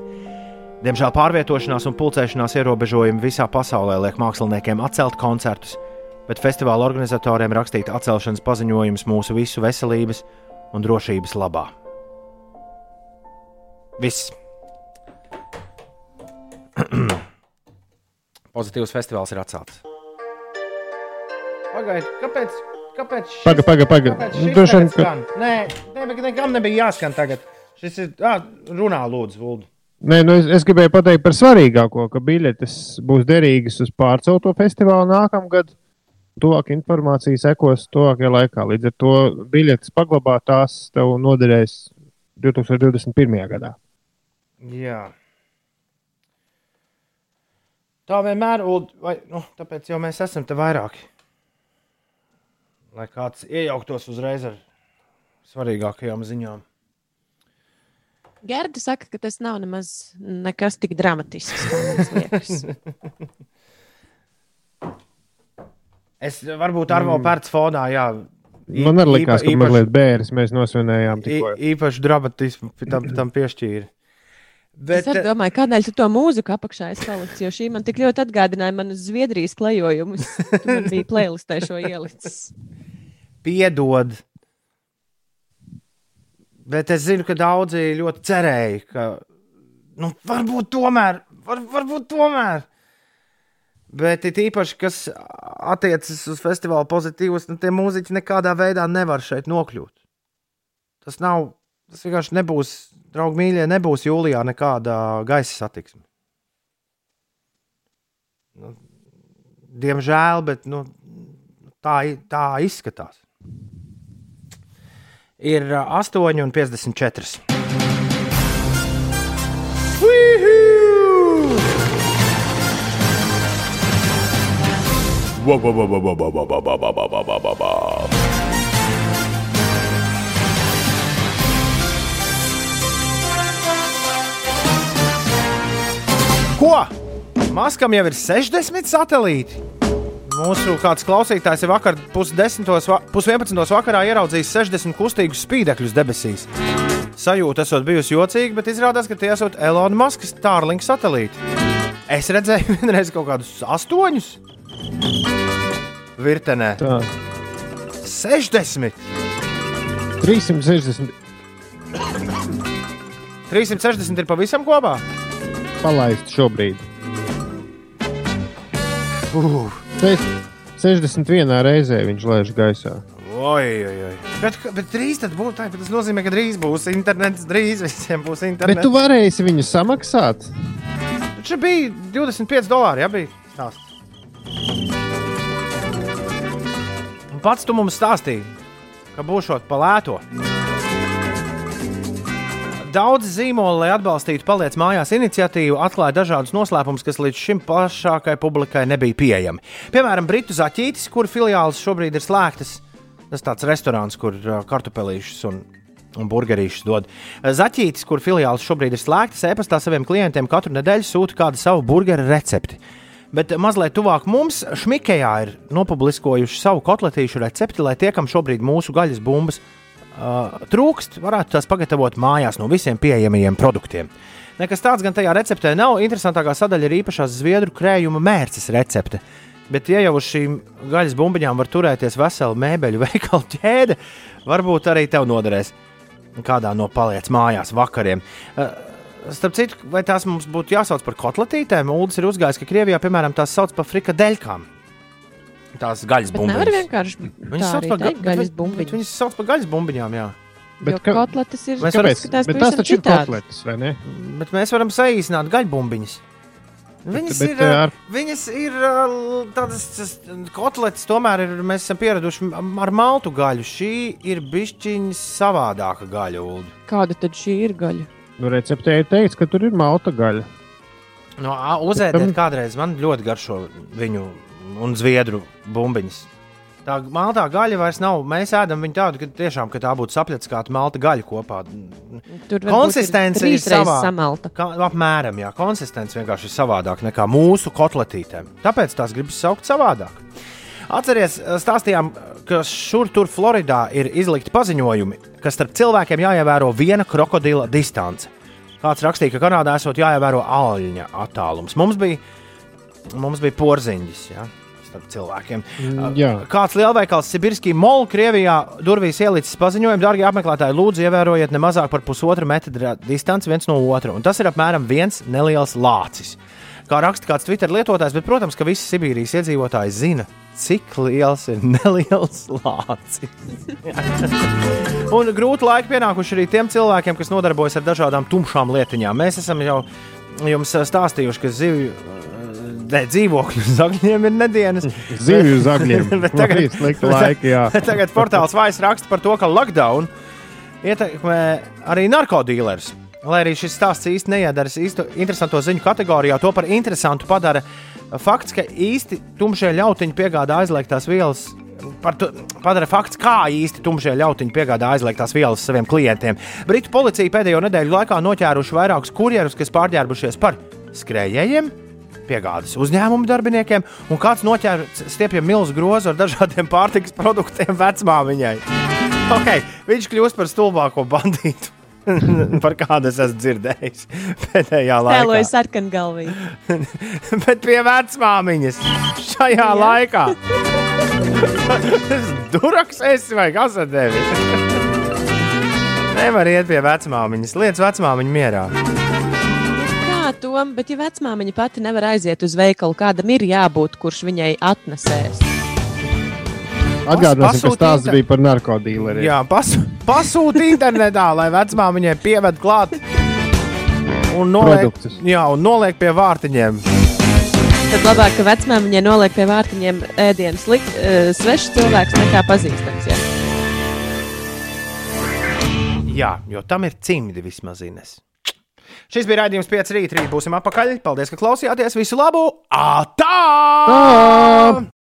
Diemžēl pārvietošanās un pulcēšanās ierobežojumi visā pasaulē liek māksliniekiem atcelt koncertus, bet festivāla organizatoriem rakstīt atcelšanas paziņojumus mūsu visu veselības un drošības labā. Viss. Pozitīvs festivāls ir atcelts. Pagaidiet, kāpēc? Kāpēc šis, Paga, paga, paga. kāpēc Nu, šis droši vien, ka-? Nē, bet nekam nebija jāskan tagad. Šis ir. Ah, runā, lūdzu, Vulu. Nē, nu es, es gribēju pateikt par svarīgāko, ka biļetes būs derīgas uz pārcelto festivālu nākamgad. Tuvāk informācija sekos tuvākajā laikā. Līdz ar to biļetes paglabāt tās tev noderēs 2021. gadā. Jā. Tā vienmēr ir. Nu, tāpēc jau mēs esam te vairāki. Lai kāds iejauktos uzreiz ar svarīgākajām ziņām. Gerda saka, ka tas nav nemaz nekas tik dramatisks, kā mums liekas. Es varbūt ar vēl Mm. pērts fonā, jā. Ī- Man arī likās, īpa- ka mazliet bērns mēs nosvinējām tikko. ī- īpašu dramatismu tam, tam piešķīra. Bet, es arī domāju, kādēļ tu to mūziku apakšā palicis, jo šī man tik ļoti atgādināja manas Zviedrijas klejojumus. Tu man bija playlistē šo ielicis. Piedod. Bet es zinu, ka daudzi ļoti cerēja, ka nu, varbūt tomēr, var, varbūt tomēr. Bet it īpaši, kas attiecas uz festivāla pozitīvus, nu, tie mūziķi nekādā veidā nevar šeit nokļūt. Tas nav, tas vienkārši nebūs, draugi mīļie, nebūs jūlijā nekāda gaisa satiksme. Nu, diemžēl, bet nu, tā, tā izskatās. Ir ā, 8,54. Ko? Maskam jau ir 60 satelīti. Mūsu kāds klausītājs ir vakar pusdesmitos, pusvienpadsmitos vakarā ieraudzījis 60 kustīgus spīdekļus debesīs. Sajūta esot bijusi jocīga, bet izrādās, ka tie esot Elonas Maskas Starlink satelīti. Es redzēju vienreiz kaut kādus astoņus virtenē. Tā. 60! 360 360 ir pavisam kopā. Palaist šobrīd. Uh. Te- 61 reizē viņš lēš gaisā. Oi, oi, oi. Bet, bet drīz būs tā, tas nozīmē, ka drīz būs internets, drīz visiem būs internets. Bet tu varēsi viņu samaksāt. Šis bija 25 dolāri. Jā, bija stāsts. Pats tu mums stāstīji, ka būšot pa lēto. Daudz zīmolu, lai atbalstītu paliec mājās iniciatīvu, atklāja dažādus noslēpumus, kas līdz šim plašākai publikai nebija pieejami. Piemēram, Britu zaķītis, kur filiālis šobrīd ir slēgtas. Tas tāds restorāns, kur uh, kartupelīšus un, un burgerīšus dod. Zaķītis, kur filiālis šobrīd ir slēgtas, e-pastā saviem klientiem katru nedēļu sūta kādu savu burgeru recepti. Bet mazliet tuvāk mums, Šmikējā ir nopubliskojuši savu kotletīšu recepti, lai tie, kam šobrīd mūsu gaļas bumbas uh, trūkst, varētu tās pagatavot mājās no visiem pieejamajiem produktiem. Nekas tāds gan tajā receptē nav. Interesantākā sadaļa ir īpašā zviedru krējuma mērces recepte. Bet, ja jau uz šīm gaļas bumbiņām var turēties vesela mēbeļu veikala ķēde, varbūt arī tev noderēs kādā no paliec mājās vakariem. Uh, Starp citu, vai tās mums būtu jāsauc par kotletītēm? Uldis ir uzgājis, ka Krievijā, piemēram, tās sauc par frikadeļkām. Tās gaļas Bet bumbiņas. nevar vienkārši Viņas sauc par ga- gaļas bet- bet Viņas sauc par gaļas bumbiņām, jā. Jo kotletes ir Mēs varam- izskatās Bet tas taču ir kotletes, vai ne? Bet mēs varam saīsināt gaļbumbiņas. Viņas bet, ir, eh, ar- viņas ir ā, tādas kotletes, tomēr ir, mēs esam pieraduši ar maltu gaļu. Šī ir bišķiņa savādāka gaļa. Ulu. Kāda tad šī ir gaļa? Nu, receptē ir teikts, ka tur ir malta gaļa. No, ā, uzēdiet kādreiz, man ļoti garšo viņu un zviedru bumbiņas. Tā maltā gaļa vairs nav. Mēs ēdam viņu tādu, ka tiešām ka tā būtu sapļackāta malta gaļa kopā. Tur Konsistence ir ir trīs reizes savā. samalta. Kā, apmēram, jā, konsistence vienkārši ir savādāka nekā mūsu kotletītēm. Tāpēc tās gribas saukt savādāk. Atcerieties, stāstījām, ka šur tur Floridā ir izlikti paziņojumi, ka starp cilvēkiem jāievēro viena krokodila distance. Kāds rakstīja, ka Kanādā esot jāievēro aļņa attālums. Mums bija, mums bija porziņģis. Ja? Cilvēkiem. Mm, jā. Kāds lielveikals Sibirskī Molu Krievijā durvīs ielicis paziņojumu, darbie apmeklētāji, lūdzu, ievērojiet ne mazāk par pusotra metra distanci viens no otra. Un tas ir apmēram viens neliels lācis. kā raksta kāds Twitter lietotājs, bet, protams, ka visi Sibīrijas iedzīvotāji zina, cik liels ir neliels lācis. Un grūti laiki pienākuši arī tiem cilvēkiem, kas nodarbojas ar dažādām tumšām lietiņām. Mēs esam jau jums stāstījuši, ka zivju ne, dzīvokļu zagļiem ir nedēļas. Zivju zagļiem. Tagad, laiki, jā. tagad portāls Vairs raksta par to, ka lockdown ietekmē arī narkotīlers. Lai arī šis stāsts īsti neiedaras īstu interesanto ziņu kategorijā, to par interesantu padara fakts, ka īsti tumšie ļautiņi piegādā aizliegtās vielas. To padara fakts, kā īsti tumšie ļautiņi piegādā aizliegtās vielas saviem klientiem. Britu policija pēdējo nedēļu laikā noķēruši vairākus kurjerus, kas pārģērbušies par skrējējiem, piegādes uzņēmumu darbiniekiem, un kāds noķēra stiepjam milzu grozu ar dažādiem pārtikas produktiem vecmāmiņai. Okay, viņš kļūst par stulbāko bandītu. par kādu es esmu dzirdējis pēdējā laikā. Tēloja sarkangalvī. Bet pie vecmāmiņas šajā laikā. Duraks esi vai kas ar tevi? Nevar iet pie vecmāmiņas. Liec vecmāmiņu mierā. Kā tom, bet ja vecmāmiņa pati nevar aiziet uz veikalu, kādam ir jābūt, kurš viņai atnesēs. Atgādāsim, ka pasūtīt- stāsts bija par narkotīleriem. Jā, pas, pasūti internetā, lai vecmāmiņai pieved klāt un noliek, Produktus. jā, un noliek pie vārtiņiem. Tad labāk, ka vecmāmiņai noliek pie vārtiņiem ēdienas likt, uh, svešs cilvēks nekā pazīstams. Ja? Jā, jo tam ir cimdi vismaz ines. Šis bija raidījums 5 rīt, rīt būsim apakaļ. Paldies, ka klausījāties. Visu labu! Ātā! Tā!